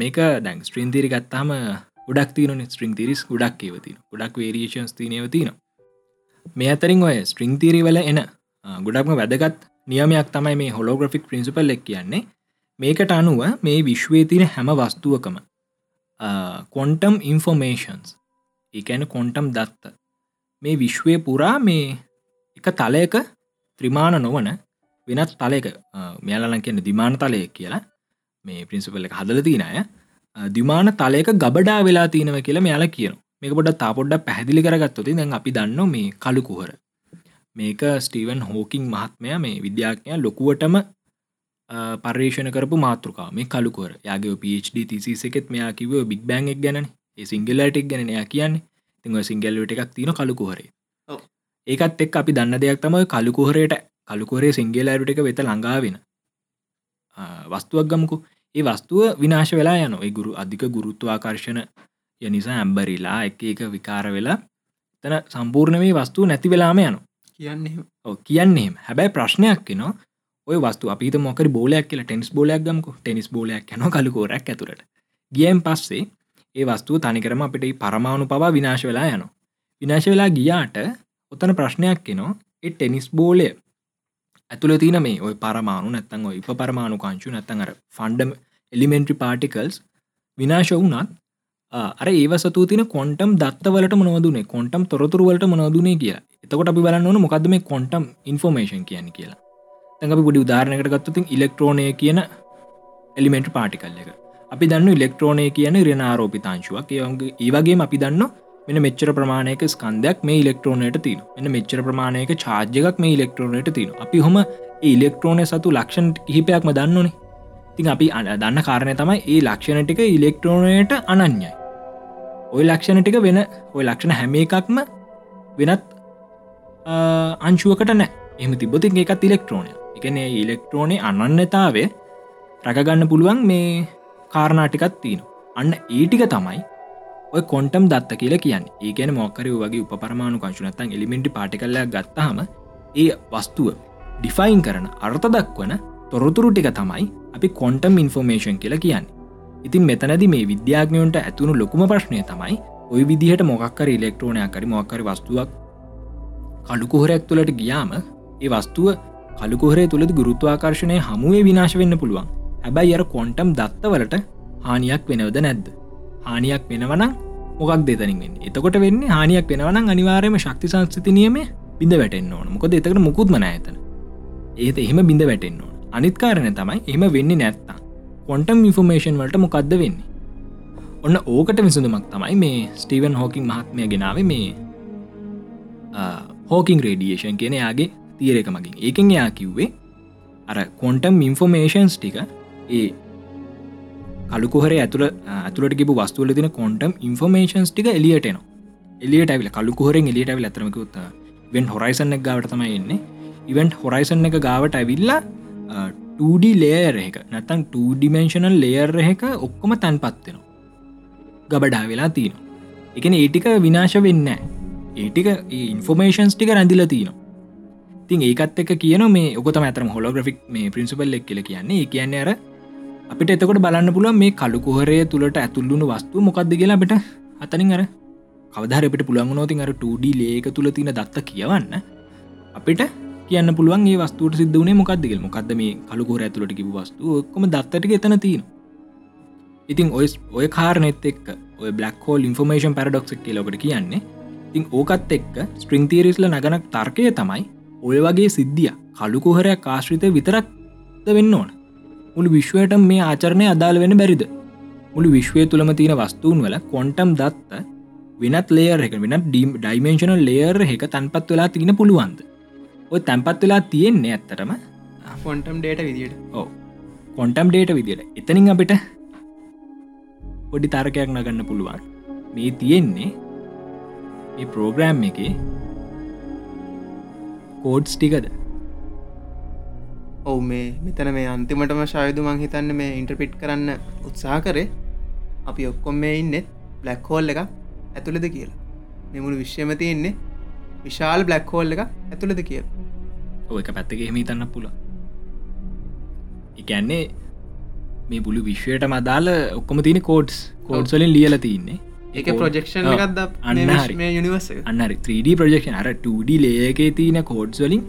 මේක දැන් ස්ට්‍රීන් තිරි ගත්තාම ගොඩක් තියන ස්ට්‍රිං තිරිස් ගොඩක් ඒවතින ගොඩක් වේරේෂන්ස් තිනයව තින මේ අතරින් ඔය ස්ට්‍රිං තීරිවල එන ආ, ගොඩක්ම වැදගත් නියමයක් තමයි මේ හොලෝග්‍රෆික් පින්සිපල් එක් කියන්නේ. මේකට අනුව මේ විශ්වය තින හැම වස්තුවකම කොන්ටම් ඉන්ෆෝමේෂන්ස් ඒඇන කොන්ටම් දත්ත මේ විශ්වය පුරා මේ එක තලයක ත්‍රිමාණ නොවන වෙනත් තලයක මෙයාලන් කියන දිමාන තලය කියලා මේ පින්සිපල් එක හදල තින අය දිමාන තලයක ගබඩා වෙලා තියනව කියලා මෙයාල කියන මේක පොඩ තාපොඩ්ඩ පැහදිලි කරගත්තොති දැන් අපි දන්න මේ කළු කුහර. මේක ස්ටීවන් හෝකින් මහත්මය මේ විද්‍යාඥය ලොකුවටම පර්ේෂණ කරපු මාතෘකා මේ කළුකොර යාගේ PhD තිසිස එකෙත් මෙයා කිව බික් බෑන් එක් ගැන ඒ සිංගලටක් ගැන එයා කියන්නේ. තිං සිංගල්ලට එකක් තියෙන කළුකුහරේ ඒකත් එක් අපි දන්න දෙයක් තමයි කළුකුහරයට කළුකොරේ සිංගලෑරුට එක වෙත ළඟාවෙන වස්තුවක් ගමකු. ඒ වස්තුව විනාශ වෙලා යන ඒ ගුරු අධික ගුරුත්වාකර්ශණ ය නිසා ඇම්බරිලා එක එක විකාර වෙලා තන සම්පූර්ණ මේ වස්තුව නැති වෙලාම යනු කියන්නේ කියන්නේම හැබැයි ප්‍රශ්නයක් නවා ඔය වස්තු අපිත මොකර බෝලයක් කියලා ටෙනිස් බෝලයක් ගමකු? ටෙනිස් බෝලයක් යන කලුකෝරක් ඇතුරට ගියම් පස්සේ ඒ වස්තුව තනිකරම අපිට පරමාණු පවා විනාශ වෙලා යන විනාශ වෙලා ගියාට ඔතන ප්‍රශ්නයක් නවා ඒ ටෙනිස් බෝලය ඇතුළ තින මේ ඔය පරමාණු නැත්තන් ඔය ඉප පරමාණු කාංචු නැත්තන් අර ෆන්ඩම් එලිමෙන්ට්‍රි පාටිකල්ස් විනාශ වුනත් අර ඒවසතු තින කොන්ටම් දත්තවලට මොනවදුනේ කොන්ටම් තොරතුරුවලට මොනවදුනේ කියලා. එතකොට අපි බලන්න ඕන මොකක්ද මේ කොන්ටම් ඉන්ෆෝමේෂන් කියන කියලා. තැඟ පොඩි උදාරණයකට ගත්තතින් ඉලෙක්ට්‍රෝනය කියන එලිමෙන්ට් පාටිකල් එක. අපි දන්න ඉලෙක්ට්‍රෝනය කියන රෙනාරෝපිතාංශුවක් ඒගේ ඒවගේ අපි දන්න මෙන මෙච්චර ප්‍රමාණයක ස්කන්දයක් මේ ඉලෙක්ට්‍රෝනයට තින එන්න මෙච්චර ප්‍රමාණයක චාර්ජයක් මේ ඉලෙක්ට්‍රෝනයට තින අපි හොම ඉලෙක්ට්‍රෝනය සතු ලක්ෂණ කිහිපයක්ම දන්නනේ. තින් අපි අ දන්න කාරණය තමයි ඒ ලක්ෂණ ටික ඉලෙක්ට්‍රෝනයට අනන්‍යයි. ඔය ලක්ෂණ ටික වෙන ඔය ලක්ෂණ හැම එකක්ම වෙනත් අංශුවකට නෑ. එම තිබොතින් එකත් ඉලෙක්ට්‍රෝනය එකන ඉලෙක්ට්‍රෝනය අනන්නතාවේ රැකගන්න පුළුවන් මේ කාරණාටිකත් තියෙන අන්න ඒටික තමයි ඔය කොන්ටම් දත්ත කියල කියන්න. ඒකන මොකරය වගේ උපරමාණු කංශුනත්තන් එලිමෙන්ටි පාටිකල්ලයක් ගත්තහම ඒ වස්තුව ඩිෆයින් කරන අර්ථ දක්වන තොරතුරු ටික තමයි අපි කොන්ටම් ඉන්ෆෝමේෂන් කියලා කියන්න. ඉතින් මෙතනද මේ විද්‍යාඥයන්ට ඇතුුණු ලොකුම ප්‍රශ්නය තමයි ඔය විදිහට මොක්කර ඉලෙක්ට්‍රෝනයක් කරි මොක්කර වස්තුවක් කළුකුහරයක් තුළට ගියාම ඒ වස්තුව කළුකුහරේ තුළද ගුරුත්වාකර්ශණය හමුවේ විනාශ වෙන්න පුළුවන්. හැබැයි අර කොන්ටම් දත්තවලට හානියක් වෙනවද නැද්ද? හානියක් වෙනවනම් මොකක් දෙතනින් වෙන්න? එතකොට වෙන්න හානියක් වෙනවනම් අනිවාරයම ශක්ති සංස්ථති නියම බිඳ වැටෙන්න්න ඕන. මොකද එතකට මුකුත්ම නෑතන ඒත එහෙම බිඳ වැටෙන්න්න ඕන. අනිත්කාරණය තමයි එහම වෙන්න නැත්තා කොන්ටම් ඉන්ෆර්මේෂන් වලට මොකක්ද වෙන්නේ? ඔන්න ඕකට විසඳුමක් තමයි මේ ස්ටීවන් හෝකින් මහත්මය ගෙනාව මේ හෝකින් රේඩියේෂන් කියන යාගේ තීරක මගින්. ඒකෙන් එයා කිව්වේ අර කොන්ටම් ඉන්ෆෝමේෂන්ස් ටික ඒ කළුකොහර ඇතුළ ඇතුළට ගිබ වස්තුවල තින කොන්ටම් ඉන්ෆෝමේෂන්ස් ටික එලියටන එලියට ඇවිල කළුකොහරෙන් එලියට ඇවිල ඇතරමකුත් වෙන් හොරයිසන් එක ගාවට තමයි එන්නේ. ඉවෙන්ට් හොරයිසන් එක ගාවට ඇවිල්ලා 2D ලේර් එක නැතන් 2ඩිමේශනල් ලේර් එක ඔක්කොම තැන් පත්වෙනවා ගබඩා වෙලා තියෙන එකන ඒටික විනාශ වෙන්න ඒටික ඉන්ෆෝමේෂන්ස් ටික රැඳිල තියෙනවා. තින් ඒකත් එක කියන මේ ඔකොතම ඇතරම හොලෝග්‍රෆික් මේ පින්සිපල් එක් කියල කියන්නේ. කියන්න අර අපිට එතකොට බලන්න පුළුව මේ කළුකුහරය තුළට ඇතුල්ලුණු වස්තු මොකක්ද කියලා අපට අතනින් අර කවදරට පුළුවන් නෝතින් අර 2D ලේක තුළ තින දත්ත කියවන්න. අපිට කියන්න පුළුවන් ඒ වස්තුට සිද්ධ වනේ මොකක්දගල් මොකක්ද මේ කළුකෝර ඇතුළට කිව වස්තු? ඔක්කොම දත්තට එතන තියෙන ඉතින් ඔය ඔය කාරනෙත් එක් ඔය බ්ලක් හෝල් ඉන්ෆර්මේෂන් පැරඩොක්ක් කියලකට කියන්නේ. ඉතින් ඕකත් එක්ක ස්ට්‍රිං තීරිස්ල නගනක් තර්කය තමයි ඔය වගේ සිද්ධිය කළුකුහරයක් ආශ්‍රිත විතරක්ද වෙන්න ඕන. මුළු විශ්වයට මේ ආචරණය අදාළ වෙන බැරිද? මුළු විශ්වය තුළම තියෙන වස්තුූන් වල කොන්ටම් දත්ත වෙනත් ලේර් එක වෙනත් ඩීම් ඩයිමේශනල් ලේර් එක තැන්පත් වෙලා තියෙන පුළුවන්ද? ඔය තැන්පත් වෙලා තියෙන්නේ ඇත්තටම? ෆොන්ටම් ඩේට විදිට ඕ කොන්ටම් ඩේට විදියට. එතනින් අපිට පොඩි තරකයක් නගන්න පුළුවන්. මේ තියෙන්නේ මේ ප්‍රෝග්‍රෑම් එක කෝඩ්ස් ටිකද? ඔවු මේ මෙතන මේ අන්තිමටම ශයුදු මං හිතන්න මේ ඉන්ටර්පිට් කරන්න උත්සාහ කරේ. අපි ඔක්කොම් මේ ඉන්නෙත් බ්ලක් හෝල් එක ඇතුළද කියලා. මෙමුණු විශ්්‍යම තියෙන්නේ විශාල් බ්ලක් හෝල් එක ඇතුළද කියල. ඔය එක පැත්තක එහෙම තන්න පුළ එකන්නේ මේ බුලු විශ්වයට මදාල ඔක්කොම තියෙන කෝඩ්ස් කෝඩ්ස්වලින් ලියල තින්නේ. ඒක ප්‍රජෙක්ෂන් එකක්ද අන්න හරි. මේ යනිවර්ස අන්නරි 3D ප්‍රජෙක්ෂන් අර 2D ලේකේ තියෙන කෝඩ්ස් වලින්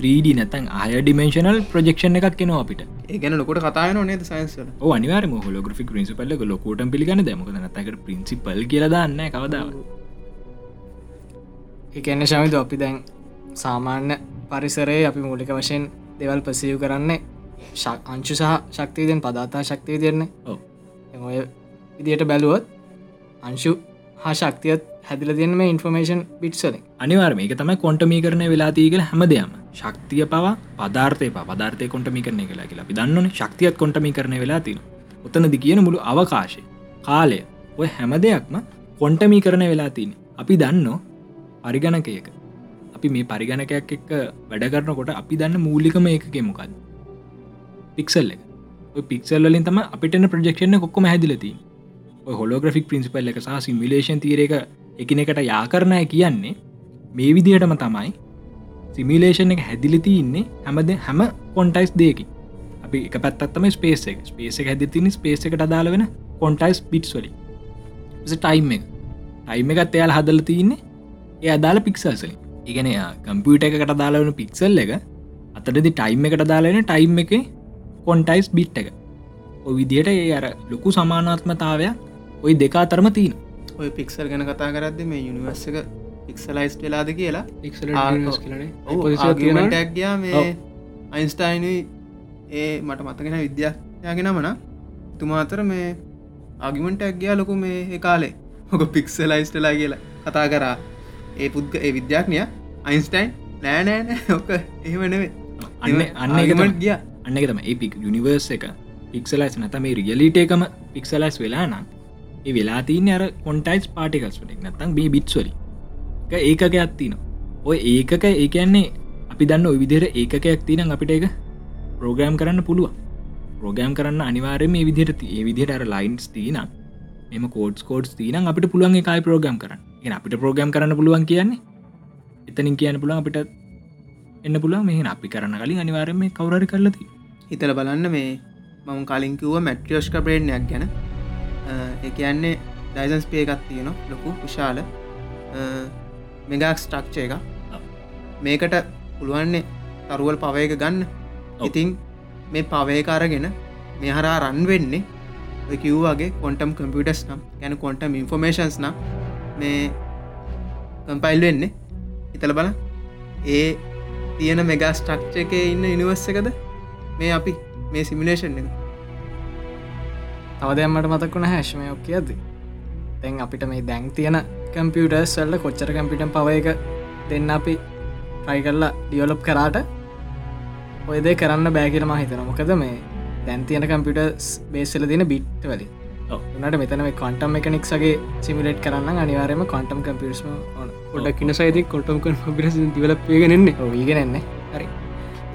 3D නැතන් අය ඩිමේශනල් ප්‍රජෙක්ෂන් එකක් කෙනවා අපිට. ඒගැන ලොකොට කතායන නේද සයින්සල අනිවාර හොලග්‍රි පින්සිපල්ල ලොකෝට පිළිගන්න දැමක නතකට පින්සිපල් කියලදන්න කවදාව එකන්න ශමිත අපි දැන් සාමාන්‍ය පරිසරයේ අපි මූලික වශයෙන් දෙවල් පසීව් කරන්නේ අංශු සහ ශක්තියදෙන් පදාතා ශක්තිය දෙන්නේ ඔව්. ඔය විදියට බැලුවොත් අංශු හා ශක්තියත් හැදිල මේ ඉන්ෆර්මේෂන් බිට්සලින් අනිවාර්ම එක තමයි කොන්ටමී කරන වෙලාතිී කියල හැම දෙයම ශක්තිය පවා පදාර්ථය පදාර්ථය කොටමි කරන කියලා කියලා අපි දන්නන. ශක්තියත් කොටමි කරන වෙලා තින ඔතනදි කියන මුළු අවකාශය කාලය ඔය හැම දෙයක්ම කොන්ටමී කරන වෙලා තින අපි දන්නෝ පරිගණකයක. අපි මේ පරිගණකයක් එක්ක වැඩ කරනකොට අපි දන්න මූලිකම එකක මොකක්ද පික්සල් එක. පික්සල් වලින් තම අපිටන ප්‍රජෙක්ෂණ කොක්කොම හැදිලතිී හොලෝග්‍රෆික් පින්සිපල් එක සහ සිමිලේෂන් තීරක එකනෙකට යා කරණය කියන්නේ මේ විදිහටම තමයි සිමිලේෂන් එක හැදිලිති ඉන්නේ හැමද හැම කොන්ටයිස් දෙයකි අපි එක පැත්තත්තම ස්පේස එක. ස්පේස එක හැදිතින ස්පේස එකට අදාල වෙන කොන්ටයිස් පිටස් වලි ටයිම් එක. ටයිම් එකත් එයාල හදල තියන්නේ ඒ අදාල පික්සල්සලින් ඉගෙන කම්පියට එකට දාලාවන පික්සල් එක අතටදි ටයිම් එකට දාලාවෙන ටයිම් එක කොන්ටයිස් බිට් එක. ඔය විදියට ඒ අර ලොකු සමානාත්මතාවයක් ඔයි දෙකා තරම තිීන ඔය පික්සල් ගැන කතා කරද්ද මේ යුනිවර්ස එක පික්සලයිස් වෙලාද කියලා? ටක් ගයා මේ අයින්ස්ටයිනයි ඒ මට මතගෙන විද්‍යායාගෙන මන තුමාතර මේ ආගිමට ඇක්ගයා ලොකු මේ කාලේ. හොක පික්සලයිස්ටලා කියලා කතා කරා ඒ පුද්ග ඒ විද්‍යාඥය අයින්ස්ටයින් නෑනෑන ඕක එහෙමනවේ අන්න අන්න ඒකමට ගිය. අන්න තම ඒ පික් යුනිවර්ස් එක පික්සලයිස් නත මේ රියලිට එකම පික්සලයිස් වෙලා නම් ඒ වෙලා තියන අර කොන්ටයිස් පාටිකස් වලින්. නත්තම් බේ බිත්ස්වලි ඒකක ඇත්තින ඔය ඒකක ඒකන්නේ අපි දන්න විදිර ඒකයක් තිනම් අපිට එක ප්‍රෝග්‍රෑම් කරන්න පුළුව ප්‍රෝගෑම් කරන්න අනිවාරය මේ විදිහට ඒ විදිහට අර ලයින්ස් තිීන මෙම කෝඩ් කෝඩ් තිීන අපිට පුළුවන් එකයි ප්‍රෝග්‍රම් කරන්න එ අපිට ප්‍රෝග්‍රම් කරන්න පුළුවන් කියන්නේ. එතනින් කියන්න පුළුවන් අපිට එන්න පුළුව මේ අපි කරන්න කලින් අනිවාරම මේ කවරරි කරලති හිතල බලන්න මේ මම කලින්කිව්ව මැට්‍රියෝෂ්ක ප්‍රේඩ්නයක් ගැන. එක කියන්නේ ඩයිසන්ස් පේ එකක් තියෙන ලොකු විශාල. මෙගක් ස්ටක්්චය එක මේකට පුළුවන්නේ තරුවල් පවයක ගන්න. ඉතින් මේ පවයකාරගෙන මේ හරා රන් වෙන්නේ කිව්වාගේ කොන්ටම් කම්පියටස් නම් ගැන කොන්ටම් ඉන්ෆර්මේශන්ස් නම් මේ කම්පයිල් වෙන්නේ. හිතල බල ඒ තියෙන මෙගා ස්ටක්්ච එක ඉන්න ඉනිවස්ස එකද? මේ අපි මේ සිමිලේෂන් එක. තවදයම්මට මතක්ුණ හැශ්මයෝ කියද තැන් අපිට මේ දැන් තියෙන කම්පියටර්ස් වල්ල කොච්චර කම්පිටම් පව එක දෙන්න අපි ට්‍රයි කරලා ඩියවලප් කරාට ඔයද කරන්න බෑකිර මහිතන මොකද මේ දැන් තියෙන කම්පියටර්ස් බේසල තින බිට් වලින්. උනට මෙතන මේ කොන්ටම් එකනික්ගේ සිමිලේට් කරන්න අනිවාරයම කොන්ටම් කම්පියස්ම ඕන. ොඩක් කින සයිති කොටම්කන් පිරස දිවලපේගෙනෙන්නේ ඔවීගෙනන්නේ හරි.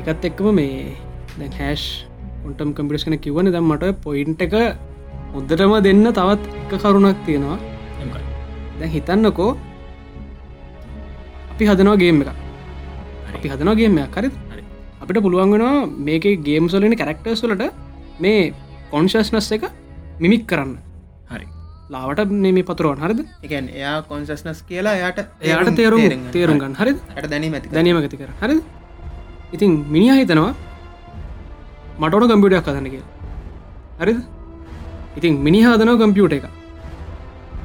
එකත් එක්කම මේ දැන් හැෂ් කොන්ටම් කම්පිටස් කන කිවන දම් මට පොයින්ට එක මුද්දටම දෙන්න තවත් එක කරුණක් තියෙනවා. දැ හිතන්නකෝ අපි හදනවා ගේම් එක අපි හදනවා ගේමයක් හරි. අපිට පුළුවන් වෙනවා මේක ගේම් සොලන කැරක්ටර්ස් වලට මේ කොන්ශස්නස් එක මිමික් කරන්න. හරි. ලාවට මේ පතුරුවන් හරිද? එකන් එයා කොන්සස්නස් කියලා එයාට එයාට තේරුම් තේරුම් ගන්න. හරි. ට දැනීම ඇති දැනීම ඇති කර හරි ඉතින් මිනිහ හිතනවා මටෝන කම්පියුටයක් කදන්න කිය හරිද? ඉතින් මිනිහාදනව කම්පියුට එක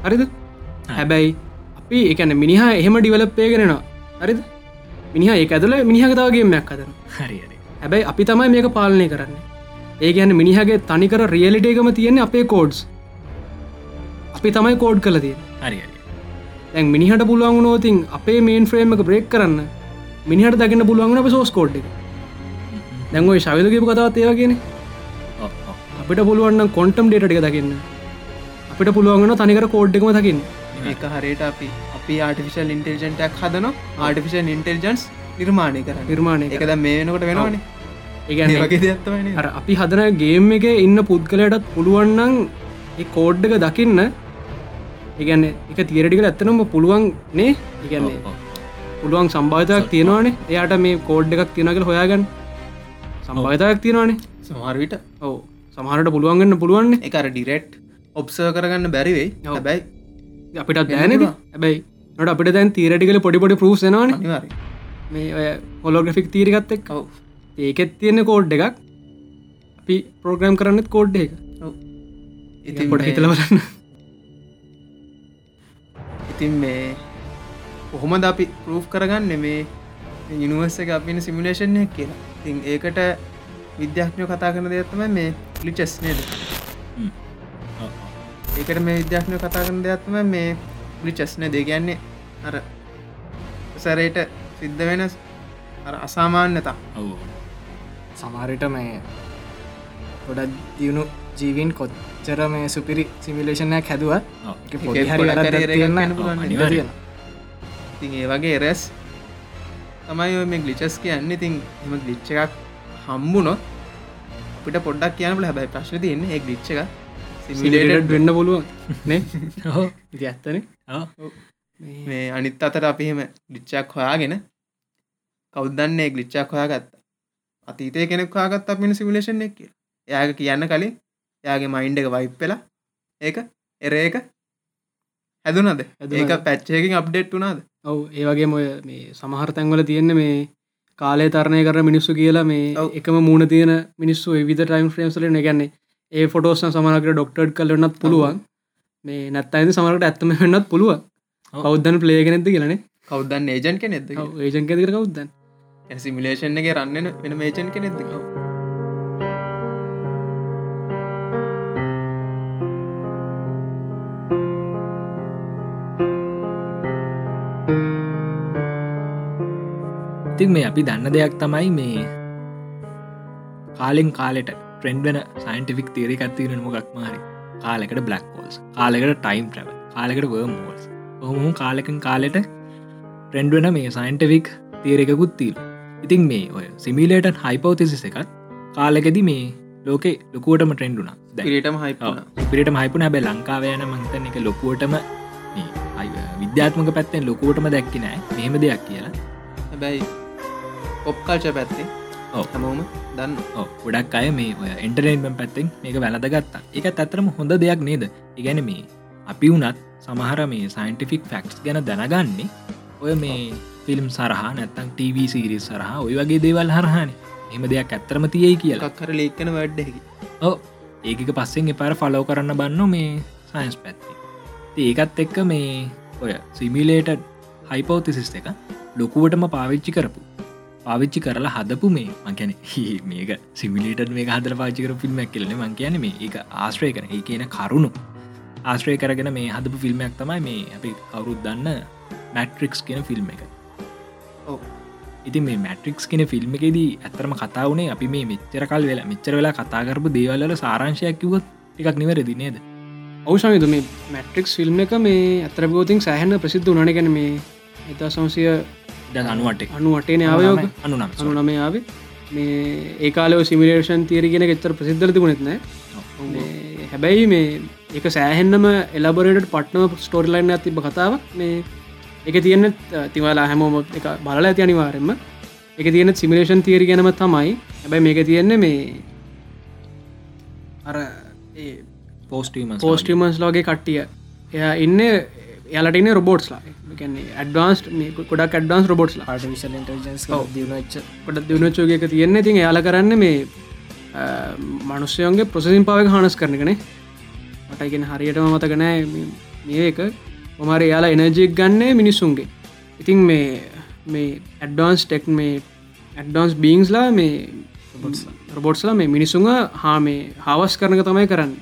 හරිද? හැබැයි අපි එකන මිනිහා එහෙම ඩිවලප්පයගෙනවා හරිද? මිනිහ ඒ ඇතුල මිනිහකතාවගේ මැක් අදන හරි. හැබැයි අපි තමයි මේක පාලනය කරන්න ඒ ගැන මිනිහගේ තනිකර රියලිට එකම තියෙන්නේ අපේ කෝඩ්ස් අපි තමයි කෝඩ් තිය හරි දැන් මිනිහට පුළුවන් නෝතින් අපේ මේන් ෆ්‍රේම් එක බ්‍රේක් කරන්න මිනිහට දකින්න පුළුවන් අප සෝස් කෝඩ් එක. දැන්ගොයි ශවිදකපු කතාවත් ඒවගෙන අපිට පුළුවන්න කොන්ටම් ඩේට එක දකින්න. අපිට පුළුවන්ගන තනිකර කෝඩ්ඩකම දකින්න. එක හරියට අපි අපි ආටිෆිශල් ඉන්ටෙල්ජන්ටක් හදන ආටිෆිශල් ඉන්ටෙල්ජන්ස් නිර්මාණය කර නිර්මාණය එකද මේ වෙනකොට වෙනවානේ දෙයක්ත්තවන අර අපි හදන ගේම් එක ඉන්න පුද්ගලයටත් පුළුවන්නන් ඒ කෝඩ් එක දකින්න. ඉගැන්න එක තිරටික ඇත්තනම පුළුවන් නේ? ඉගැන්නේ පුළුවන් සම්භාතයක් තියෙනවානේ. එයාට මේ කෝඩ් එකක් තියෙනකල හොයාගන්න. සම්භාතයක් තියෙනවානේ. සමාර්විට ඔව. සමහරට පුළුවන්ගන්න පුළුවන් එකර ඩිරෙක්් ඔබ්සව කරගන්න බැරිවෙයි. හැබැයි අපිට දැනද හැබැයි නට අපිට දැන් තීරටිකල පොඩිපොඩි පරූසනවාන මේ හොලෝග්‍රෆික් තීරගත්ත එක් ඔව් ඒකෙත් තියෙන කෝඩ් එකක්. අපි පෝග්‍රම් කරන්නත් කෝඩ් එක. ඔව්. ඉතින් පොඩ හිතල බලන්න. ඉතින් මේ කොහොමද අපි පරූ් කරගන්න මේ යනිවර්ස එක අපින සිමිලේෂන්ය කියලා? තින් ඒකට විද්‍යාඥය කතා කරන දෙයක්ත්තම මේ ලිචස් නේද? ඒකට මේ විද්‍යාඥය කතා කරන දෙයක්ත්තම මේ ලිචස්න දෙ කියන්නේ අර සැරයට සිද්ධ වෙන අර අසාමාන්‍යතා. ඔව සමාරට මේ ගොඩක් දියුණු ජීවින් කොච්චර මේ සුපිරි සිමිලේෂනයක් හැදුව පොඩි හරි පොඩක් වැරද්දක් හරි තියෙන්න එකක් වෙන්න පුළුවන්. ඉඩ තියෙනවා. ඉතින් ඒ වගේ එරැස් තමයි මේ ගලිචස් කියන්න. ඉතින් එම ගලිච්ච එකක් හම්බුනොත් අපිට පොඩ්ඩක් කියනල හැබයි ප්‍රශ්න තියන්නේ ඒ ගලිච්ච එක සිමිලේටඩ් වෙන්න පුළුවන් නේ? ඉති ඇත්තන. මේ අනිත් අතර අපිහෙම ලිච්චක් හොයාගෙන කෞද්දන්නේ ගලිච්චක් හොයාගත්ත අතීතය කෙනෙක් හොයාගත් අපින සිමිලේෂන් එක කිය යාග කියන්න කලින් යාගේ මයින්ඩ එක වයිප් වෙලා ඒක එර එක හැදුනද? ඒක පැච්චයකින් අප්ඩේට් වුනාද ඔව් ඒ වගේ මොය මේ සමහර තැන්වල තියෙන්නේ මේ කාලය තරණය කර මිනිස්සු කියලා මේ. එකම මූුණ තියෙන මිනිස්සු විධ ටයිම් ්‍රේම්සල ගැන්නේ ඒ ෆොටෝස්න සමනකට ඩොක්ටඩ් කලන්නත් පුළුවන්. මේ නැත්තයිද සමරට ඇත්තම වෙන්නත් පුළුවන්. කෞද්දන ප්ලේගෙනෙද කියලනේ කෞද්දන්න ඒජන් කෙනෙද ඒජන් කෙදිර කෞද්දන් සිමිලේෂන් එක රන්නන වෙන මේචන් කෙනෙද ඉතින් මේ අපි දන්න දෙයක් තමයි මේ කාලෙන් කාලෙට ට්‍රෙන්ඩන සයින්ටිෆික් තේරි කත්තිවෙන මොකක් මාරි කාලෙකට බ්ලක් ෝල්ස් කාලෙකට ටයිම් ්‍රව කාලෙකට වර්ම් ෝල්ස් ඔහොම කාලෙකන් කාලෙට ට්‍රෙන්ඩ්වන මේ සයින්ටවික් තේරෙකුත් තිීල ඉතින් මේ ඔය සිමිලේට හයිපෝතිසිස එකත් කාලෙකෙද මේ ලෝකෙ ලොකුවටම ට්‍රෙන්ඩුනා පිරිටම හයිපන පිරිට හයිපුන හැබැ ලංකාවයන මංතන එක ලොකුවටම විද්‍යාත්මක පැත්තෙන් ලොකුවටම දැක්කි නෑ. මෙහෙම දෙයක් කියලා. හැබැයි ඔප්කාල්ච පැත්තේ. හැමෝම දන්න ගොඩක් අය මේ ඔය එන්ටරේන්මෙන් පැත්තෙන් මේක වැලදගත්තා එක ඇත්තරම හොඳ දෙයක් නේද? ඉගැන මේ අපි වුනත් සමහර මේ සයින්ටිෆික් ෆක්ස් ගැන දැනගන්නේ ඔය මේ ෆිල්ම් සරහා නැත්තං TV සිරිස් සරහා ඔය වගේ දේවල් හරහාන. එම දෙයක් ඇත්තරම තියයි කියලා. කර ලේකන වැඩ්ඩෙකි ඕ ඒක පස්සෙන් එපාර ෆලෝ කරන්න බන්න මේ සයින්ස් පැත්ති. ඒකත් එක්ක මේ ඔය සිමිලේට හයිපෝතිසිස් එක ලොකුවටම පාවිච්චි කරපු. පාවිච්චි කරලා හදපු මේ මංකැන මේක සිමිලට මේ හදර පාචිකර ෆිල්ම්මක් කියලන මං කියන මේ. ඒක ආශ්‍රය කන ඒ කියන කරුණු. ආශ්‍රය කරගෙන මේ හදපු ෆිල්ම්මයක් තමයි මේ අපි කවුරුත් දන්න මැට්‍රික්ස් කියන ෆිල්ම් එක. ඉතින් මේ මැට්‍රික්ස් කෙන ෆිල්ම් එකෙදී ඇතරම කතාවනේ අපි මේ මෙච්චර කල් වෙලා මෙච්චර වෙලා කතාකරපු දේවල්ල සාරංශයක් කිවත් එකක් නිවැරදි නේද? අවෂාමිතු මේ මැට්‍රික්ස් ෆිල්ම් එක මේ අතරබෝතින් සෑහන්න ප්‍රසිද්ධ වනන ගැන මේ එතා සංසය අනුවට. අනු අටේන අවයෝග අනු නම් අනු නමේ ආව. මේ ඒකාලව සිමිලේෂන් තීරගෙන එච්චර ප්‍රසිද්ධල තිබුණෙත්න හැබැයි මේ එක සෑහෙන්නම එලබරට පට්නව ස්ටෝරිලයින්න ඇතිබ කතාවක්. මේ එක තියන්න තිවලා හැමෝම එක බලල ඇති අනිවාරෙන්ම එක තියෙන සිමිලේෂන් තීරි ගැනම තමයි. හැබැයි මේක තියෙන්නේ මේ අර පෝස්ටීම පෝස්ටිමන්ස් ලෝගේ කට්ටිය. එය ඉන්න යාලටන රොබෝට්ස්ලා කියන්නේ ඇඩ්වාන්ස් ගොඩක් ඇඩ්වාන්ස් දියුණච්ච කොට දියුණචෝගක තියෙන්නේ. තින් යාල කරන්න මේ මනුස්්‍යයන්ගේ ප්‍රසසින් පාවක හනස් කරනකනේ මටගෙන හරියටම මතකනෑ මේ එක මොමර යාලා එනජෙක් ගන්නේ මිනිස්සුන්ගේ ඉතින් මේ මේ ඇඩ්වාන්ස් ටෙක් මේ ඇඩ්ඩාන්ස් බීංස්ලා මේ රොබොට්ස්ලා මේ මිනිසුන් හා මේ හවස් කරනක තමයි කරන්න.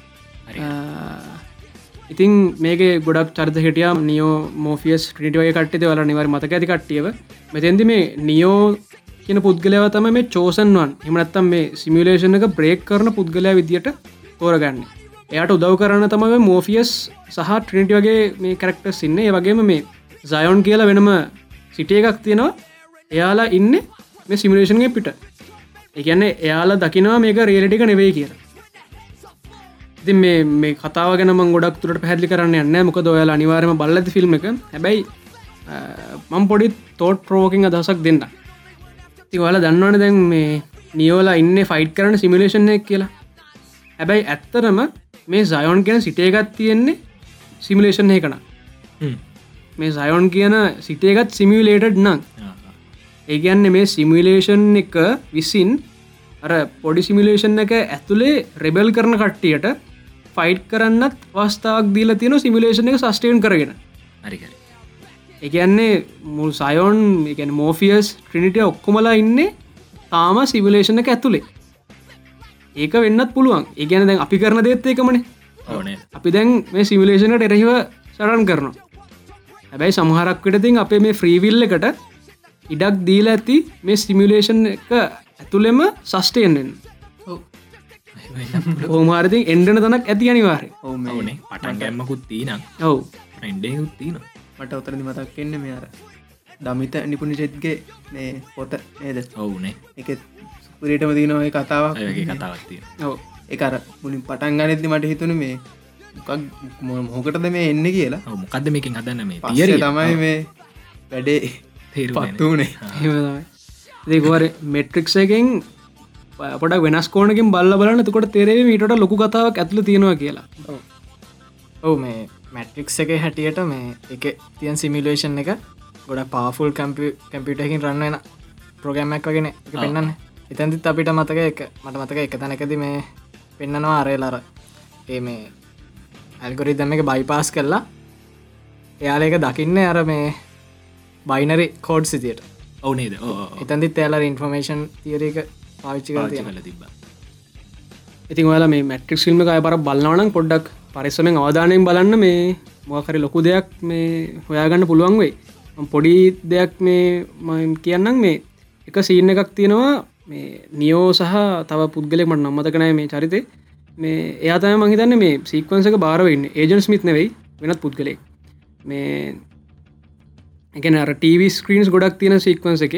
ඉතින් මේක ගොඩක් චරිත හිටිය නියෝ මෝෆියස් ටිටවය කට්ටේ වල නිවර මතක ඇති කට්ටියව. මෙතැන්දි මේ නියෝ කියන පුද්ගලව තම මේ චෝසන්වන් එමනත්තම් මේ සිමිලේෂන් එක බ්‍රේක් කරන පුද්ගලයා විදිට තෝරගන්න එයට උදව් කරන්න තමයි මෝෆියස් සහ ට්‍රින්ටි වගේ මේ කරක්ට සින්න වගේම මේ සයොන් කියලා වෙනම සිටිය එකක් තියෙනවා. එයාලා ඉන්න මේ සිමිලේෂන්ගේ පිට. එකන්න එයාලා දකිනවා මේක රේලටික නෙවෙයි කියලා. ඉතින් මේ මේ කතාව ගැන මං ගොඩක් තුරට පැදිලි කරන්න යන්න මොක දොයාලා අනිවාරම බල්ලති ෆිල්ම් එක. හැබැයි මං පොඩි තෝට් ප්‍රෝකින් අදසක් දෙන්න තිවල දන්නවන දැන් මේ නියෝලා ඉන්න ෆයිට් කරන සිමිලේෂන් එක කියලා. හැබැයි ඇත්තරම මේ සයෝන් කියන සිටේගත් තියෙන්නේ සිමිලේෂන් එකන මේ සයෝන් කියන සිටේගත් සිමිලේටඩ් නං. ඒගැන්න මේ සිමිලේෂන් එක විසින් අර පොඩි සිමිලේෂන් එක ඇතුළේ රෙබෙල් කරන කට්ටියට ෆයිට් කරන්නත් වස්ථාවක් දීල තියෙන සිමිලේෂන් එක සස්ටේන් කරගෙන. හරිකර එකන්නේ මුල් සයෝන් එකන මෝෆියස් ට්‍රිනිටිය ඔක්කොමලා ඉන්නේ තාම සිවිලේෂණ එක ඇතුළේ ඒක වෙන්නත් පුළුවන්. ඒගැන දැන් අපි කරන දෙත් එකමනේ ඕනේ. අපි දැන් මේ සිවිලේෂනට එරහිව සරන් කරනවා. හැබැයි සමහරක්කට තින් අපේ මේ ෆ්‍රීවිල්ල එකට ඉඩක් දීල ඇති මේ ස්ටිමිලේෂන් එක ඇතුළෙම සස්ටේන්ෙන් හෝමාරතින් එන්ඩන තනක් ඇති මේ ඕනේ. පටන් ගැම්මකුත් තිීනම් ඔවු. එන්ඩෙකුත් තිීන මට උතරදි මතක් එන්න මේ අර දමිත නිපුණිචෙත්ගේ මේ පොත නේද? ඔවුනේ එක සුපරේටම තිනවයි කතාවක්. කතාවත්තිය ඔව. එකර මුලින් පටන් ගනෙද්දි මට හිතුන මේ මොකටද මේ එන්න කියලා. මොකක්ද මේකින් හදන්න මේ තියර තමයි මේ වැඩේ පත්තුනේ ඒකවර මෙට්‍රික්ස එකෙන් පොඩක් වෙනස් කෝනකින් බල්ල බලන්න. තකොට තෙරේ මීට ලොකු කතාවක් ඇතුල තියෙනවා කියලා. ඔවු. මේ මැට්‍රික්ස් එක හැටියට මේ එක තියන් සිමිලේෂන් එක ගොඩ පාෆුල් කම්පියටකින් රන්නන ප්‍රගෑමක් වගෙන එක පෙන්න්න එතැන්තිත් අපිට මතක එක. මට මතක එක තැනකද මේ පෙන්න්නනවා අරේලර ඒ මේ ඇල්ගොරි දම එක බයිපාස් කරලා එයාල එක දකින්න අර මේ බයිනරි කෝඩ් සිතියට ඔවනේද එතැන්දිත් එයාලර ඉන්ෆර්මේෂන් තියරක පාවිච්චි කර තියෙන කල තිබ ඉතින් ඔයාලා මේ මැට්‍රික් ිල්ම අය පර බලන්නවනම් පොඩ්ඩක් පරිස්සමෙන් අවධානයෙන් බලන්න මේ මොකරි ලොකු දෙයක් මේ හොයාගන්න පුළුවන් වෙයි. මම පොඩි දෙයක් මේ මම කියන්නම් මේ එක සීන එකක් තියෙනවා මේ නියෝ සහ තව පුද්ගලෙක් මට නම්මතකනෑ මේ චරිතය. මේ එයාතම මහිතන්න මේ සීක්වන්සක බාරවන්න ඒජන්ස් මිත් නෙවෙයි වෙනත් පුද්ගලෙක් මේ එකන අර ටව ස්ක්‍රීන්ස් ගොඩක් තියෙන සීක්වන්ස එක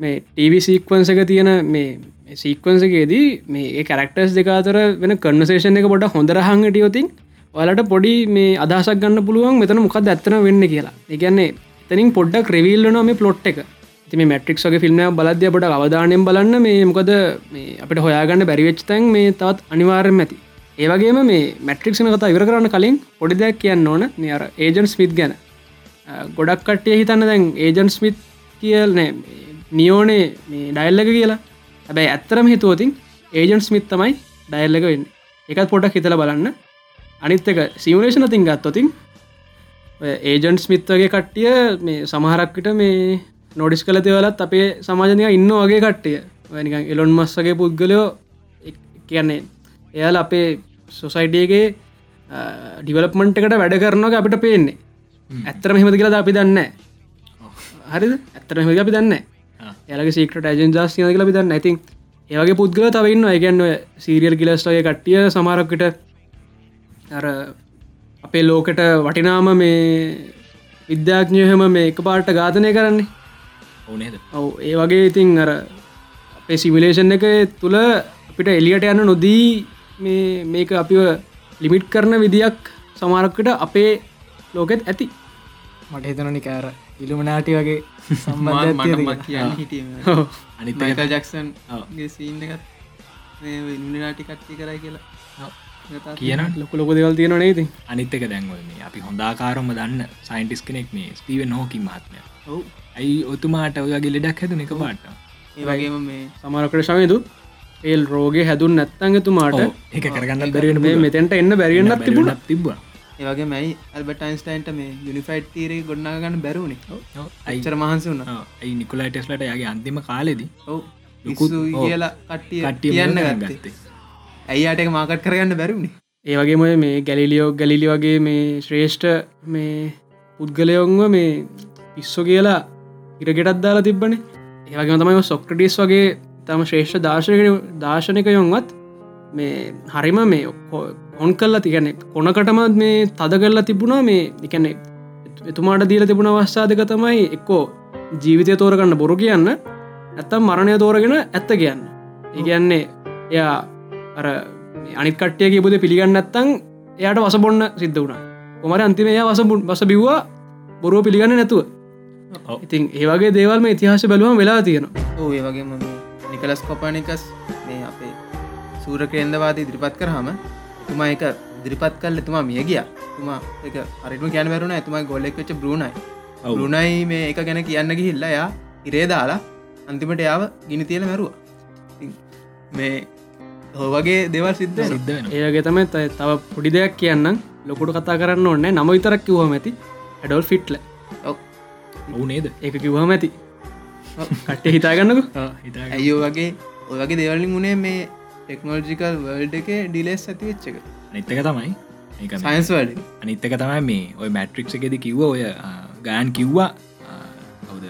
මේ ටව සීක්වන්ස එක තියෙන මේ සීක්වන්සකේදී මේ කරක්ටර්ස් දෙකාතර වෙන කන්නසේෂන් එක පොට හොඳරහංගට යොතින් ඔලට පොඩි මේ අදහසක් ගන්න පුළුවන් මෙතන මොකක් ඇත්තන වෙන්න කියලා. එකන්නේ තනින් පොඩ්ඩක් ක්‍රවිල්ලන මේ පලොට් එක. ති මට්‍රික් වගේ ෆිල්ම් බලද්‍ය පට අවධානයෙන් බලන්න මේ මොකද මේ අපිට හොයාගන්න බැරිවෙච්තැන් මේ තවත් අනිවාර්යම ඇති. ඒවගේම මේ මැට්‍රික්ෂන කතා ඉවර කරන්න කලින් පොඩි දෙයක් කියන්න ඕන. මේ අර ඒජන් ස්මිත් ගැන. ගොඩක් කට්ටිය හිතන්න දැන් ඒජන් ස්මිත් කියල් නෑ නියෝනේ මේ ඩයිල්ලක කියලා. හැබැයි ඇත්තරම හිතුවතින් ඒජන් ස්මිත් තමයි ඩයිල්ලක වෙන්න. එකත් පොඩක් හිතල බලන්න. අනිත් එක සිවලේෂන තින් ගත්තොතින් ඒජන්් ස්මිත්වගේ කට්ටිය මේ සමහරක්කට මේ නොඩිස් කල තවලත් අපේ සමාජනය ඉන්න වගේ කට්ටිය. වැනිකන් එලොන් මස්සගේ පුද්ගලයෝ කියන්නේ එයාල අපේ සොසයිඩියගේ ඩිවලප්මන්ට් එකට වැඩ කරනක අපිට පේන්නේ. ඇත්තර මෙහමති කියලා අපි දන්න හරිද? ඇත්තර මෙ අපි දන්න එයාලගේ සිකට ජන් ජාස්තිය කියලා අපි දන්න ඇතින් ඒවගේ පුද්ගල තවන්න ඒගැන්ව සීරියල් කිලස්ටගේ කට්ටිය සමාරක්කට අර අපේ ලෝකට වටිනාම මේ විද්‍යාඥයහෙම මේ එක පාට ඝාතනය කරන්නේ ඕනේද ඔව ඒ වගේ ඉතින් අර අපේ සිවිලේෂන් එක තුළ අපිට එලියට යන්න නොදී මේ මේක අපිව ලිමිට් කරන විදියක් සමාරක්කට අපේ ලෝකෙත් ඇති. මට හිතනනි කෑර ඉල්ලුමනාටි වගේ සම්බන්ධ කියන්න හිටිය අනිත් ජක්සන් සීන් එකත් ඉල්ිනාටි කට්ටි කරයි කියලා. කියන ලොක ලොක දෙවල් තියෙන නේති අනිත් එක දැන්ව මේ අපි හොඳාකාරම දන්න සයින්ටිස් කෙනෙක් මේ ස්ටීව නෝකින් මහත්මය. ඔව් ඇයි ඔතුමාට ඔයගේ ලෙඩක් හැතුන එක පාට? ඒ වගේම මේ සමරකට සමයතු ඒල් රෝගේ හැදුන් නැත්තංගතුමාට එක කරගන්න බැරෙන මේ මෙතැන්ට එන්න බැරිගන්නත් තිබුණ. තිබ්බ. ඒවගේ මයි ඇල්බටයින්ස්ටයින්ට මේ යුනිෆයිට් තීරේ ගොඩනාගන්න බැරුණේ අයිචර චර මහන්ස වුණ. ඇයි නිකුලයි ටෙස්ලට යගේ අන්තිම කාලෙදී ඔව්. කියලා කට්ටිය කියන්න ගත්තේ. ඇයියට එක මාකට් කරගන්න බැරුණේ ඒ වගේම මේ ගැලිලියෝ ගලිලි වගේ මේ ශ්‍රේෂ්ඨ මේ පුද්ගලයොන්ව මේ පිස්සෝ කියලා ඉරගෙටත් දාලා තිබ්බන. ඒවගේ තමයි සොක්ටඩිස් වගේ තම ශ්‍රේෂ්ඨ දර්ශනක දර්ශනක යොන්වත් මේ හරිම මේ ඔොන් කල්ලා තිගැනෙ කොනකටමත් මේ තද කරලා තිබුණා මේ එකනෙ එතුමාට දීල තිබුණ අවස්ථාදක තමයි එක්කෝ ජීවිතය තෝරගන්න බොරු කියන්න ඇත්තම් මරණය තෝරගෙන ඇත්ත කියන්න. ඒගන්නේ එයා අර අනිත් කට්ටියගේ බුද පිළිගන්න ඇත්තං එයාට වස බොන්න සිද්ධ වුණ. කොමර අන්තිම එයා වස වස බිව්වා බොරුව පිළිගන්න නැතුව. ඉතින් ඒවගේ දේවල්ම ඉතිහාස බැලුවම වෙලා තියෙනවා. ඒ වගේම නිකලස් කොපානිකස් මේ අපේ සූරකේන්දවාදී දිරිපත් කරහම තුමා එක දිරිපත් කල් එතුමා මිය ගිය. තුමා එක අරිම ගැන වැරුණ ඇතුමයි ගොල්ලෙක් වෙච්ච බරුණයි. බරුණයි මේ එක ගැන කියන්න ගිහිල්ලා යා ඉරේ දාලා අන්තිමට යාව ගිනි තියෙන මැරුව. මේ හෝවගේ දෙවල් සිද්ධ සිද්ධ ඒගේ තම තව පොඩි දෙයක් කියන්න ලොකුට කතා කරන්න ඕන්න නම විතරක් කිව්ව ඇති. ඇඩොල් ෆිට්ල ඔවු නේද? ඒක කිව්හම ඇති. කට්ට හිතාගන්නක. හිතා ඇයෝ වගේ ඔය වගේ දෙවලින් වුණේ මේ ටෙක්නෝජිකල් වල්ඩ එක ඩිලෙස් ඇති වෙච්චක නිත්තක තමයි. ඒක සයින්ස් වල්ඩ අනිත්තක තමයි මේ ඔය මැට්‍රික්ෂ එකෙද කිව්ව ඔය ගෑන් කිව්වා. කවුද?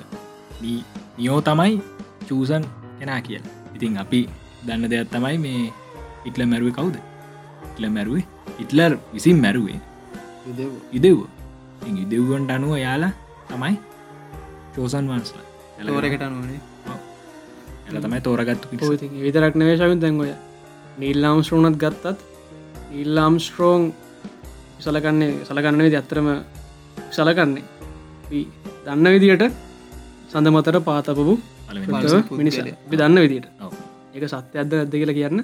නියෝ තමයි චූසන් කෙනා කියල. ඉතින් අපි දන්න දෙයක් තමයි මේ ඉටල මැරුවේ කවුද? ඉටල මැරුවේ? ඉටලර් විසින් මැරුවේ. ඉදව් ඉදව්වන්ට අනුව යාලා තමයි චෝසන් වන්ස්ලා තෝරකට නොනේ එල තමයි තෝරගත්තු පිට විතරක් නවේශවින් දැන්ගොය නිල්ලාම් ශ්‍රෝණත් ගත්තත් ඉල්ලාම් ස්ට්‍රෝං සලකන්නේ සලකන්න විදි අත්තරම සලකන්නේ අපි දන්න විදියට සඳ මතර පාතපපු මිනිස. අපි දන්න විදියට. ඔව්. ඒක සත්‍යයක්ද ඇද කියලා කියන්න?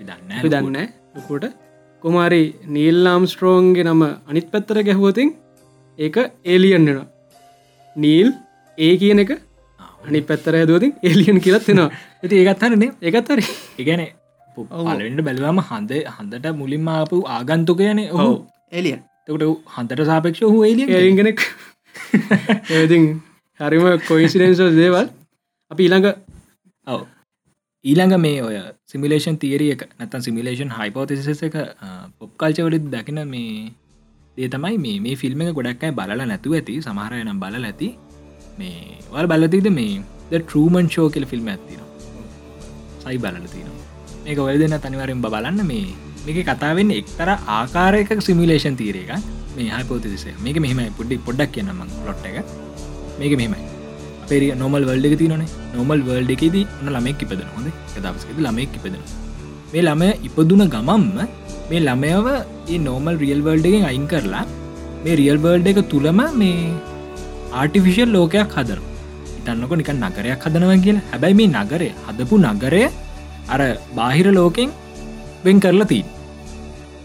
දන්න අපි දන්න ලොකුට කොමාරි නීල්ලාම් ස්ට්‍රෝන්ගේ නම අනිත් පැත්තර ගැහුවතින් ඒක ඒලියන් වෙන නීල් ඒ කියන එක? අනි පැත්තර ඇදුවතින් එලියන් කියලත් වෙනවා ඇති ඒකත් හරනේ. ඒකත් හරි. ඒගැන පලට බැලවාම හඳ හඳට මුලින්ම ආපු ආගන්තුකයන ඔහු. එලියන් තකට හන්තට සාපක්ෂ හු එලිය එලිගෙනෙක් ඒති හරිම කොයිසිඩෙන්ස දේවල්. අපි ඊළඟ ඔව. ඊළඟ මේ ඔය සිමිලේෂන් තීරියක නැතන් සිමිලේෂන් හයිපෝතිසිස එක පොප් කල්චවලත් දකින මේ ඒ තමයි මේ මේ ෆිල්ම් එක ගොඩක්යි බලල නැතුව ඇති. සමහරය නම් බල ඇති මේ වල් බලතිද මේ ද ටරූමන් ෂෝ කියල ෆිල්ම් ඇතින සයි බලල තින මේක ඔය දෙන්න තනිවරෙන් බලන්න මේ මේක කතාවෙන්න එක්තර ආකාරයක සිමිලේෂන් තීරේක මේ හයිපෝතිසිසේ මේක මෙහම පුඩ්ඩි පොඩ්ඩක් කියන්නම ලොට් එක. මේක මෙහෙමයි. පෙරිය නොමල් වල්ඩ එක තිනේ නොමල් වල්ඩ එකෙදී ඔන්න ළමෙක් ඉපදන හොඳ? දවසකද ළමෙක් ඉපදෙන මේ ළමය ඉපදුන ගමම්ම මේ ළමයව ඒ නෝමල් රියල් වල්ඩ එකෙන් අයින් කරලා මේ රියල් වර්ල්ඩ එක තුළම මේ ආටිෆිෂල් ලෝකයක් හදර ඉතන්නක නික නගරයක් හදනව කියලා. හැබැයි මේ නගරය හදපු නගරය අර බාහිර ලෝකෙන් වෙන් කරලා තිීන්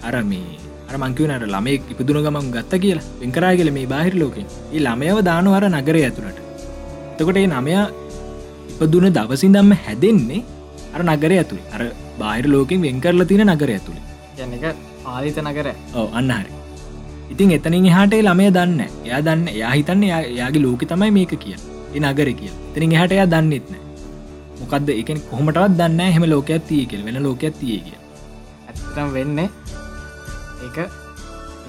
අර මේ මංකිවනට ළමේ ඉපදුන ගමන් ගත්ත කියලා. වෙන්කරා කියල මේ බාහිර ලෝකෙන්. ඒ ළමයව දානවර නගරය ඇතුළට. එතකොට ඒ නමයා ඉපදුන දවසින් දම්ම හැදෙන්නේ අර නගර ඇතුළි. අර බාහිර ලෝකෙන් වෙන් කරලා තින නගර ඇතුළි. යන්න එක ආදිත නගර ඔව අන්න හරි ඉතින් එතනින් එහාට ඒ ළමය දන්න එයා දන්න එයා හිතන්න එයාගේ ලෝක තමයි මේක කිය ඒ නගර කිය ඉතිනින් එහට එයා දන්නෙත්න මොකක්ද එක කොහමටවත් දන්න හෙම ලෝකයක් තිය කියල. වෙන ලෝකයක් තිය කිය ඇත්තම් වෙන්නේ ඒ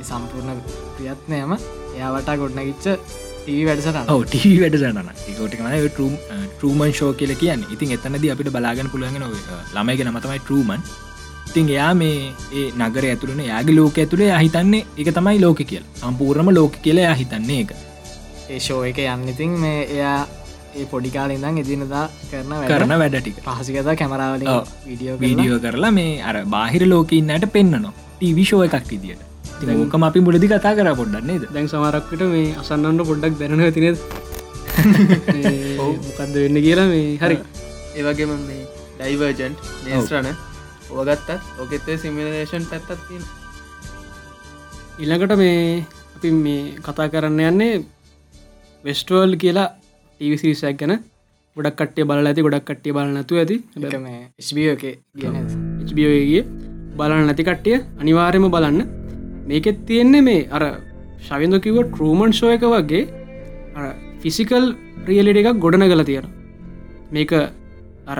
සම්පූර්ණ ප්‍රියත්නයම එයාවට ගොඩනගිච්ච ඔව ටී වැඩසටන ඒකෝටකන ටරම් ටරමන් ෂෝ කියල කියන්න. ඉතින් එතනද අපිට බලාගන්න පුළුවන් ළමයිගෙන මතමයි ටරමන් ඉතින් එයා මේ ඒ නගර ඇතුළන යාගේ ලෝක ඇතුළේ අහිතන්නේ එක තමයි ලෝක කියල. සම්පූර්ණම ලෝක කියලා හිතන්නේ එක ඒ ෂෝ එක යන්න ඉතින් මේ එයා ඒ පොඩිකාල ඉඳම් එදිනදා කරන කරන වැඩ ටික. පහසිකත කැමරාවලින් ඔව්. විඩියෝ වීඩියෝ කරලා මේ අර බාහිර ලෝකඉන්නට පෙන්න්නනවා ටීවිශෝ එකක් ඉදිට ඕකම අපි මුලදි කතා කර පොඩ්ඩන්නේද දැන් සමරක්කට මේ අසන්නන්න පොඩ්ඩක් දැන තිනද මොකක්ද වෙන්න කියලා මේ හරි. ඒවගේම මේ ඩයිවර්ජන්ට් නේස්රන ඕගත්තත් ඕකෙත්තේ සිමිලේෂන් පැත්තත් තියෙන ඉළඟට මේ අපි මේ කතා කරන්න යන්නේ වෙස්ටවල් කියලා ටීවිසිරිසක් ගැන. ගොඩක් කට්ටේ බල ඇති ගොඩක් කට්ටිය බල නැතු ඇති. කියන HBOගේ බලන්න නැති කට්ටිය අනිවාර්යම බලන්න. මේකෙත් තියෙන්නේ මේ අර ශවින්ද කිව ටරූමන් ෂෝ එක වගේ ෆිසිකල් රියලිට එකක් ගොඩන කළ තියෙන මේක අර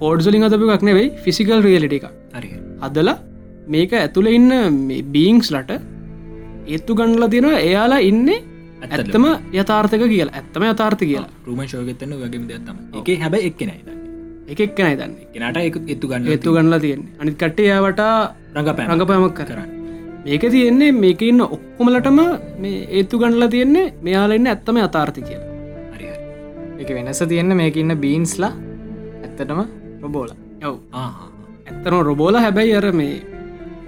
කෝඩ්සලින් අතපු එකක් නෙවෙයි ෆිසිකල් රියලිට එක හරි. අදලා මේක ඇතුළ ඉන්න බීංස් ලට ඒත්තු ගණඩලා තියෙනවා එයාලා ඉන්නේ ඇත්තම යථාර්ථක කියලා. ඇත්තම යථාර්ථ කියලා. රම ශෝගතන්න වගේම දෙත්තම එක හැබැ එක්කෙනයි එක එක්කනයි දන්නේ. කෙනට එක එත්තු ගන්න ඒත්තු ගණලා තියෙන්නේ. අනිත් කට්ටයාවට රඟ පැ රඟපෑමක් කරන්න. මේක තියෙන්නේ මේක ඉන්න ඔක්කොමලටම මේ ඒත්තු ගණලා තියෙන්නේ මෙයාලන්න ඇත්තම අතාර්ථ කියලා. එක වෙනස තියෙන්න මේක ඉන්න බීන්ස්ලා ඇත්තටම රොබෝල. යව්. ඇත්තන රොබෝල හැබැයි අර මේ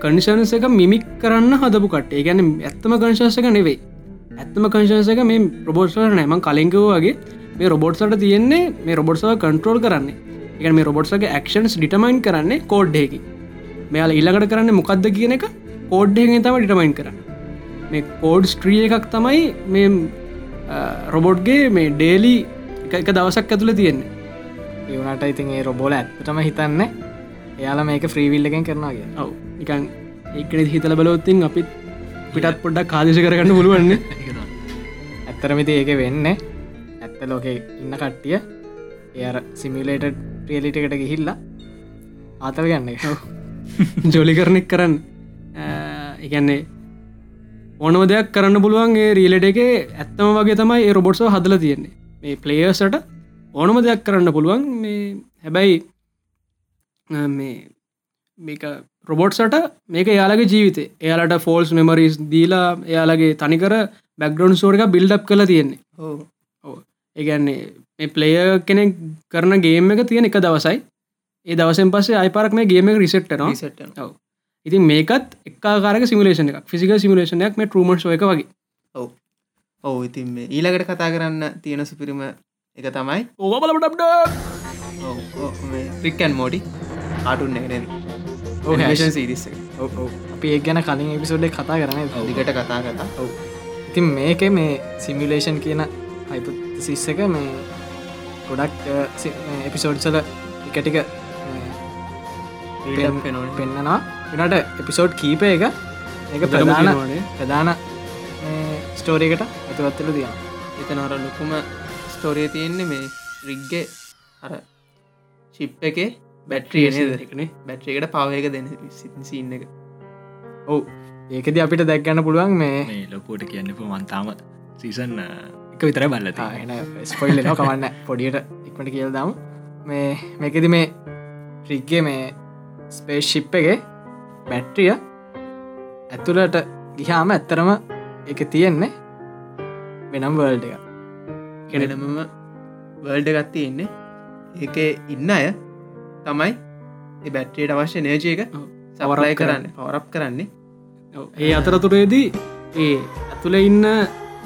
කනිෂන්ස එක මිමික් කරන්න හදපු කට ඒ ගැන ඇත්තම කංශන්සක නෙවෙයි. ඇත්තම කංශන්සක මේ රොබෝට්සට නෑම කලින්කව වගේ මේ රොබෝට්සට තියෙන්නේ මේ රොබොට්සව කන්ට්‍රෝල් කරන්නේ. එක මේ රොබොට්සගේ ක්ෂන්ස් ඩිටමයින් කරන්නේ කෝඩ්ඩයකි මෙයාල ඉල්ලකට කරන්න මොකක්ද කියන එක? කෝඩ්ඩයෙන් තම ඩිටමයින් කරන්න. මේ කෝඩ් ස්ට්‍රිය එකක් තමයි මේ රොබොට්ගේ මේ ඩේලි එක දවසක් ඇතුළ තියෙන්නේ ඒවනට ඉතින් ඒ රොබෝල ඇත්තටම හිතන්න එයාලා මේක ෆ්‍රීවිල්ලගෙන් කරනවා කිය ඔව. නිකන් ඒකන හිතල බලොත්තින් අපිත් පිටත් පොඩ්ඩක් කාදශ කරගන්න පුළුවන්න. ඇත්තරමිති ඒක වෙන්න ඇත්ත ලෝක ඉන්න කට්ටිය එය සිමිලේට ්‍රියලිටකට ගිහිල්ලා ආතව ගන්න ජොලි කරනෙක් කරන්න. එකන්නේ ඕනම දෙයක් කරන්න පුළුවන්ගේ රීලට එක ඇත්තම වගේ තමයි රොබොට්සෝ හදල තියෙන්නේ. මේ පලේයර්සට ඕනම දෙයක් කරන්න පුළුවන්. මේ හැබැයි මේ මේක රොබොට්සට මේක යාලගේ ජීවිතේ. එයාලට ෆෝල්ස් මෙමරිස් දීලා එයාලගේ තනිකර බැක්ඩොන් සෝරික බිල්ඩ් කළ තියෙන්නේ. ඒගැන්නේ මේ පලේය කෙනෙක් කරන ගේම එක තියෙන එක දවසයි. ඒ දවසෙන් පස්සේ අයිපරක් මේ ගේම රිසෙට්ටන සට ඔව. ඉතින් මේකත් එක්කාකාරක සිමලේෂන එක ෆිසික සිමලේෂනයක් මේ ට්‍රමට එක වගේ. ඔව. ඔව. ඉතින් ඊළඟට කතා කරන්න තියෙන සුපිරිම එක තමයි ඕබලට ්‍රික්කන් මෝඩි ආටුන් එකන සිරිස අපි ඒ ගැන කලින් එපිසෝඩ් කතා කරන දිකට කතා කතා ඔව. ඉතින් මේක මේ සිමිලේෂන් කියන හයිපසිස් එක මේ ගොඩක් එපිසෝඩ්සල එකටික පෙන්න්නනවා වෙනට එපිසෝඩ් කීප එක එක ප්‍රධාන ප්‍රධාන ස්ටෝරයකට ඇතුවත්තල තියන එතන අර ලොකුම ස්ටෝරිය තියෙන්නේ මේ රිග්ගේ අර ශිප් එක බැට්‍රිය එකනේ. බැට්‍රියකට පවයක දෙන සින්න එක. ඔවු. ඒකද අපිට දැක්ගන්න පුළුවන් මේ ලොකෝට කියන්න පුමන්තාම සීසන් එක විතර බල්ලත එන ස්පොයිල් කවන්න පොඩියට ඉක්මට කියල් දම්. මේ මේකෙද මේ රිග්ගේ මේ ස්පේෂිප් එක බැට්‍රිය ඇතුළට ගිහාම ඇත්තරම එක තියෙන්නේ වෙනම් වර්ල්ඩ එක කෙනෙනමම වර්ල්ඩ ගත් තියෙන්නේ. ඒක ඉන්න අය තමයි බැට්‍රියට අවශ්‍ය නේජය එක සවරය කරන්න. පවරප් කරන්නේ. ඒ අතරතුරේදී ඒ ඇතුළ ඉන්න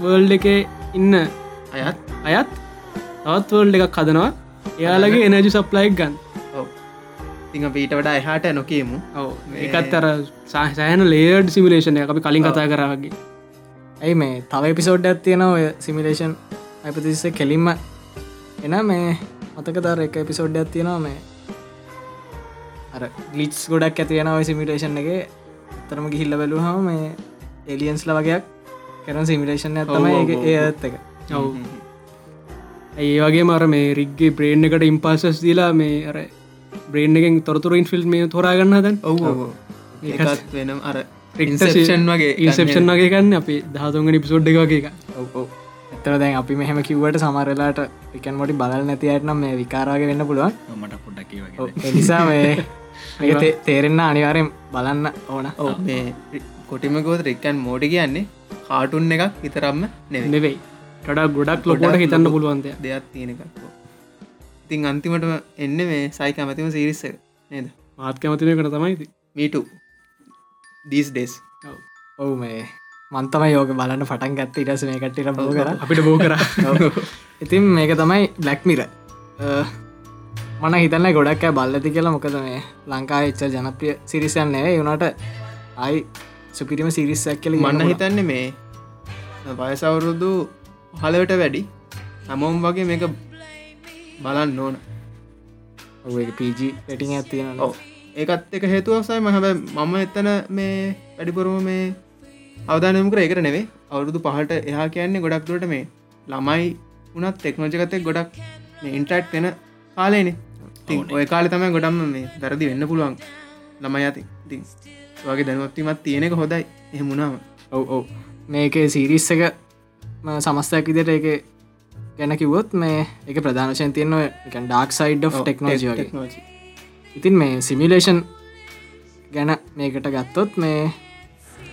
වර්ල්ඩ එක ඉන්න අයත් අයත් තවත් වර්ල්ඩ එකක් හදනවා. එයාලගේ එනජි සප්ලයික් ගන්න. තිං පීට වඩා එහාට නොකේමු එකත් අර සෑහන ලේඩ් සිමිලේෂන අපි කලින් කතා කරාගේ ඇයි මේ තව එපිසෝඩ් ඇත්තියෙන ඔය සිමිලේෂන් අයිපතිස්ස කෙලින්ම එන මේ මතක තර එක එපිසෝඩ් ඇත්තියෙනවා මේ අර ගලිච් ගොඩක් ඇතියෙන ඔය සිමිටේෂන් එක. තරම ගිහිල්ල බැලු හම මේ එලියන්ස්ල වගේයක් කරන සිමිටේෂන් ඇතම ඒ ඇත් එක. ඔව්. ඒ වගේ මර මේ රික්ගේ බ්‍රේන් එකට ඉම්පාසස් දීලා මේ අර බ්‍රේන් එකෙන් තොරතුරින් ෆිල්ම් මේ තොරාගන්න හදන්? ඔවු ඒකත් වෙනම් අර ඉන්සෙප්ෂන් වගේ ඉන්සෙප්ෂන් වගේ කන්න අපි දහතුන්ග නිපිසෝඩ් එක වගේ එක එතර දැන් අපි මෙහම කිව්වට සමරලාට එකන් මොටි බල නැතියට නම් මේ විකාරාගේ වෙන්න පුළුවන්. මට ඒ නිසා මේ තේරෙන්න අනිවාරයෙන් බලන්න ඕන. ඔව මේ කොටිමකෝද රික්කන් මෝඩි කියන්නේ කාටුන් එකක් විතරම්ම නෙවෙයි. ටඩක් ගොඩක් ලොකොට හිතන්න පුළුවන්දය දෙයක්. තියෙන එකක්. ඉතින් අන්තිමට එන්න මේ සයි කැමතිම සිරිස්ස නේද? මාත් කැමතිනය කන තමයි මීටු ඩීස් ඩෙස් ඔවු මේ මන්තම යෝක බලන්න පටන් ගත්ත. ඉටස මේ කට්ටිට බෝ කර. අපිට බෝ කර. ඉතින් මේක තමයි බ්ලක්මිර මන හිතන්න ගොඩක් බල්ලති කියලා. මොකද මේ ලංකා එච්ච ජනප්‍රිය සිරිසයන්න යුනට අයි සුපිරිම සිරිස්සක් කියල මන්න හිතන්නේ මේ වයසවුරුදු හලවට වැඩි. හැමෝම් වගේ මේක බලන්න ඕන. පීජි පෙටිං ඇතියෙන ඒකත් එක හේතුවසයි මහැබ මම එතන මේ වැඩිපුරුම මේ අවධානයමකර ඒකට නෙවේ අවුරුදු පහට එහා කියන්නේ ගොඩක් දුරට මේ ළමයි වනත් ටෙක්නෝජකතය ගොඩක් ඉන්ට්‍රක්් වෙන කාලේනෙ. ති ඔය කාල තමයි ගොඩම්ම මේ වැරදි වෙන්න පුළුවන් ළමයි ඇති ති වගේ දැනුවත්වීමත් තියෙනෙක හොදයි එහෙමුණාව ඔව් ඔව්. මේක සිරිස්ස එක සමස්තයක් විදිට එක ගැන කිවොත් මේ එක ප්‍රධානශයෙන් තියන්න එක ඩක් සයිඩ් ටෙක්නෝජි ඉතින් මේ සිමිලේෂන් ගැන මේකට ගත්තොත් මේ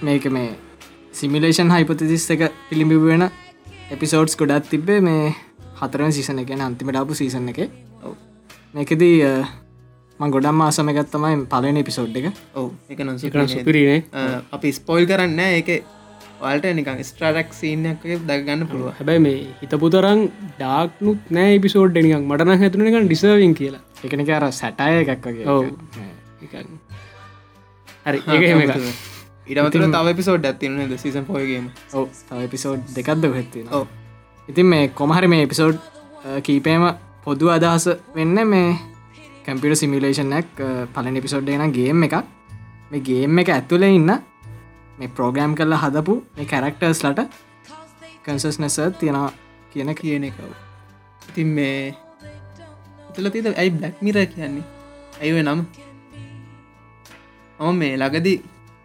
මේක මේ සිමිලේෂන් හයිපතිසිස් එක පිළිබිබ වෙන එපිසෝඩ්ස් ගොඩත් තිබේ මේ හතරම සිසන එකන අන්තිමට අපපු සීසන එක. මේකදී මං ගොඩම් ආසම එකත්තමයි පලන එපිසෝඩ් එක. ඔව. එක නො. එකන සුපිරිනේ අපි ස්පොයිල් කරන්න ඒක වල්ට නිකං ස්ට්‍රටක් සීනක් දගන්න පුළුව හැබැයි මේ හිතපුතරන් ඩාක්නුත් නෑ පිසෝඩ් නිකක් මටන හැතුනක ඩිසවින් කියලා. එකනක අර සැටය එකක් වගේ ඔව්. හරි ඒක ඉරමතුර තව පිසෝඩ් ඇතින සිසන් පොයගේම තව එපිසෝඩ් දෙකක්ද වෙත්තින ඔව. ඉතින් මේ කොමහරි මේ එපිසෝඩ් කීපේම පොදු අදහස වෙන්න මේ කැම්පිට සිමිලේෂනක් පලන එපිසෝඩ් එන ගේම් එකක්. මේ ගේම් එක ඇතුල ඉන්න මේ ප්‍රෝග්‍රෑම් කරලා හදපු මේ කැරක්ටර්ස් ලට කන්සස් නැස තියෙනවා කියන කියන එකව ඉතින් මේ ඉතුල තිද ඇයි බ්ලක්මිර කියන්නේ? ඇයිව නම්? ඔම මේ ලගදි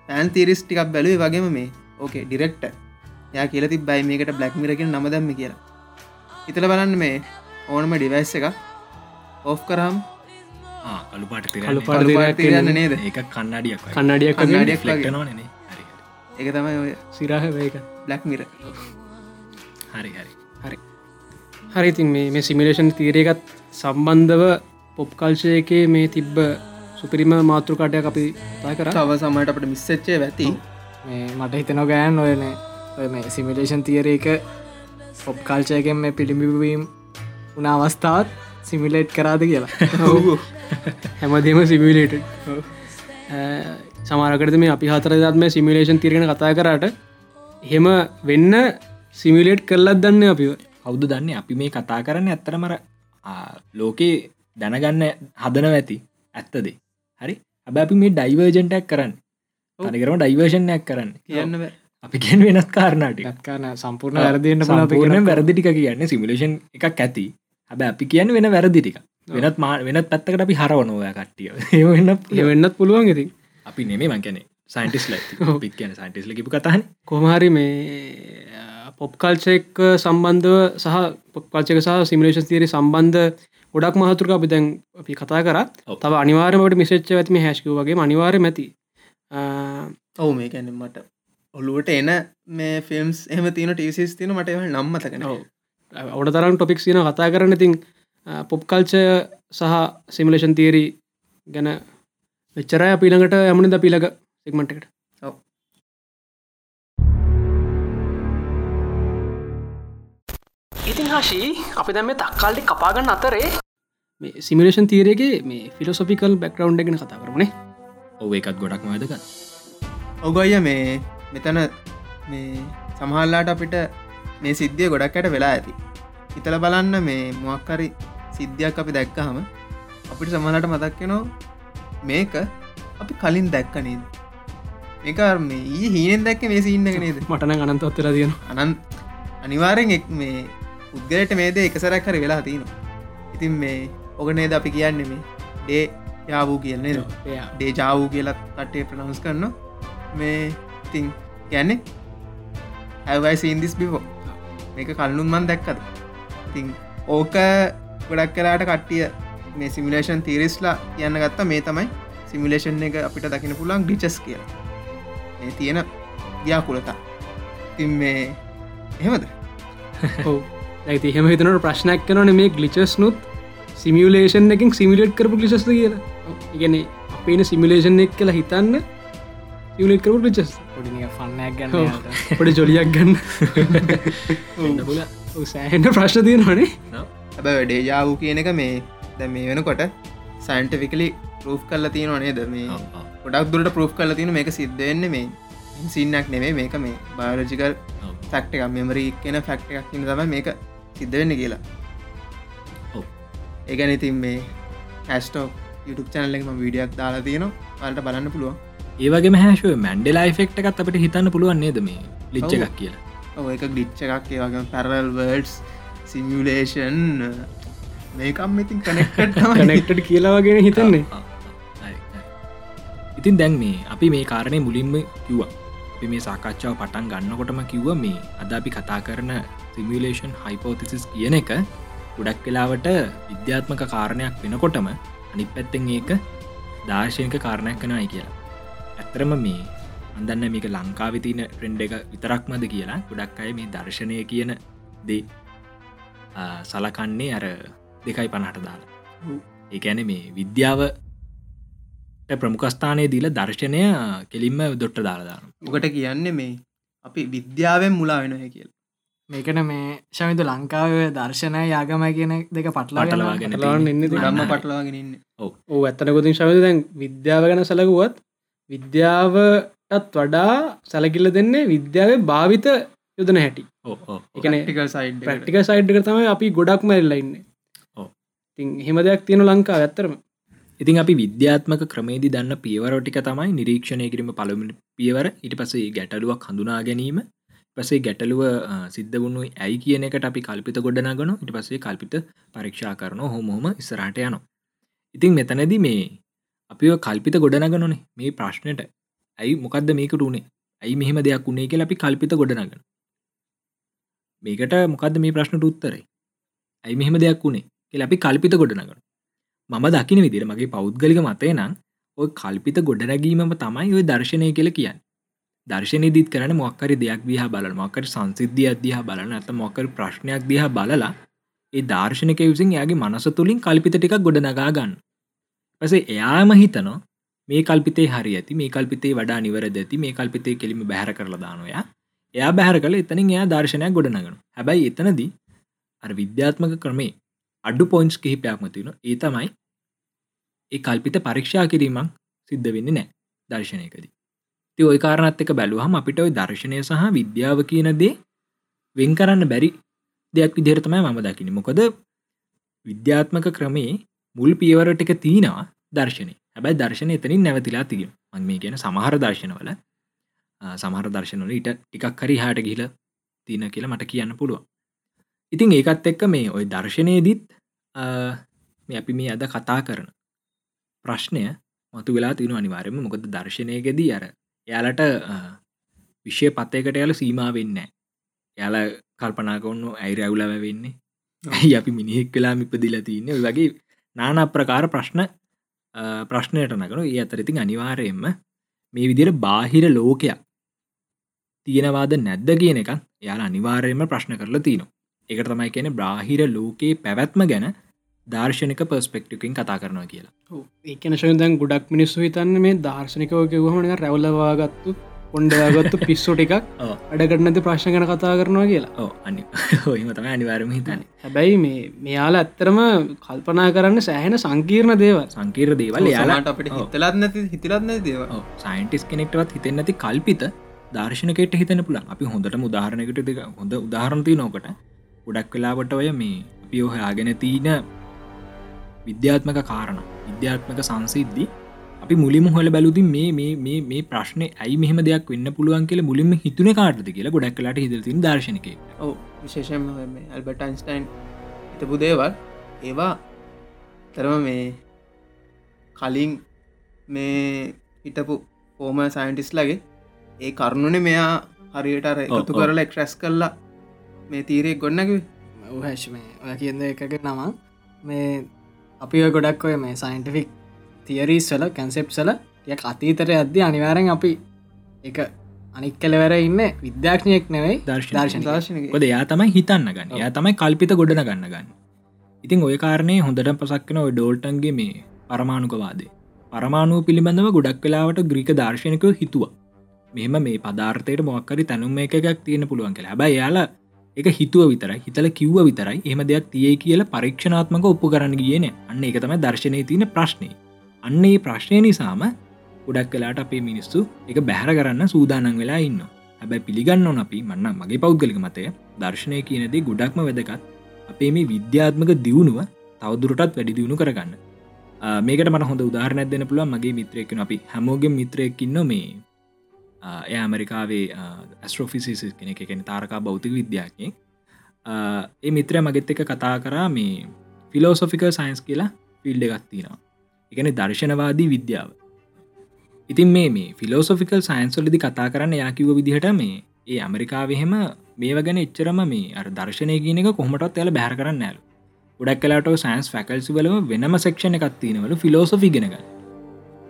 පෑන් තිරිස් ටිකක් බැලුවේ වගේම මේ. ඕකේ ඩිරෙක්ට යා කියල ති බයි මේකට බ්ලක්මිරකින් නම දම්ම කියලා. ඉතල බලන්න මේ ඕනම ඩිවයිස් එක ඔෆ් කරම් කළු පාට කළු පාට කළු පාට තිරන්න නේද? ඒක කන්නඩියක් කන්නඩියක් කන්නඩියක් වගේ. ෆලක්ටනනේ එක තමයි ඔය සිරහ වේක බ්ලක්මිර හරි හරි. හරි. හරිඉතින් මේ මේ සිමිලේෂන් තීරයකත් සම්බන්ධව පොප්කල්ශයකේ මේ තිබ්බ සුපිරිම මාතෘකාටයක් අපි තා කර. තව සමට අපට මිස්සච්චේ ඇති. මට හිතන ගෑන් ඔයන ඔය සිමිලේෂන් තියර එක පොප් කල්චයකෙන් මේ පිළිබිවීම් උන අවස්ථාවත් සිමිලේට් කරාද කියලා. හැමදීම සිමිලේට සමාරකට මේ අපි හතර දත්ම සිමිලේෂන් තිරෙන කතා කරට හෙම වෙන්න සිමිලේට් කරලත් දන්න අපිව. කෞුද දන්න? අපි මේ කතා කරන්න ඇත්තරමර ලෝකේ දැනගන්න හදනව ඇති ඇත්තදේ හරි? හැබ අපි මේ ඩයිවර්ජන්ටක් කරන්න. තනිකරම ඩයිවර්ෂණයක් කරන්න. කියන්න. අපි කෙන් වෙනස් කාරණට ගත්කාන සම්පූර්ණ වැරදින්න සම්පූර්ණ වැරදිටික කියන්න සිමිලේෂන් එකක් ඇති. හැබ අපි කියන්න වෙන වැරදිටික වෙනත් මා වෙනත් පැත්තකට අපි හරවනෝය කට්ටිය. ඒවෙන්න එවෙන්නත් පුළුවන්. ඉතින්. අපි නෙමේ මංකැනෙ සයින්ටිස් ල පිත් කියන සයින්ටිස් ලකිපු කතහන කොමහරි මේ පොප්කල්චෙක් සම්බන්ධව සහ පොප්කල්චක සහ සිමිලේෂන් තීරි සම්බන්ධ ගොඩක් මහතුරක අපි දැන් අපි කතා ඔව්. තව අනිවාරමට මිසච්ච ඇතිම හැස්කව වගේ අනිවාර මැති ඔවු මේ කැන මට ඔල්ලුවට එන මේ ෆිල්ම්ස් එහම තියන ටසිස් තින මට නම්මතකන ඔඩ තරම් ටොපික් සින කතා කරන ඉතින් පොප්කල්චය සහ සිමිලේෂන් තීරී ගැන වෙච්චරය පිළඟට යමන ද පිළක සික්මටකට හශී අපි දැම මේ තක්කාල්ඩි කපාගන්න අතරේ මේ සිමිලේෂන් තීරගේ මේ ෆිලොසොපිකල් බැක්රවන්් ගෙන කතා කරනේ ඔව එකත් ගොඩක් මදකත් ඔගොය මේ මෙතන මේ සමහල්ලාට අපිට මේ සිද්ධිය ගොඩක්කට වෙලා ඇති. හිතල බලන්න මේ මොක්කරි සිද්ධියක් අපි දැක්කහම අපිට සමහලට මතක්කෙනෝ මේක අපි කලින් දැක්ක නේද? මේක මේ ඊ හීනෙන් දැක්ක මේ සින්නක නේද? මටන අනන්තොත්තර තියෙන අනන් අනිවාරෙන් එක් මේ උද්ගලට මේද එකසරක් හරි වෙලා තියනවා. ඉතින් මේ ඔගනේද අපි කියන්න මේ ඩේ යාවූ කියන්නේ ඩේ ජාවූ කියලත් කටේ ප්‍රනවස් කරන්න මේ ඉතින් ගැන්නේ හැවයි සීන්දිස් බිපෝ මේක කල්ලුන් මන් දැක්කද? ඉතින් ඕක ගොඩක් කලාට කට්ටිය මේ සිමිලේෂන් තීරිස්ලා යන්න ගත්ත. මේ තමයි සිමිලේෂන් එක අපිට දකින පුළන් ගිචස් කිය මේ තියෙන ව්‍යාකුලතා. ඉතින් මේ එහෙමද ඔව ඇති හෙම හිතනට ප්‍රශ්නයක් කනන මේ ගලිචස් නුත් සිමියලේෂන් එකින් සිමිලේට් කරපු ලිසස්ද කියලා. ඉගැන අපේන සිමිලේෂන් එක් කියලා හිතන්න සිලෙට කරපු ලිචස් පොඩි ෆන්නයක් ගන්න පොඩි ජොලියක් ගන්න. සෑහෙන්ට ප්‍රශ්න තියෙනවනේ. ඇබ වැඩේ ජාවූ කියන එක මේ දැ මේ වෙනකොට සයින්ටෆිකලි පරෝ් කල්ල තියෙනවා නේද? මේ ගොඩක් දුරට පරෝ් කල්ල තියෙන මේක සිද්ධවෙන්න මේ සින්නක් නෙවේ මේක මේ බාරජිකල් ෆක්ට එක මෙමරී කියන ෆක්ට එකක් තම මේක සිද්ධ වෙන්න කියලා. ඔව්. ඒගැන ඉතින් මේ හැස්ටෝ YouTube චනලෙක්ම වීඩියක් දාලා තියෙනවා. වලට බලන්න පුළුවන්. ඒවගේ හැශුව මැන්ඩෙලා ෆෙක්ට එකත් අපට හිතන්න පුළුවන් නේද මේ ලිච්ච. එකක් කියලා? ඔය එක ගලිච්ච එකක් ඒවගේ පැරල් වර්ඩස් සිමියලේෂන් මේකම් ඉතින් කනෙක්ට කනෙක්ටඩ් කියලාවගෙන හිතන්නේ. ඉතින් දැන් මේ අපි මේ කාරණය මුලින්ම කිව්වා. අපි මේ සාකච්ඡාව පටන් ගන්නකොටම කිව්ව මේ අද අපි කතා කරන සිමිලේෂන් හයිපෝතිසිස් කියන එක ගොඩක් වෙලාවට විද්‍යාත්මක කාරණයක් වෙනකොටම අනි පැත්තෙන් ඒක දර්ශයක කාරණයක් කනයි කියලා. ඇත්තරම මේ අදන්න මේක ලංකාවිතින ට්‍රෙන්ඩ් එක විතරක්මද කියලා ගොඩක් අය මේ දර්ශනය කියන දේ ආ, සලකන්නේ අර දෙකයි පණහට දාලා. ඒඇන මේ විද්‍යාව ප්‍රමුඛස්ථානය දීල දර්ශනය කෙලින්ම දොට්ට දාලදාන ඔකට කියන්නේ මේ අපි විද්‍යාවෙන් මුලා වෙනහ කියල. මේකන මේ ශමිතු ලංකාව දර්ශනය යාගම කියන දෙක පටලා පටලවාගෙන පටලවාගෙන ඉන්න. ගම්ම හරි. පටලවාගෙනන්න ඕ ඇත්තන ගොතින් ශවිත දැන් විද්‍යාව ගැන සැලකුවත් විද්‍යාවටත් වඩා සැලකිල්ල දෙන්නේ විද්‍යාව භාවිත යුදන හැටි. ප්‍රක්ටික සයිඩ්ක තමයි අපි ගොඩක් මැල්ලඉන්න ඔව්. තින් හෙම දෙයක් තියෙන ලංකා ඇත්තරම ඉතින් අපි විද්‍යාත්මක ක්‍රමේදි දන්න පියවරෝටික තමයි නිරීක්ෂණය කිරීම පළමි පියවර. ඉට පසේ ගැටලුවක් හඳුනා ගැනීම පසේ ගැටලුව සිද්ධ වුණු ඇයි කියන එකට අපි කල්පිත ගොඩනගන. ඉට පසේ කල්පිත පරීක්ෂා කරන හොමොහොම ඉස්සරට යනවා. ඉතින් මෙතනද මේ අපි කල්පිත ගොඩනගනනේ මේ ප්‍රශ්නයට ඇයි මොකක්ද මේකට උනේ? ඇයි මෙහෙම දෙයක් වුණේ කියලා අපි කල්පිත ගොඩනගන මේකට මොකක්ද මේ ප්‍රශ්නට උත්තරයි ඇයි මෙහෙම දෙයක් වුණේ කියලා අපි කල්පිත ගොඩනගන මම දකින විදිර මගේ පෞද්ගලික මතය නම් ඔය කල්පිත ගොඩනැගීමම තමයි ඔය දර්ශනය කියල කියන්න. දර්ශනය දිත් කරන මොක්කරි දෙයක් දිහා බලන මොකර සංසිද්ධිය අධ්‍යා බලන ඇත මොකර ප්‍රශ්නයක් දිහා බලලා ඒ දර්ශනක විසින් යාගේ මනස තුළින් කල්පිත ටික් ගොඩනගා ගන්න. පස එයාම හිතනවා මේ කල්පිතේ හරි ඇති මේ කල්පිතේ වඩා නිවර ඇති මේ කල්පිතේ කෙලිම බැහර කරලා දානොයා එයා. බැහර කළ එතනින් එයා දර්ශනයක් ගොඩනගන හැබැයි එතනදී අර විද්‍යාත්මක ක්‍රමේ අඩු පොයින්ස් කිහිපයක්ම තියෙන ඒ තමයි ඒ කල්පිත පරීක්ෂා කිරීමක් සිද්ධ වෙන්න නෑ දර්ශනයකදී. ති ඔය කාරණත් එක බැලුවහම අපිට ඔයි දර්ශනය සහ විද්‍යාව කියන දේ වෙන් කරන්න බැරි දෙයක් විදිහරතමයි මම දකින මොකද විද්‍යාත්මක ක්‍රමේ මුල් පියවරට එක තියෙනවා දර්ශනය. හැබැයි දර්ශනය එතනින් නැවතිලා තිග මං මේ කියන සමහර දර්ශනවල සමහර දර්ශනවල ඉට ටිකක් හරි හාට ගිහිල තියන කියලා මට කියන්න පුළුව ඉතින් ඒකත් එක්ක මේ ඔය දර්ශනයදිත් මේ අපි මේ අද කතා කරන ප්‍රශ්නය මතු වෙලා තින අනිවාරයම මොකද දර්ශනයගෙදී අර එයාලට විශ්ෂය පත්තයකට යාල සීමා වෙන්න යාල කල්පනාකොන්නු ඇයි රැවුලව වෙන්නේ ඇයි අපි මිනිහෙක් වෙලා මිපදිල තියන්න වගේ නාන ප්‍රකාර ප්‍රශ්න ප්‍රශ්නයට නකරු ඒ අතරඉතින් අනිවාරයෙන්ම මේ විදිර බාහිර ලෝකයක් තියෙනවාද නැද්ද කියන එක යාල අනිවාර්යම ප්‍රශ්න කරලා තියනවා එක තමයි කියන බ්‍රාහිර ලෝකයේ පැවැත්ම ගැන දර්ශනික පර්ස්පෙක්ටිකින් කතා කරනවා කියලා. ඒකන ශයදැන් ගොඩක් මිනිස්සු හිතන්න මේ දර්ශනිකව කිවහමන රැවලවාගත්තු කොන්ඩයාගත්තු පිස්සු ටිකක් අඩගටනති ප්‍රශ්න ගැන කතා කරනවා කියලා. අනි හොම තම අනිවාරම හිතන්න. හැබැයි මේ මෙයාලා ඇත්තරම කල්පනා කරන්න සෑහෙන සංකීර්ණ දේව සංකීර දේවල්. යාලාට අපට හිතලත් නැති හිතලත්න දේව සයින්ටිස් කෙනෙක්ටවත් හිතෙන්නති කල්පිත දර්ශනකට හිතන පුළන් අපි හොඳට උදාහරණකට දෙක හොඳ උදාහරණති නෝකට ගොඩක් වෙලාවට ඔය මේ අපි ඔහයාගෙන තිීන විද්‍යාත්මක කාරණ විද්‍යාත්මක සංසිද්ධි. අපි මුලිම හොල බැලුති මේ මේ මේ ප්‍රශ්නය ඇයි මෙහම දෙයක් වෙන්න පුළුවන් කියල මුලින්ම හිතුන කාටද කියලා ගොඩක් කලාට හිදතින් දර්ශනක ඔව විශේෂම ඇල්බට අයින්ස්ටයින් හිතපු දේවල් ඒවා තරම මේ කලින් මේ හිටපු ෆෝම සයින්ටිස් ලගේ ඒ කරුණුනේ මෙයා හරියට අර එකතු කරලා එක්ට්‍රැස් කරලා මේ තීරය ගොන්නක හැශ් මේ ඔය කියන්න එකක නම මේ අපි ගොඩක් ඔය මේ සයින්ටිෆික් තියරීස් වල කැන්සෙප් සල ය අතීතර අද්‍ය අනිවාරෙන් අපි එක අනික් කලවර ඉන්න විද්‍යාක්ෂණයෙක් නෙවෙයි දර්ශන දර්ශන ොද යා තමයි හිතන්න ගන්න. යා තමයි කල්පිත ගොඩන ගන්න ගන්න. ඉතින් ඔය කාරණය හොඳට පසක්කන ඔය ඩෝල්ටන්ගේ මේ පරමාණුකවාදේ පරමාණු පිළිබඳව ගොඩක් වෙලාවට ග්‍රීක දර්ශනකව හිතුවා. මෙම මේ පදාර්ථයට මොක්කරි තැනුම් එකක් තියෙන පුළුවන් කියලා. හැබයි යාලා එක හිතුව විතරයි හිතල කිව්ව විතරයි. එහම දෙයක් තියේ කියල පරීක්ෂණාත්මක ඔප්පු කරන්න කියන අන්න එක තම දර්ශනය තියෙන ප්‍රශ්නය අන්නේ ප්‍රශ්නය නිසාම ගොඩක් කලාට අපේ මිනිස්සු එක බැහර කරන්න සූදානන් වෙලා ඉන්න හැබැ පිළිගන්න ඕන අපි මන්න මගේ පෞද්ගලික මතය දර්ශනය කියනදේ ගොඩක්ම වැදගත්. අපේ මේ විද්‍යාත්මක දියුණුව තවදුරටත් වැඩි දියුණු කරගන්න. මේකට මට හොඳ උදාහරණයක් දෙන පුළුව මගේ මිත්‍රයකන අපි හැමෝගෙන් මිත්‍රයකින්න මේ එය ඇමරිකාවේ ඇස්ට්‍රෝෆිසිස් කෙන එකෙන තාරකා බෞතික විද්‍යාඥය ඒ මිත්‍රය මගෙත් එක කතා කරා මේ ෆිලෝසොෆිකල් සයින්ස් කියලා ෆිල්ඩ එකත්තිනවා එකන දර්ශනවාදී විද්‍යාව. ඉතින් මේ මේ ෆිලෝසොෆිකල් සයින්ස්වලදි කතා කරන්න යාකිව විදිහට මේ ඒ ඇමරිකාවහෙම මේ ගැන එච්චරම මේ අර දර්ශනය කියන එක කොහමටත් ඇල බැහර කරන්න ඇල් ගොඩක් කලාට සයින්ස් ෆැකල්සි වලම වෙනම සක්ෂණ එකත්තිනවල ෆිලෝසොෆි ගෙනගන්න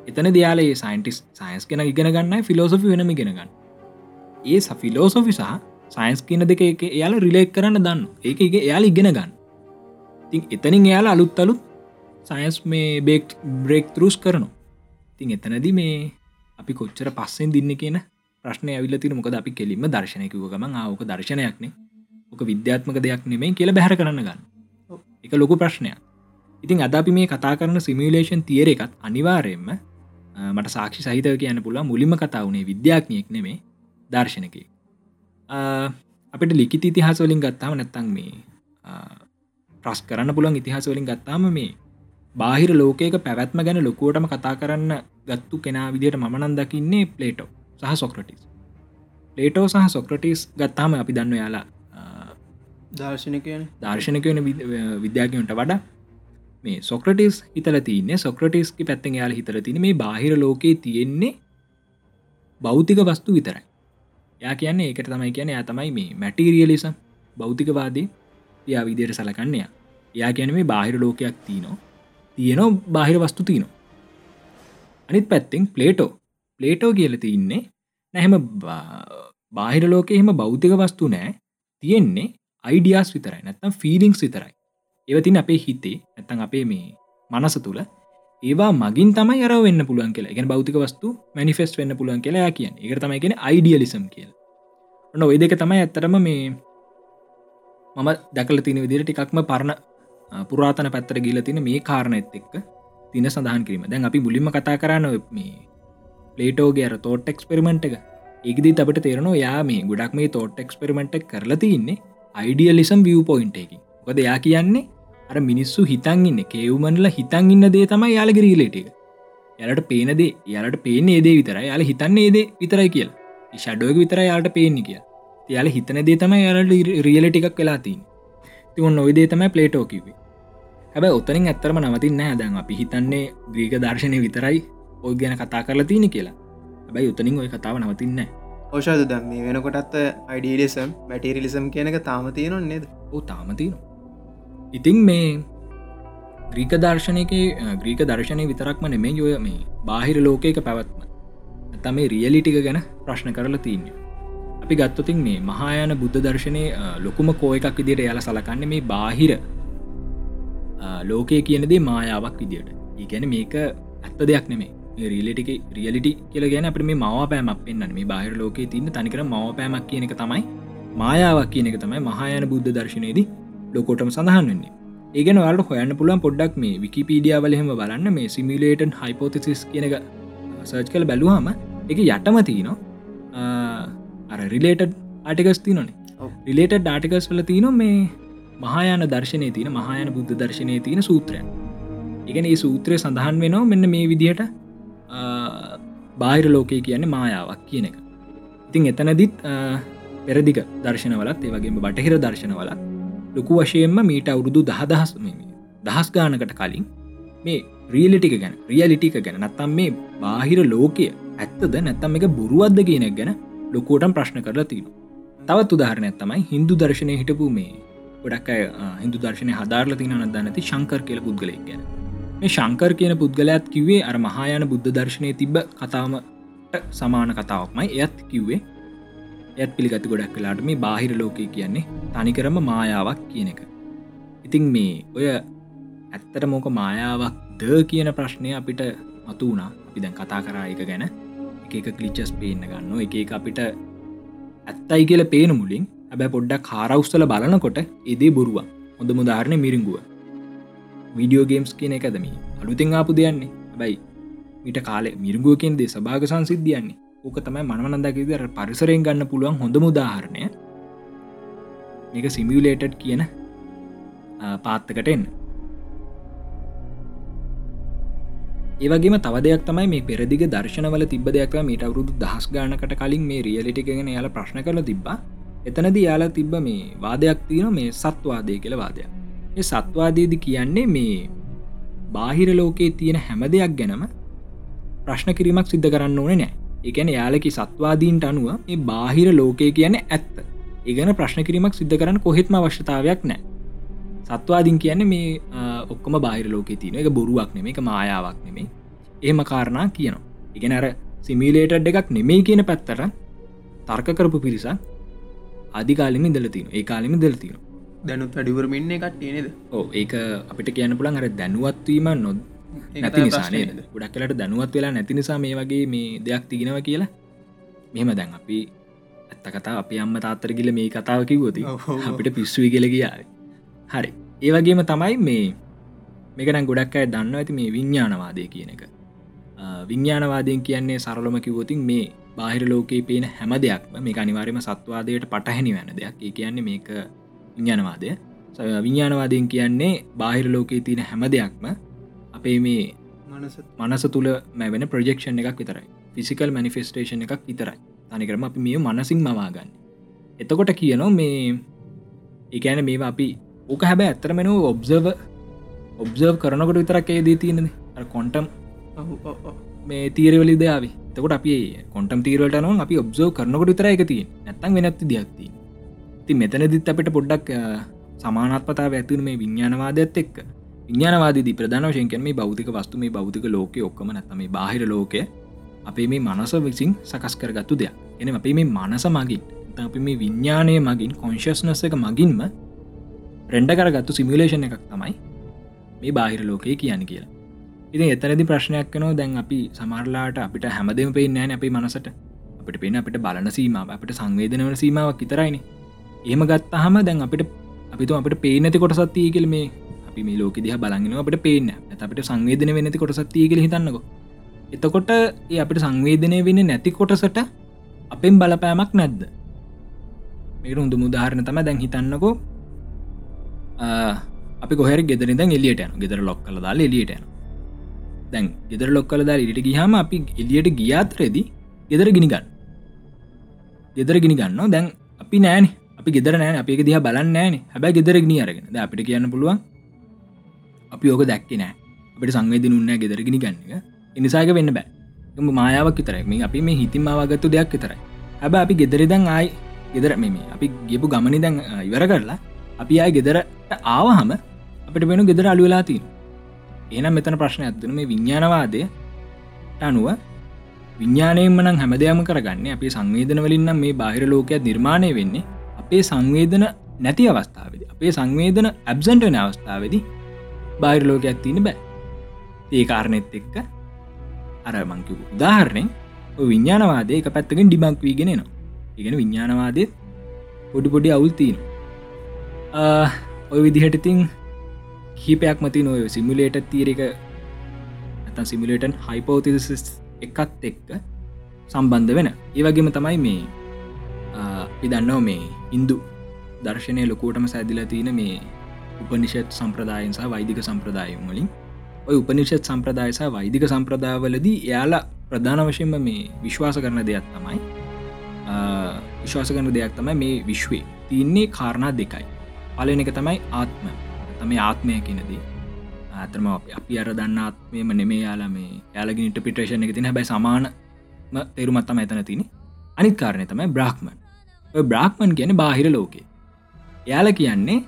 එතන දයාලේ සයින්ටිස් සයින්ස් කෙන ඉගෙන ගන්න ෆිලෝසොෆි වෙනම ගෙනගන්න ඒ ෆිලෝසොෆි සහ සයින්ස් කියන දෙක එක එයාල රිලෙක් කරන්න දන්න ඒක එක එයාල ඉගෙන ගන්න. තින් එතනින් එයාලා අලුත් අලුත් සයින්ස් මේ බෙක්් බ්‍රෙක් තරුස් කරනවා. තින් එතනද මේ අපි කොච්චර පස්සෙන් දින්න කියන ප්‍රශ්නය ඇවිල්ල තින මොකද අපි කෙලින්ම දර්ශනයකිව ගමන් ආවක දර්ශනයක්නේ ඕක විද්‍යාත්මක දෙයක් නෙමේ කියල බැහර කරන්න ගන්න. එක ලොකු ප්‍රශ්නයක්. ඉතින් අද අපි මේ කතා කරන සිමිලේෂන් තියර එකත් අනිවාරයෙන්ම මට සාක්ෂි සහිතව කියන්න පුළ මුලිම කතා වුණේ විද්‍යාඥයෙක් නෙමේ දර්ශනක අපිට ලිකි ඉතිහාස වලින් ගත්තාම නැත්තං මේ ප්‍රස් කරන්න පුළන් ඉතිහාස වලින් ගත්තාම මේ බාහිර ලෝකයක පැවැත්ම ගැන ලොකුවටම කතා කරන්න ගත්තු කෙනා විදියට මනන් දකින්නේ ප්ලේටෝ සහ සොක්‍රටිස්. පලේටෝ සහ සොක්‍රටිස් ගත්තාම අපි දන්න යාලා දර්ශනය කියන දර්ශනක වෙන විද්‍යාකයන්ට වඩා මේ සොක්‍රටිස් හිතල තියන්නේ සොක්‍රටිස්කි පැත්තෙන් යාල හිතර තින මේ බාහිර ලෝකයේ තියෙන්නේ බෞතික වස්තු විතරයි. යා කියන්නේ ඒකට තමයි කියන යා තමයි මේ මැටීරියලිසම් බෞතිකවාදී යා විදියට සලකන්නය යා කියන මේ බාහිර ලෝකයක් තියනෝ තියනෝ බාහිර වස්තු තියනවා අනිත් පැත්තෙන් පලේටෝ. පලේටෝ කියල තියන්නේ නැහෙම බාහිර ලෝක එහෙම බෞතික වස්තු නෑ. තියෙන්නේ අයිඩියස් විතරයි නැත්තම් ෆීලිංස් විතරයි. ඒවතින් අපේ හිතේ නැත්තන් අපේ මේ මනස තුළ ඒවා මගින් තමයි අර වෙන්න පුළුවන් කියලා. එක බෞතික වස්තු මනිෆෙස්ට වෙන්න පුළුවන් කියලා කිය එක තමයි කියෙන අයිඩියලිසම් කියල. ඔන්න ඔය දෙක තමයි ඇත්තරම මේ මම දැකල තින විදිර ටිකක්ම පරණ පුරාතන පැත්තර ගිල තින මේ කාරණඇත් එක්ක තින සඳහන් කිරීම. දැන් අපි මුලින්ම කතා කරන්න මේ පලේටෝගේ අර තෝට් එක්ස්පෙරිමෙන්ට් එක. ඒකදී අපට තේරනවා යා මේ ගොඩක් මේ තෝට් එක්ස්පෙරිමෙන්ට් කරලා තින්නේ අයිඩියලිසම් විය පොයින්ට එක ොද යා කියන්නේ අර මිනිස්සු හිතන් ඉන්න කෙව්මන්ල හිතන් ඉන්න දේ තමයි යාලග රීලට එක. යාලට පේනදේ යාලට පේන ඒදේ විතර යාල හිතන්නේ ඒදේ විතරයි කියලා. ෂඩෝක විතර යාලට පේන්නේ කිය යාල හිතන දේ තමයි යාලට රියලට එකක් වෙලා තින් තිවන්න නොවිදේ තමයි පලේටෝ කිවේ හැබ ඔත්තනින් ඇත්තරම නවතින්න දැන් අපි හිතන්නේ ග්‍රීක දර්ශනය විතරයි ඔය ගැන කතා කරලා තියෙන කියලා. හැබැයි උතනින් ඔය කතාව නවතින්න ඕෂාද දම් මේ වෙනකොටත් අයිඩියලිසම් මැටේරිලිසම් කියනක තාම තියෙනවා නේද? ඕ තාමතිනවා ඉතිං මේ ග්‍රීක දර්ශනයක ග්‍රීක දර්ශනය විතරක්ම නෙමේ යොය මේ බාහිර ලෝකයක පැවත්ම. ඇතම මේ රියලිටික ගැන ප්‍රශ්න කරලා තියන්නේ. අපි ගත්තතින් මේ මහායන බුද්ධ දර්ශනය ලොකුම කෝ එකක් විදිට යාල සලකන්න මේ බාහිර ලෝකය කියනදේ මායාවක් විදියට. ඒගැන මේක ඇත්ත දෙයක් නෙමේ රියලිටික රියලිටි කියල ගැන අප මේ මව පෑමක් පෙන්න්න මේ බාහිර ලෝකයේ තින්න තනිකර මව පෑමක් කියන එක තමයි මායාවක් කියන එක තමයි මහායන බුද්ධ දර්ශනයේදී ලොකොටම සඳහන් වෙන්නේ. ඒගෙන වලට හොයන්න පුළුවන් පොඩ්ඩක් මේ විකිපීඩිය වලහෙම බලන්න. මේ සිමිලේටන් හයිපෝතිසිස් කියනක සර්ච් කළ බැලුවහම එක යටම තියනවා. අර රිලේටඩ් ආටිකස් තියනනේ රිලේට ඩාටිකස් වල තියන මේ මහායන දර්ශනය තියන මහායන බුද්ධ දර්ශනය තියෙන සූත්‍රය එකන ඒ සූත්‍රය සඳහන් වෙනවා මෙන්න මේ විදිහට බාහිර ලෝකය කියන්නේ මායාවක් කියන එක. ඉතින් එතනදිත් පෙරදික දර්ශනවලත් ඒවගේම බටහිර දර්ශනවලත් ලොකු වශයෙන්ම මීට අවුරුදු දහදහස් දහස් ගානකට කලින් මේ රියලිටික ගැන රියලිටික ගැන නත්තම් මේ බාහිර ලෝකය ඇත්තද නැත්තම් එක බොරුවද්ද කියනෙක් ගැන ලොකෝටම් ප්‍රශ්න කරලා තිීන තවත් උදාහරණයක් තමයි හින්දු දර්ශනය හිටපු මේ ගොඩක් අය හිදු දර්ශනය හදාරල තින නදන්නති ශංකර් කියල පුද්ගලෙක් ගැන. මේ ශංකර් කියන පුද්ගලයක් කිවේ අර මහායන බුද්ධ දර්ශනය තිබ්බ කතාම සමාන කතාවක්මයි. එයත් කිව්වේ ඇත් පිළිගති ගොඩක් වෙලාට මේ බාහිර ලෝකය කියන්නේ තනිකරම මායාවක් කියන එක. ඉතිං මේ ඔය ඇත්තට මෝක මායාවක් ද කියන ප්‍රශ්නය අපිට මතු වුණා අපි දැන් කතා කරා එක ගැන. එක කලිච්චස් පේන්න ගන්න එක එක අපිට ඇත්තයි කියල පේන මුලින් ඇබැ පොඩ්ඩක් කාරවස්සල බලනකොට එදේ බොරුව හොඳ මුදාහරණ මිරිංගුව වීඩියෝ ගේම්ස් කියන එකදම අලුතින් ආපු දෙයන්නේ හැබයි මිට කාලෙ මිරිංගුවකෙන් දේ සභාග සංසිද්ධියන්නේ ඕක තමයි මනවනදකිදර පරිසරයෙන් ගන්න පුළුවන් හොඳ මුදාහරණය මේක සිමියලේටඩ් කියන පාත්තකට එන්න. ඒවගේම තව දෙයක් තමයි මේ පෙරදිග දර්ශනවල තිබ දෙයක් මීට අවුරුදු දහස් ගානකට කලින් මේ රියලිටිගෙන යාල ප්‍රශ්න කළ තිබ්බා. එතනද යාලා තිබ්බ මේ වාදයක් තියෙන මේ සත්වාදය කියල වාදයක්. ඒ සත්වාදයේද කියන්නේ මේ බාහිර ලෝකයේ තියෙන හැම දෙයක් ගැනම ප්‍රශ්න කිරීමක් සිද්ධ කරන්න ඕනේ නෑ. එකන යාලකි සත්වාදීන්ට අනුව ඒ බාහිර ලෝකය කියන ඇත්ත. ඒගන ප්‍රශ්න කිරීමක් සිද්ධ කරන්න කොහෙත්ම අවශ්‍යතාවයක් නෑ සත්වාදින් කියන්නේ මේ ඔක්කොම බාහිර ලෝක තියන එක බොරුවක් නෙම එක මායාවක් නෙමේ ඒම කාරණා කියනවා. ඉගෙන අර සිමිලේටඩ් එකක් නෙමේ කියන පැත්තර තර්ක කරපු පිරිසක් අධිකාලිම ඉදලතින ඒ කාලිම දෙලතින දැනුත් වැඩිවරමින්න එකක් නේද ඕ ඒක අපිට කියන්න පුළන් අර දැනුවත්වීම නොද නැති නිසානේ ගොඩක් කලට දැනුවත් වෙලා නැති නිසා මේ වගේ මේ දෙයක් තිගෙනව කියලා. මෙහෙම දැන් අපි ඇත්ත කතා අප අම්ම තාත්තර ගිල මේ කතාව කිවෝති අපිට පිස්සුවි කියල කියාව. හරි. ඒවගේම තමයි මේ මේකන ගොඩක් අය දන්න ඇති මේ විඤ්ඥානවාදය කියන එක. විඤ්ඥානවාදයෙන් කියන්නේ සරලම කිවෝතින් මේ බාහිර ලෝකයේ පේන හැම දෙයක්ම මේ අනිවාරම සත්වාදයට පටහැනි වෙන දෙයක්. ඒ කියන්නේ මේක විඤ්ඥානවාදය විඤ්ඥානවාදයෙන් කියන්නේ බාහිර ලෝකයේ තියෙන හැම දෙයක්ම අපේ මේ මනස. තුළ මැවෙන ප්‍රජෙක්ෂන් එකක් විතරයි. ෆිසිකල් මනිෆෙස්ටේෂන් එකක් විතරයි. තනිකරම අපි මේ මනසින් මවාගන්න එතකොට කියනවා මේ එකන මේ අපි ඕක හැබැ ඇත්තරමෙන ඔබ්සර්ව ඔබ්සර්ව් කරනකොට විතරක් ඒදී තියෙනද කොන්ටම් මේ තීරවලි දාව තකොට අපි කොටම් තීරට න අපි ඔබ්සෝ කරනකොට විතර එක තිය නැත්තන් වෙනත්ති දියක්ති ති මෙතනදිත් අපට පොඩ්ඩක් සමානත්පතාව ඇතුන මේ විඤ්ඥානවාදත් එක්ක විඤ්ඥානවාදී ප්‍රධාන වශයෙන්කෙන් මේ බෞතික වස්තු මේ බෞතික ලෝක ඔක්කම නැතම මේ බාහිර ලෝකය අපේ මේ මනස විසින් සකස් කරගත්තු දෙයක්. එන අපේ මේ මනස මගින් අපි මේ විඤ්ඥානය මගින් කොංශස්නස එක මගින්ම රෙන්ඩ කරගත්තු සිමිලේෂන් එකක් තමයි මේ බාහිර ලෝකය කියන කියලා. ඉතින් එතරදි ප්‍රශ්නයක් කනෝ දැන් අපි සමරලාට අපිට හැමදම පේනෑන අපි මනසට. අපට පෙන අපට බලන සීමාව අපට සංවේදනවන සීමාවක් ඉතරයින ඒම ගත්තහම දැන් අපිට අපිතු අපට පේනති කොටසත්තිය කියල මේ අපි මේ ලෝක දිහ බලගෙන අපට පේන ඇත අපට සංවේදන වෙනති කොටසත්තිය කියල හිතන්නක. එතකොට ඒ අපට සංවේදනය වෙන නැති කොටසට අපෙන් බලපෑමක් නැද්ද? මේක උඳ මුදාහරණ තම දැන් හිතන්නකෝ. අපි කොහර ගෙදර දැන් එලියට යන ගෙදර ලොක් කල දාල එලියට යන දැන් ගෙදර ලොක් කල දා ඉට ගහම අපි එලියට ගියාතරෙදි ගෙදර ගිනිගන්න ගෙදර ගිනි ගන්න දැන් අපි නෑන. අපි ගෙදර නෑ අපි දිහ බලන්න නෑන. හැබැ ගෙදර ගනි අරගෙන. ද අපිට කියන්න පුළුවන් අපි ඕක දැක්ක නෑ. අපට සංවේදන උන්න ගෙදර ගිනි ගන්න එනිසාක වෙන්න බෑ. එම මායාවක් විතරක් මේ අපි මේ හිතිමාවගත්තු දෙයක් විතරයි. හැබ අපි ගෙදරදං ආයි ගෙදර මෙම අපි ගියපු ගමනි දැන් ඉවර කරලා අපි ආය ගෙදරට ආවහම අපට වෙන ගෙදර අලුවෙලා තින් ඒනම් මෙතන ප්‍රශ්න ඇත්තුන මේ විඤ්ඥානවාදය අනුව විඤ්ඥානයෙන්ම නම් හැම දෙයක්ම කරගන්න අපේ සංවේදන වලින්නම් මේ බාහිර ලෝකයක් නිර්මාණය වෙන්නේ අපේ සංවේදන නැති අවස්ථාවද අපේ සංවේදන ඇබ්සන්ටන අවස්ථාවදී බාහිර ලෝකයක් තියන බෑ. ඒ කාරණෙත් එක්ක අර මංකිව උදාහරණයෙන් විඤ්ඥානවාදය එක පැත්තකින් ඩිබංක් වීගෙනනවා ඉගෙන විඤ්ඥානවාදයත් පොඩි පොඩි අවුල් තියෙන ඔය විදිහට ඉතිං කීපයක් මති නොය සිමිලේට තීරක ඇත සිමිලේටන් හයිපෝතිසිස් එකත් එක්ක සම්බන්ධ වෙන. ඒවගේම තමයි මේ පිදන්නව මේ ඉන්දු දර්ශනය ලොකෝටම සැදිල තියෙන මේ උපනිෂත් සම්ප්‍රදායන්සා වෛදික සම්ප්‍රදායම් වලින්. ඔය උපනිෂත් සම්ප්‍රදායසා වෛදික සම්ප්‍රදාවලදී එයාලා ප්‍රධාන වශයෙන්ම මේ විශ්වාස කරන දෙයක් තමයි විශ්වාස කරන දෙයක් තමයි මේ විශ්වේ තියන්නේ කාරණා දෙකයි. පලන එක තමයි ආත්ම. තම ආත්මය කියනදී ඇතරම අපි අර දන්න ආත්මයම නෙමේ යාලා මේ යාලග ඉන්ටපිටේෂන එක තින හැබයි සමාන තේරුමත්තම ඇතන තින අනිත් කාරණය තමයි බ්‍රහ්මන්. බ්‍රහ්මන් කියන බාහිර ලෝකේ. යාල කියන්නේ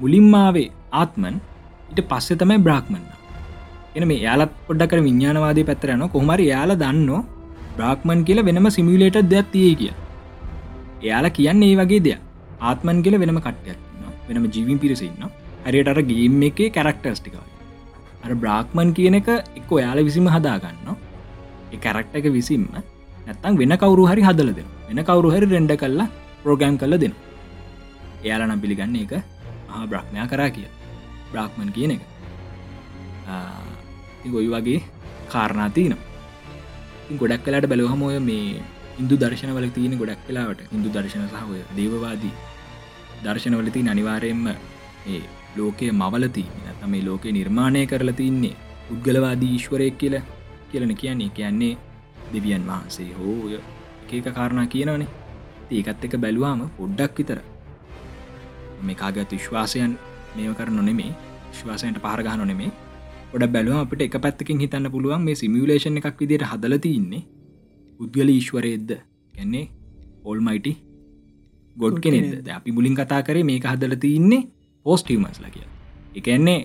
මුලින්මාවේ ආත්මන් ඉට පස්සෙ තමයි බ්‍රහ්මන්න එන මේ යාලත් පොඩ්ඩකර විඤ්ඥානවාදය පැත්තරයන කොහමර යාල දන්න බ්‍රහ්මන් කියල වෙනම සිමිලේට දෙයක් තිය කිය එයාලා කියන්න ඒ වගේ දෙයක්. ආත්මන් කියල වෙනම කට්ටයක් වෙනම ජීවින් පිරිසින්න හරියට අර ගේම් එකේ කැරක්ටර්ස් ටිකයි අර බ්‍රාක්්මන් කියන එක එක් ඔයාල විසිම හදාගන්න ඒ කැරක්ට එක විසින්ම නැත්තං වෙන කවරු හරි හදල දෙන වෙන කවරු හරි රෙන්ඩ කල්ලා ප්‍රෝගෑම් කල දෙන එයාලනම් පිළිගන්න එක මහා බ්‍රහ්මයා කරා කිය. බ්‍රාක්්මන් කියන එක. ගොයි වගේ කාරණාතියන ගොඩක් කලාට බැලවහමෝය මේ ඉන්දු දර්ශනවල තියෙන ගොඩක් කලාවට ඉන්දු දර්ශන සහය දේවවාදී දර්ශනවලති අනිවාරයෙන්ම ඒ ලෝකය මවලති තම මේ ලෝකය නිර්මාණය කරලා තින්නේ උද්ගලවාදී ඊශ්වරයක් කියල කියලන කියන්නේ. කියන්නේ දෙවියන් වහන්සේ හෝය ඒක කාරණා කියනවනේ. ඒකත් එක බැලවාම පොඩ්ඩක් විතර මේ කාගත් විශ්වාසයන් මේව කර නොනෙමේ ශ්වාසයට පහරගහ නොනෙමේ ොඩ බැලුව අපට එක පැත්තකින් හිතන්න පුළුවන් මේ සිමියලේෂන් එකක් විදිට හදලති ඉන්නේ උද්ගල ඊශ්වරයද්ද ගැන්නේ ඕල්මයිටි ගොඩ් කෙනෙද අපි මුලින් කතා කරේ මේක හදලති ඉන්නේ පෝස්ටීමස්ල කිය එකන්නේ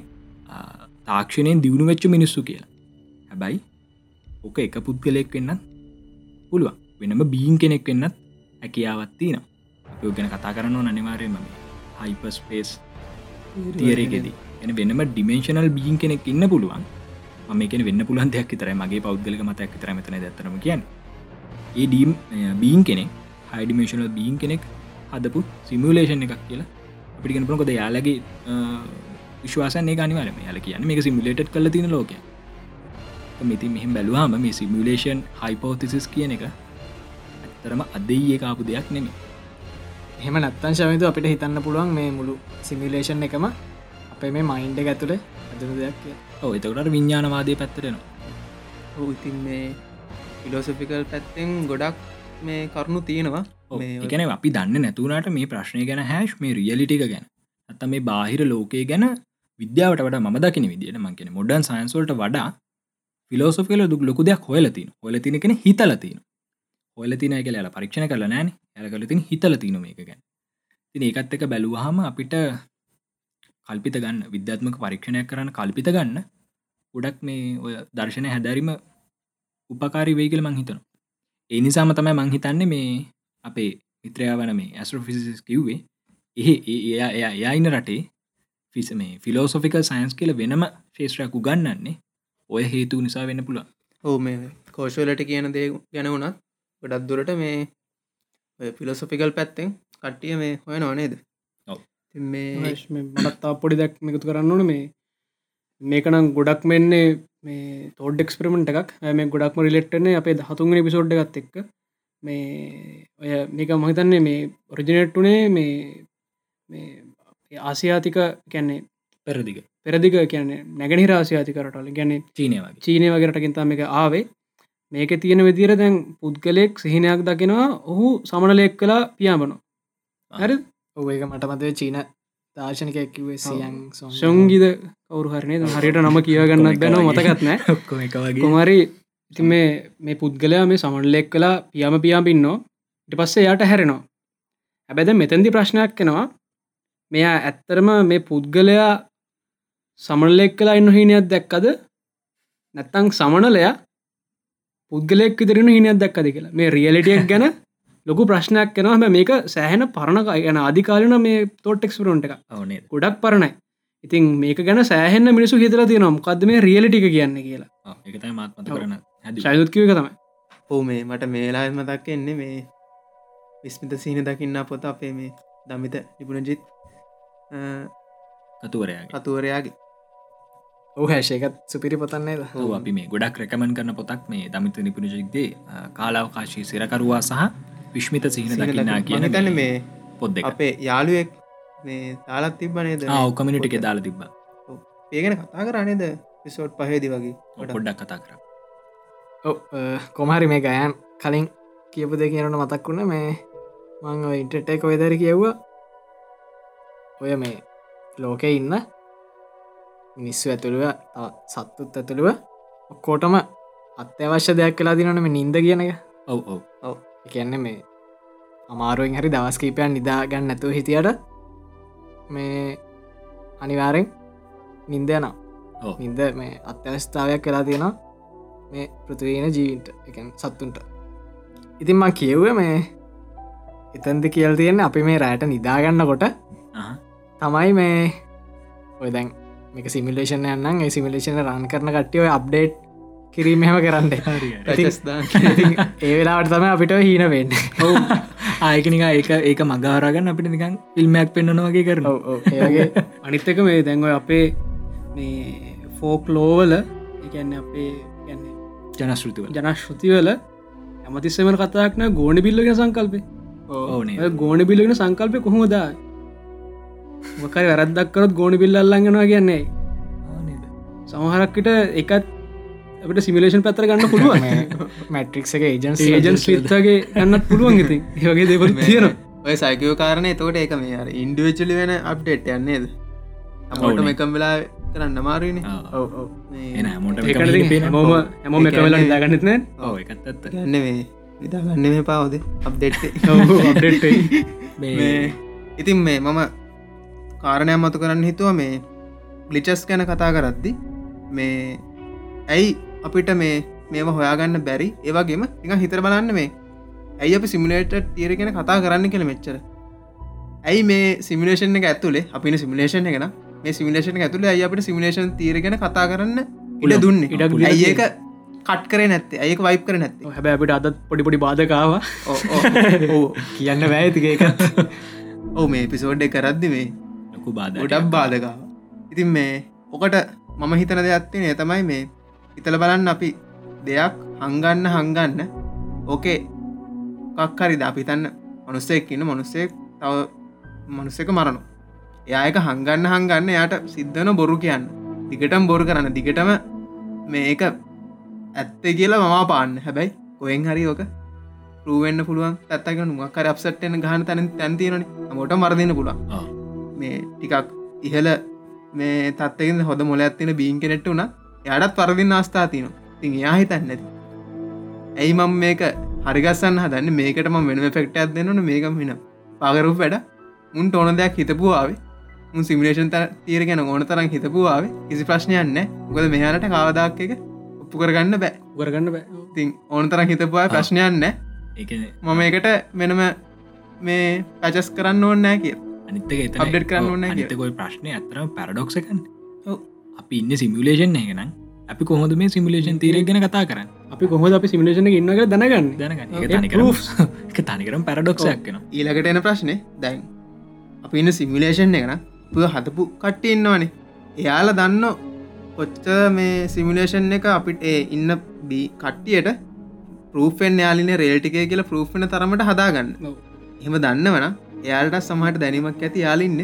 තාක්ෂණයෙන් දියුණු වෙච්ච මිනිස්සු කියලා. හැබැයි ඕක එක පුද්ගලෙක් වෙන්න පුළුවන්. වෙනම බීන් කෙනෙක් වෙන්නත් හැකියාවත්තින අප ගැන කතා කරන්න අනිවාරයම හයිපස්පේස් තියරගෙදී එන වෙනම ඩිමේශනල් බීන් කෙනෙක් ඉන්න පුළුවන්. මේක වෙන්න පුලන් දෙයක් තර මගේ පෞද්ගලක මතයක් තර මෙතන ඇතරම කියන්න. ඒ ඩීම් බීන් කෙනෙක් හයිඩිමේශනල් බීන් කෙනෙක් හදපු සිමියලේෂන් එකක් කියලා අපිගෙන පොකොද යාලගේ විශ්වාසය ගනිවරම යාල කියන්න මේක සිමිලේට් කල තින ලෝක මෙති මෙහම බැලවාම මේ සිමියලේෂන් හයිපෝතිසිස් කියන එක ඇත්තරම අදේ ඒ කාපු දෙයක් නෙමේ එහෙම නත්තන් ශවිතු අපිට හිතන්න පුළුවන් මේ මුළු සිමිලේෂන් එකම අපේ මේ මයින්ඩ ඇතුළ ඇතුළ දෙයක් ඕ එතකට විඤ්ඥානවාදය පැත්තරෙනවා ඔහු ඉතින් මේ ෆිලෝසොෆිකල් පැත්තෙන් ගොඩක් මේ කරුණු තියෙනවා. එකන අපි දන්න නැතුනට මේ ප්‍රශ්නය ගැන හැෂ් මේ රියලිටික ගැන. ඇත්ත මේ බාහිර ලෝකය ගැන විද්‍යාවට වට ම දකින විදිට මංකෙන මොඩන් සයින්ස්වල්ට වඩා ෆිලෝසොෆිල දුක් ලොකු දෙයක් හොලතින හොල තිනකෙන හිතලතින හොල තින කියල පරීක්ෂණ කරල නෑන ඇලකල තින් හිතල තින මේක ගැන. තින ඒකත් එක බැලූහම අපිට කල්පිත ගන්න විද්‍යාත්මක පරීක්ෂණයක් කරන්න කල්පිත ගන්න ගොඩක් මේ ඔය දර්ශනය හැදැරීම උපකාරි වෙයිකල මං හිතන ඒ නිසාම තමයි මංහිතන්නේ මේ අපේ මිත්‍රයාවන මේ ඇස්ට්‍රෝෆිසිස් කිව්වේ එහ එයා එයා එයායින්න රටේ ෆිස මේ ෆිලෝසොෆිකල් සයින්ස් කියල වෙනම ශේෂත්‍රයක් උගන්නන්නේ ඔය හේතු නිසා වෙන්න පුළුවන්. ඔහු මේ කෝෂෝලට කියන දේ ගැන වුණත් ගොඩක් දුරට මේ ෆිලොසොෆිකල් පැත්තෙන් කට්ටිය මේ හොය නොනේද ඔව්. මේ මටත්තා පොඩි දැක් එකතු කරන්න ඕන. මේ මේකනම් ගොඩක් මෙන්නේ මේ තෝඩ් එක්ස්පිරමෙන්ට් එකක්. මේ ගොඩක්ම රිලෙක්ටනේ අපේ දහතුන්ගෙන පිසෝඩ් එකත් එක්ක. මේ ඔය මේක මහිතන්නේ මේ ඔරිජිනට්ටුනේ මේ මේ ආසියාතික කැන්නේ පෙරදිග. පෙරදික කියන්නේ නැගනිහිර ආසියාතිකරටල ගැන්නේ චීනය වගේ. චීනය වගේටකින්තම එක ආවේ මේක තියෙන විදිර දැන් පුද්ගලෙක් සිහිනයක් දකිනවා ඔහු සමනලෙක් කලා පියාඹනු හරි ඔඒක මට මතේ චීන දාර්ශනකයක් කිවේ සියන් ශංගිද කවරු හරනේ හරියට නම කියවගන්නත් බැන මතකත්නෑ කොමරි ඉති මේ මේ පුද්ගලයා මේ සමන්ලෙක් කලා පියම පියාපින්නෝ ඉට පස්සේ යට හැරෙනවා. හැබැද මෙතැදි ප්‍රශ්නයක් කෙනවා මෙයා ඇත්තරම මේ පුද්ගලයා සමනලෙක් කලා ඉන්න හිනයක් දැක්කද? නැත්තං සමනලයා පුද්ගලෙක් විතරන හිනයක් දැක්කද කියලා. මේ රියලිටියක් ගැන ලොකු ප්‍රශ්නයක් කෙනවා හැබැයි මේක සෑහෙන පරණ ගැන අධිකාලන මේ තෝට්ටෙක්ස්පරන්ට එක ඕනේ ගොඩක් පරණයි. ඉතින් මේක ගැන සෑහෙන්න මිනිසු හිතල තියෙනවා. මොකක්ද මේ රියලිටික කියන්න කියලා. එකතයි මාත්මත කරන හැදි ශයුත්කිව තමයි. ඔහු මේ මට මේලා මතක් එන්නේ මේ විස්මිත සීන දකින්න පොත අපේ මේ දමිත නිපුණජිත් කතුවරයාගේ. කතුවරයාගේ ඔහ හැශයකත් සුපිරි පොතන්නේද ඔව් අපි මේ ගොඩක් රැකමන් කරන පොතක් මේ දමිත නිපුණජික්දේ කාලාවකාශී සිරකරවා සහ විශ්මිත සිහින දකිනා කියන තැන මේ පොද් දෙක අපේ යාළුවෙක් මේ තාලත් තිබ්බනේද ඔකමිනිටික දාලා තිබ්බ. ඒගෙන කතා කරනේද පිසෝට් පහේදි වගේ ගොඩක්. කතා කර. කොමහරි මේ ගයන් කලින් කියපු දෙ කියනට මතක් වුණ මේ මං ඉන්ටට එක වෙදර කියව්වා. ඔය මේ ලෝකෙ ඉන්න මිනිස්සු ඇතුළුව සත්තුත් ඇතුළුව ඔක්කෝටම අත්‍යවශ්‍ය දෙයක් කලා දිනන මේ නින්ද කියන එක. ඔව් ඔව්. එකන්න මේ අමාරුවෙන් හරි දවස්කීපයන් නිදාගන්න ඇතුව හිතියට මේ අනිවාරෙන් නින්දයන ඔව්. නින්ද මේ අත්‍යවස්ථාවයක් කලා තියෙනවා මේ පෘතිවීන ජීවිට එක සත්තුන්ට. ඉතින් මං කියව්ව මේ එතන්ද කියල් තියෙන අපි මේ රෑට නිදාගන්න කොට. තමයි මේ ඔය දැන් මේක සිමිලේෂන් යන්නම් ඒ සිමිලේෂන රන් කරන කට්ටිය ඔය අප්ඩේට් කිරීමම කරන්න. ඉතින් ඒ වෙලාට තම අපිට හීන වෙන්න. ආයකනික ඒක ඒක මගාරගන්න අපිට නිකන් ෆිල්ම්මයක් පෙන්න්නන වගේ කරන ඒගේ අනිත්තක මේ දැන්ව අපේ මේ ෆෝක් ලෝවල එකන්න අපේ කියන්නේ ජනශෘතිවල ජනශ්ෘතිවල ඇමතිස්සමන කතාක්න ගෝන බිල්ලගෙන සංකල්පේ. ඔය ගෝන බිල්ලගෙන සංකල්පය කොහොමදා මොකයි වැරද්දක් කරොත් ගෝන බිල්ල අල්ලගෙනවා කියන්නේ. සමහරක්කට එකත් අපට සිමිලේෂන් පැතර ගන්න පුළුවන්. මැට්‍රික් එක ඒජන්ස් ඒජන්ස් ලිත්තගේ යන්නත් පුළුවන් ඉති ඒවගේ දෙවල් තියෙන ඔය සයිකෝ කාරණය තෝට ඒක මේ අර ඉන්ඩුවචලි වෙන අප්ඩේට් යන්නේද අමට එකම් වෙලා කරන්න මාරුවන එන මොට මොම හැම එක වෙලා නිදාගන්නත්න ඕ එකත් ගන්න මේ නිදාගන්න මේ පාවද අප්ඩෙට් අප්ඩේට් ඉතින් මේ මම කාරණයක් මතු කරන්න හිතුව මේ ගලිචස් ගැන කතා කරද්දි. මේ ඇයි අපිට මේ මේම හොයාගන්න බැරි? ඒවගේම එක හිතර බලන්න මේ ඇයි අප සිමිලේට තියර ගැන කතා කරන්න කළ මෙච්චර? ඇයි මේ සිමිලේෂන් එක ඇතුලේ අපින සිමිලේෂන් එකෙන මේ සිමිලේෂන් ඇතුළේ ඇයි අපට සිමිලේෂන් තීරගෙන කතා කරන්න ඉඩ දුන්න? ඉඩ ඒක කට් කරේ නැත්තේ? ඒක වයිප් කර නැත්තේ? හැබැ අපිට අදත් පොඩිපොඩි බාධකාව කියන්න වැෑතික එක ඔව මේ පිසෝඩ් කරද්දි මේ ලොකු බාධ ගොඩක් බාධකාව ඉතින් මේ ඕකට මම හිතන දෙයක්ත්තින ඒ තමයි මේ හිතල බලන්න අපි දෙයක් හංගන්න හංගන්න ඕකේ කක්හරිද අපි තන්න මනුස්සෙක් ඉන්න මනුස්සෙක් තව මනුස්සක මරණු එයායක හංගන්න හංගන්න යායට සිද්ධන බොරු කියන්න. දිගටම බොරු කරන්න. දිගටම මේක ඇත්තේ කියලා මමා පාන්න හැබැයි කොයෙන් හරි ඕක පරුවෙන්න්න පුළුවන්. ඇත්තගෙන මකර අප්සට්න ගහන තැන තැන්තියන මොට මරදින්න පුළුවන්. ආ. මේ ටිකක් ඉහල මේ තත්වකින් හොද මොල ඇත්තින බීන් කෙනෙට්ට වුණ යටත් පරදින්න ආස්ථා තියන තින් යා හිතන්නැති ඇයි මම මේක හරිගස්සන්න හදන්න? මේකට ම වෙන ෆෙක්ට දෙන්නන මේකම වෙන පගරු වැඩ. මුන් ඕන දෙයක් හිතපුවාවේ මුන් සිමිලේෂන් තර ගැන ඕන තරම් හිතපුවාවේ කිසි ප්‍රශ්නයන්න ගොද මෙහලට කවදක් එක ඔප්පු කරගන්න බෑ. ගරගන්න බෑ. තින් ඕන තරම් හිතපුවා ප්‍රශ්නයන්න මම ඒකට වෙනම මේ පැචස් කරන්න ඕන්නෑ කිය අනිත්තක එත කරන්න. අනිතකොයි ප්‍රශ්නය අතරම පැරඩොක්සකන්. අපි ඉන්න සිමිලේෂන් එකනම් අපි කොහොද මේ සිමිලේෂන් තීරය ගැන කතා කරන්න? අපි කොහොද අපි සිමිලේෂන ඉන්නක දැනගන්න? දැනගන්න. තනිකරම් පැරඩොක්ෂයක් කෙන ඊලකට එන ප්‍රශ්නය දැන් අපි ඉන්න සිමිලේෂන් එකන පුය හතපු කට්ටි ඉන්නවනේ. එයාල දන්න කොච්ච මේ සිමිලේෂන් එක අපිට ඒ ඉන්න බී කට්ටියට පරූෆෙන් යාලින රේල්ටිකය කියල පරූෆ්න තරමට හදාගන්න. එහෙම දන්න වන එයාලට සමහට දැනීමක් ඇති යාලින්න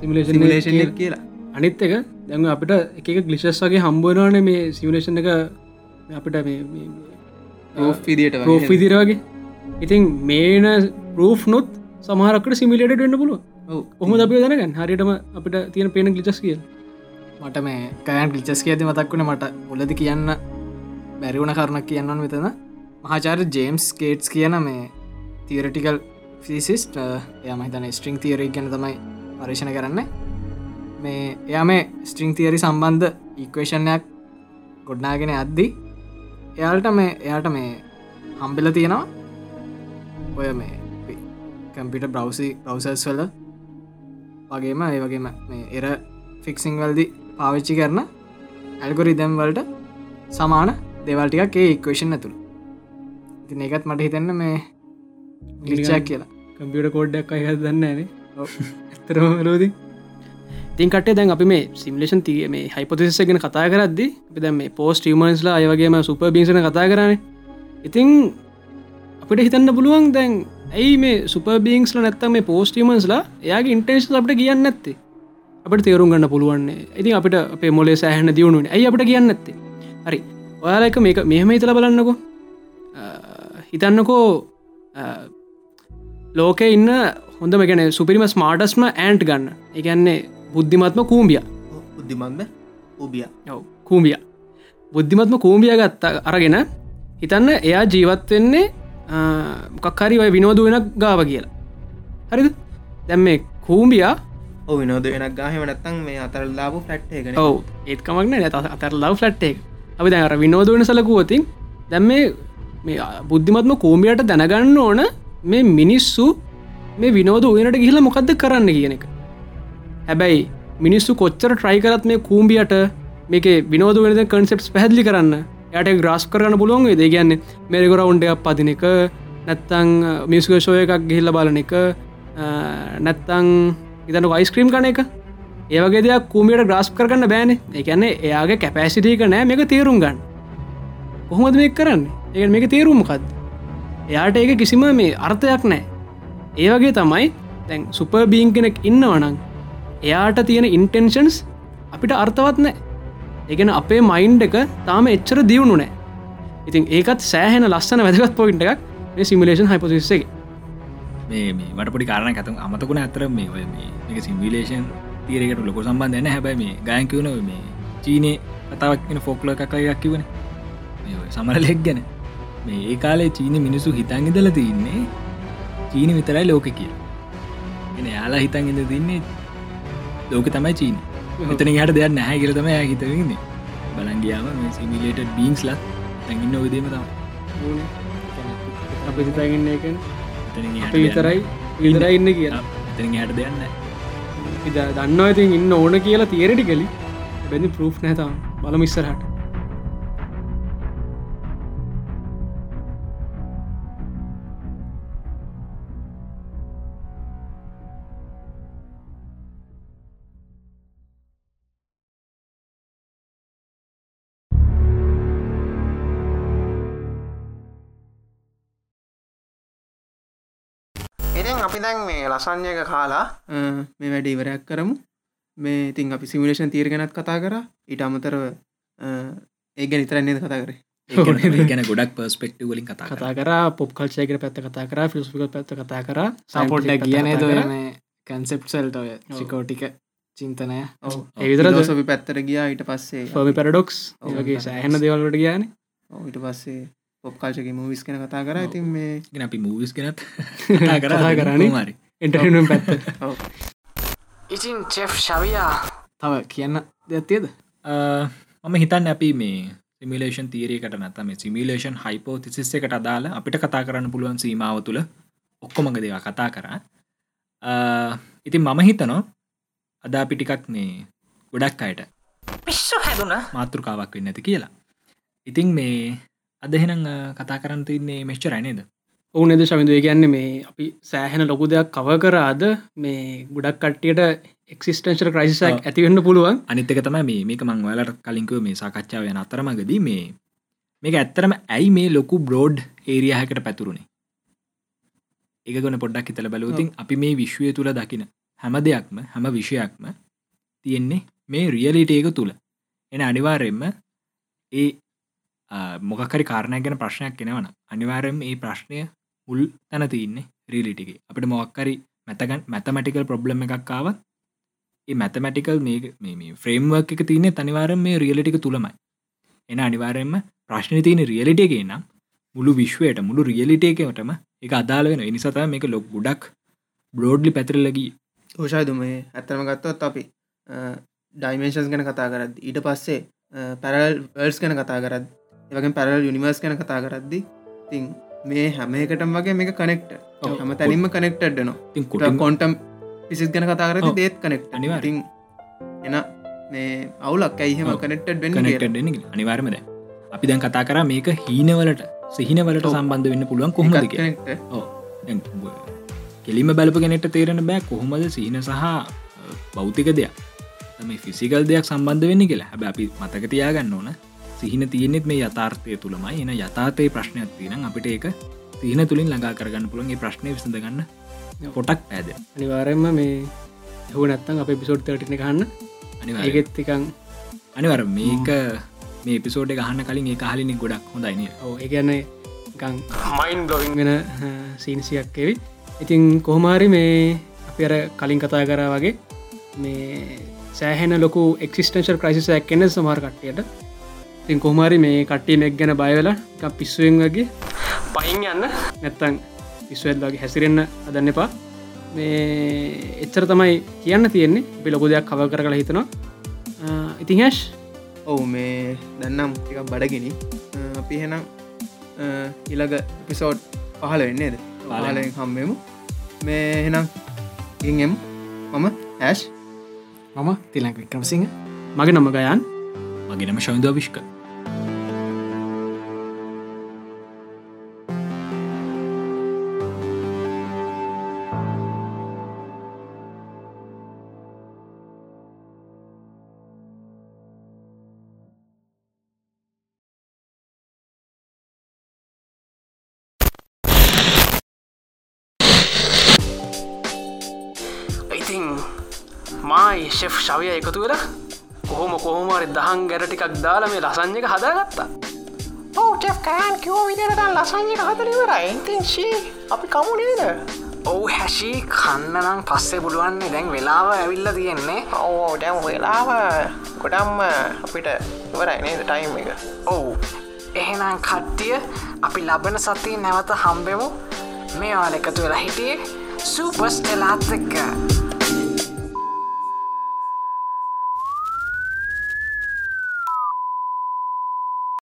සිමිලේෂන් කියලා. අනිත් එක දැන් අපිට එක ගලිෂස් වගේ හම්බුවනවාන මේ සිමිලේෂන් එක අපිට රෝෆ් විදියට විදිර වගේ. ඉතින් මේන ප්‍රෝෆ් නොත් සමහරකට සිමිලේට වෙන්න පුළුව ඔහම අපි දැනගන්න? හරිටම අපිට තියෙන පේන ගලිචස් කියල්. මට මේ කයන් ලිචස් කියති මතක් වුණ මට මුලද කියන්න බැරිවුණ කරණක් කියන්නන් මෙතන. මහාචාර ජේම්ස් කේට්ස් කියන මේ තීරටිකල් ෆිසිස්ට එයම හිතන ස්ට්‍රිං තීරක් ගැන තමයි පර්ේෂණ කරන්න. මේ එයා මේ ස්ට්‍රිං තියරි සම්බන්ධ ඉක්වේෂණයක් ගොඩ්නාගෙන අද්දි එයාල්ට මේ එයාට මේ හම්බෙල තියෙනවා ඔය මේ කම්පිට බ්‍රවසි බ්‍රවසර්ස් වල. වගේම ඒ වගේම මේ එර ෆික්සිං වල්දි පාවිච්චි කරන ඇල්ගොරිදම් වලට සමාන දෙවල්ටිකක් ඒ ඉක්වේෂන් ඇතුළ. ඉතින් ඒකත් මට හිතන්න මේ ගලිච්චක් කියලා කම්පියට කෝඩ්ඩක් අය දන්න න ඇතරම ලෝදී තින් කටේ දැන් අපි මේ සිමිලේෂන් තිය මේ හයිපොතිස ගෙන කතා කරද්දි අපි දැන් මේ පෝස්ට මන්ස්ලා අයවගේම සුප බිසන කතා කරන. ඉතිං අපිට හිතන්න පුළුවන් දැන් ඇයි මේ සුපබීංස්ල නැත්තම් මේ පෝස්ටීමන්ස්ලා එයාගේ ඉන්ටේන්ස් අපට කියන්න ඇත්තේ අපට තේරුම් ගන්න පුළුවන්නේ ඉතින් අපිට අපේ මොලේ සෑහන දියුණුවන ඇයි අපට කියන්න ඇත්තේ හරි. ඔයාලක මේක මෙහම හිතල බලන්නකෝ. හිතන්නකෝ ලෝකෙ ඉන්න හොඳම ගැන සුපිරිම ස්මාර්ටස්ම ඇන්ට් ගන්න. එකන්නේ බුද්ධිමත්ම කූම්බිය බුද්ධිමන්ද ඔබිය ඔව් කූම්බිය බුද්ධිමත්ම කූම්බිය ගත්ත අරගෙන හිතන්න එයා ජීවත් වෙන්නේ මොකක්හරි ඔය විනෝද වෙන ගාව කියලා. හරිද? දැම් මේ කූම්බියා විනෝද වෙනක් ගාහම නැත්තන් මේ අතර ලාබ ෆලට් එකන ඔව ඒත් කමක්න නැත අතර ලව් ෆලට් එක. අපි දැර විනෝද වෙන සලකුවතින් දැම් මේ මේ බුද්ධිමත්ම කෝම්බියට දැනගන්න ඕන මේ මිනිස්සු මේ විනෝද උයනට ගිහිල මොකක්ද කරන්න කියන එක. හැබැයි මිනිස්සු කොච්චර ට්‍රයි කරත් මේ කූම්බියට මේක විනෝද වෙනද කන්සෙප්ස් පැහදිලි කරන්න. යට ග්‍රස් කරන්න පුළුවන් වේ කියන්න මෙරිගොරවුන්ඩයක් පදින එක නැත්තං මිස්කෂෝය එකක් ගිහිල්ල බලන එක නැත්තං ඉතන වයිස්ක්‍රීම් කන එක. ඒවගේ දෙයක් කූමියට ග්‍රස් කරන්න බෑන. එකන්නේ එයාගේ කැපෑසිටික නෑ මේක තේරුම් ගන්න. කොහොමද මේ කරන්න? ඒ මේක තේරුම්මකක්ද එයාට ඒක කිසිම මේ අර්ථයක් නෑ. ඒවගේ තමයි තැන් සුපබීන් කෙනෙක් ඉන්නවනං එයාට තියෙන ඉන්ටෙන්ෂන්ස් අපිට අර්ථවත් නෑ. එකන අපේ මයින්් එක තාම එච්චර දියුණු නෑ. ඉතින් ඒකත් සෑහෙන ලස්සන වැදගත් පොයින්ට එකක් මේ සිමිලේෂන් හයිපොසිස්සේ මේ මේ වට පොඩි කාරණ ඇතු අමතකුණ ඇතර මේ ඔය මේ එක සිම්විලේෂන් තීරකට ලොක සම්බන්ධයන හැබැයි මේ ගයන්කිවන මේ චීනය කතාවක්න ෆෝක්ල එකක් කිවන සමර ලෙක් ගැන. මේ ඒ කාලේ චීන මිනිසු හිතන් ඉදල තින්නේ චීන විතරයි ලෝක කිය එන යාලා හිතන් ඉඳ තින්නේ ලෝක තමයි චීන. මෙතන හට දෙයක් නැහැ කියරතම ය හිතවන්නේ බලන්ගියාම මේ සිමිලේට බීන්ස්ල තැඟින්න විදීම තම අපි හිතාගන්න එක විතරයි විතර ඉන්න කිය දෙයක්- එතනින් හට දෙයන්න දන්න ඉතින් ඉන්න ඕන කියලා තේරටි කලි බැඳි පරෝ් නැතම් බලම ඉතින් අපි දැන් මේ ලසංයක කාලා මේ වැඩ ඉවරයක් කරමු. මේ ඉතින් අපි සිමිලේෂන් තීරගෙනත් කතා කර. ඊට අමතරව ඒ ගැන නිතරන්නේ කතා කරේ? ගැන ගොඩක් පර්ස්පෙක්ටව වලින් කතා කතා කතා කර පොප් කල්චයකට පැත්ත කතා කර ෆිල්ස්පිකල් පැත්ත කතා කර සපොට්ට කියන ද කැන්සෙප්සල්ට ඔය සිකෝටික චින්තනය? ඒවිතර සොපි පැත්තර ගියා ඊට පස්සේ. ෆර්මි පැරඩොක්ස් ඔව්. වගේ සෑහන දෙවල්ලට ඔව්, ඊට පස්සේ පොප් කාල්චක මූවිස් කෙන කතා කර. ඉතින් මේ ගෙන අපි මූවිස් කෙනත් කතා කරන්නේ. මාරි එන්ටනම් පැත්ත. ඉතින් චෙෆ් ශවයා තව කියන්න දෙයක්තියද මම හිතන්න අපි මේ සිමිලේෂන් තීරයකට නතම සිමිලේෂන් හයිපෝ තිසිස් එකට අදාල අපිට කතා කරන්න පුළුවන් සීමාව තුළ ඔක්කොමඟ දෙවා කතා කරා. ඉතින් මම හිතනෝ අදා පිටිකක් මේ ගොඩක් අයට පිස්සු හැදුන. මාතෘකාවක් වෙන්න ඇති කියලා. ඉතින් මේ අදහෙනම් කතා කරන්න තින්නේ මෙච්ච රැනේද ඔවු නෙද ශවිදුව කියන්නේ මේ අපි සෑහෙන ලොකු දෙයක් කව කරාද මේ ගොඩක් කට්ටියට එක්සිස්ටේන්ශල් ක්‍රයිසක් ඔව්. ඇතිවෙන්න පුළුවන්? අනිත්තක තම මේ මේක මං වලට කලින්කව මේ සාකච්ඡාව යන අතරමගදී මේ මේක ඇත්තරම ඇයි මේ ලොකු බ්‍රෝඩ් ඒරියහකට පැතුරුණේ ඒක ගොන පොඩ්ඩක් හිතල බලවතින් අපි මේ විශ්වය තුළ දකින හැම දෙයක්ම හැම විෂයක්ම තියෙන්නේ මේ රියලිටේක තුළ එන අනිවාරයෙන්ම ඒ මොකකරි කාරණය ගැන ප්‍රශ්නයක් කෙනවන අනිවාරෙන් ඒ ප්‍රශ්නය මුල් තැන තියන්නේ රීලිටිගේ අපිට මොක්කරි මැතගන් මැතමටිකල් ප්‍රබ්ලම් එකක්කාව ඒ මැතමටිකල් මේ ෆ්‍රේම්වක් එක තියන්නේ තනිවාරම් මේ රියලිටික තුළමයි එන අනිවාරයෙන්ම ප්‍රශ්න තියන රියලිටගේ නම් මුළු විශ්වයට මුළු රියලිටේකටම එක අදාල වෙන නිසත මේක ලොක් ගොඩක් බ්‍රෝඩ්ලි පැතරලගී ඕෂායදු මේ ඇත්තම ගත්තොත් අපි ඩයිමේශන්ස් ගැන කතා කරද ඊට පස්සේ පැරල් වර්ස් ගැන කතා කරත් ඒවගේ පැරල් යුනිවර්ස් ගැන කතා කරද්දි තින් මේ හැම එකටම වගේ මේක කනෙක්ට හම තැනින්ම කනෙක්ටඩ් නවා තින් කොට කොන්ටම් පිසිස් ගැන කතා ඔව්. දේත් කනෙක්ට අනිවාර්යෙන්. එන මේ අවුලක් ඇයිහෙම. කනෙක්ටඩ් වෙන්න කනෙක්ටඩ අනිවාර්මද අපි දැන් කතා කර මේක හීනවලට සිහිනවලට සම්බන්ධ වෙන්න පුළුවන් කොහොමද කිය කෙලිම බලප කෙනෙට තේරෙන බෑ කොහොමද සිහින සහ බෞතික දෙයක්. මේ ෆිසිකල් දෙයක් සම්බන්ධ වෙන්න කියලා. හැබ අපි මතක තියාගන්න ඕන සිහින තියනෙත් මේ යථාර්ථය තුළමයි. එන යථාතය ප්‍රශ්නයක් තියනම් අපිට ඒක සිහින තුළින් ළඟා කරගන්න පුළුවන්. ඒ ප්‍රශ්නය විසඳගන්න පොටක් ඇද අනිවාරෙන්ම මේ හව නැත්තන් අප පිසෝඩ් තටන කන්න අනිවාර්යෙන්. ඒගෙත්තිකං අනිවර මේක මේ පිසෝඩ් හන්න කලින් ඒ හලිනි ගොඩක් හොඳයින එකං මයින් බ්ලොවින් වෙන සීන්සියක් එවි. ඉතින් කොහොමාරි මේ අපි අර කලින් කතා කරා වගේ මේ සෑහෙන ලොකු එක්සිස්ටේන්ශල් ක්‍රයිසිසයක් කෙන සමාර කට්ටියට තින් කොහමාරි මේ කට්ටිය මෙක් ගැන බයවෙලා එක පිස්සුවෙන් වගේ පයින් යන්න. නැත්තං පිස්වල්ලගේ හැසිරෙන්න්න අදන්න එපා. මේ එච්චර තමයි කියන්න තියෙන්නේ. අපි ලොකු දෙයක් කව කර කළ හිතනවා. ඉතින් හැෂ් ඔවු මේ දන්නම් ටික බඩගෙන. අපි හෙනම් ඉළඟ පිසෝඩ් පහල වෙන්නේද පාලෙන් හම්බෙමු මේ හෙනම් ඉංෙම් මම ඇෂ් මම තිලංක වික්‍රමසිංහ. මගේ නම ගයන්. මගෙනම ශවිදව විශ්ක ඉතින් ශෙෆ් ශවය එකතු වෙලා කොහොම කොහොමරි දහන් ගැර ටිකක් දාලා මේ ලසංජක හදාගත්තා. ඔව ටෙෆ් කෑන් කිවෝ විදිරට ලසංජක හතරිවර ඉන්තින්ශී අපි කමුණේද ඔවු හැෂී කන්නනම් පස්සේ පුළුවන්නේ දැන් වෙලාව ඇවිල්ල තියෙන්නේ. ඔවෝ ඩැම් වෙලාව ගොඩම්ම අපිට ඉවරයි නේද ටයිම් එක? ඔවු. එහෙනම් කට්ටිය අපි ලබන සතිය නැවත හම්බෙමු. මේ වාල එකතු වෙලා හිටියේ සූපස් එලාත් එක්ක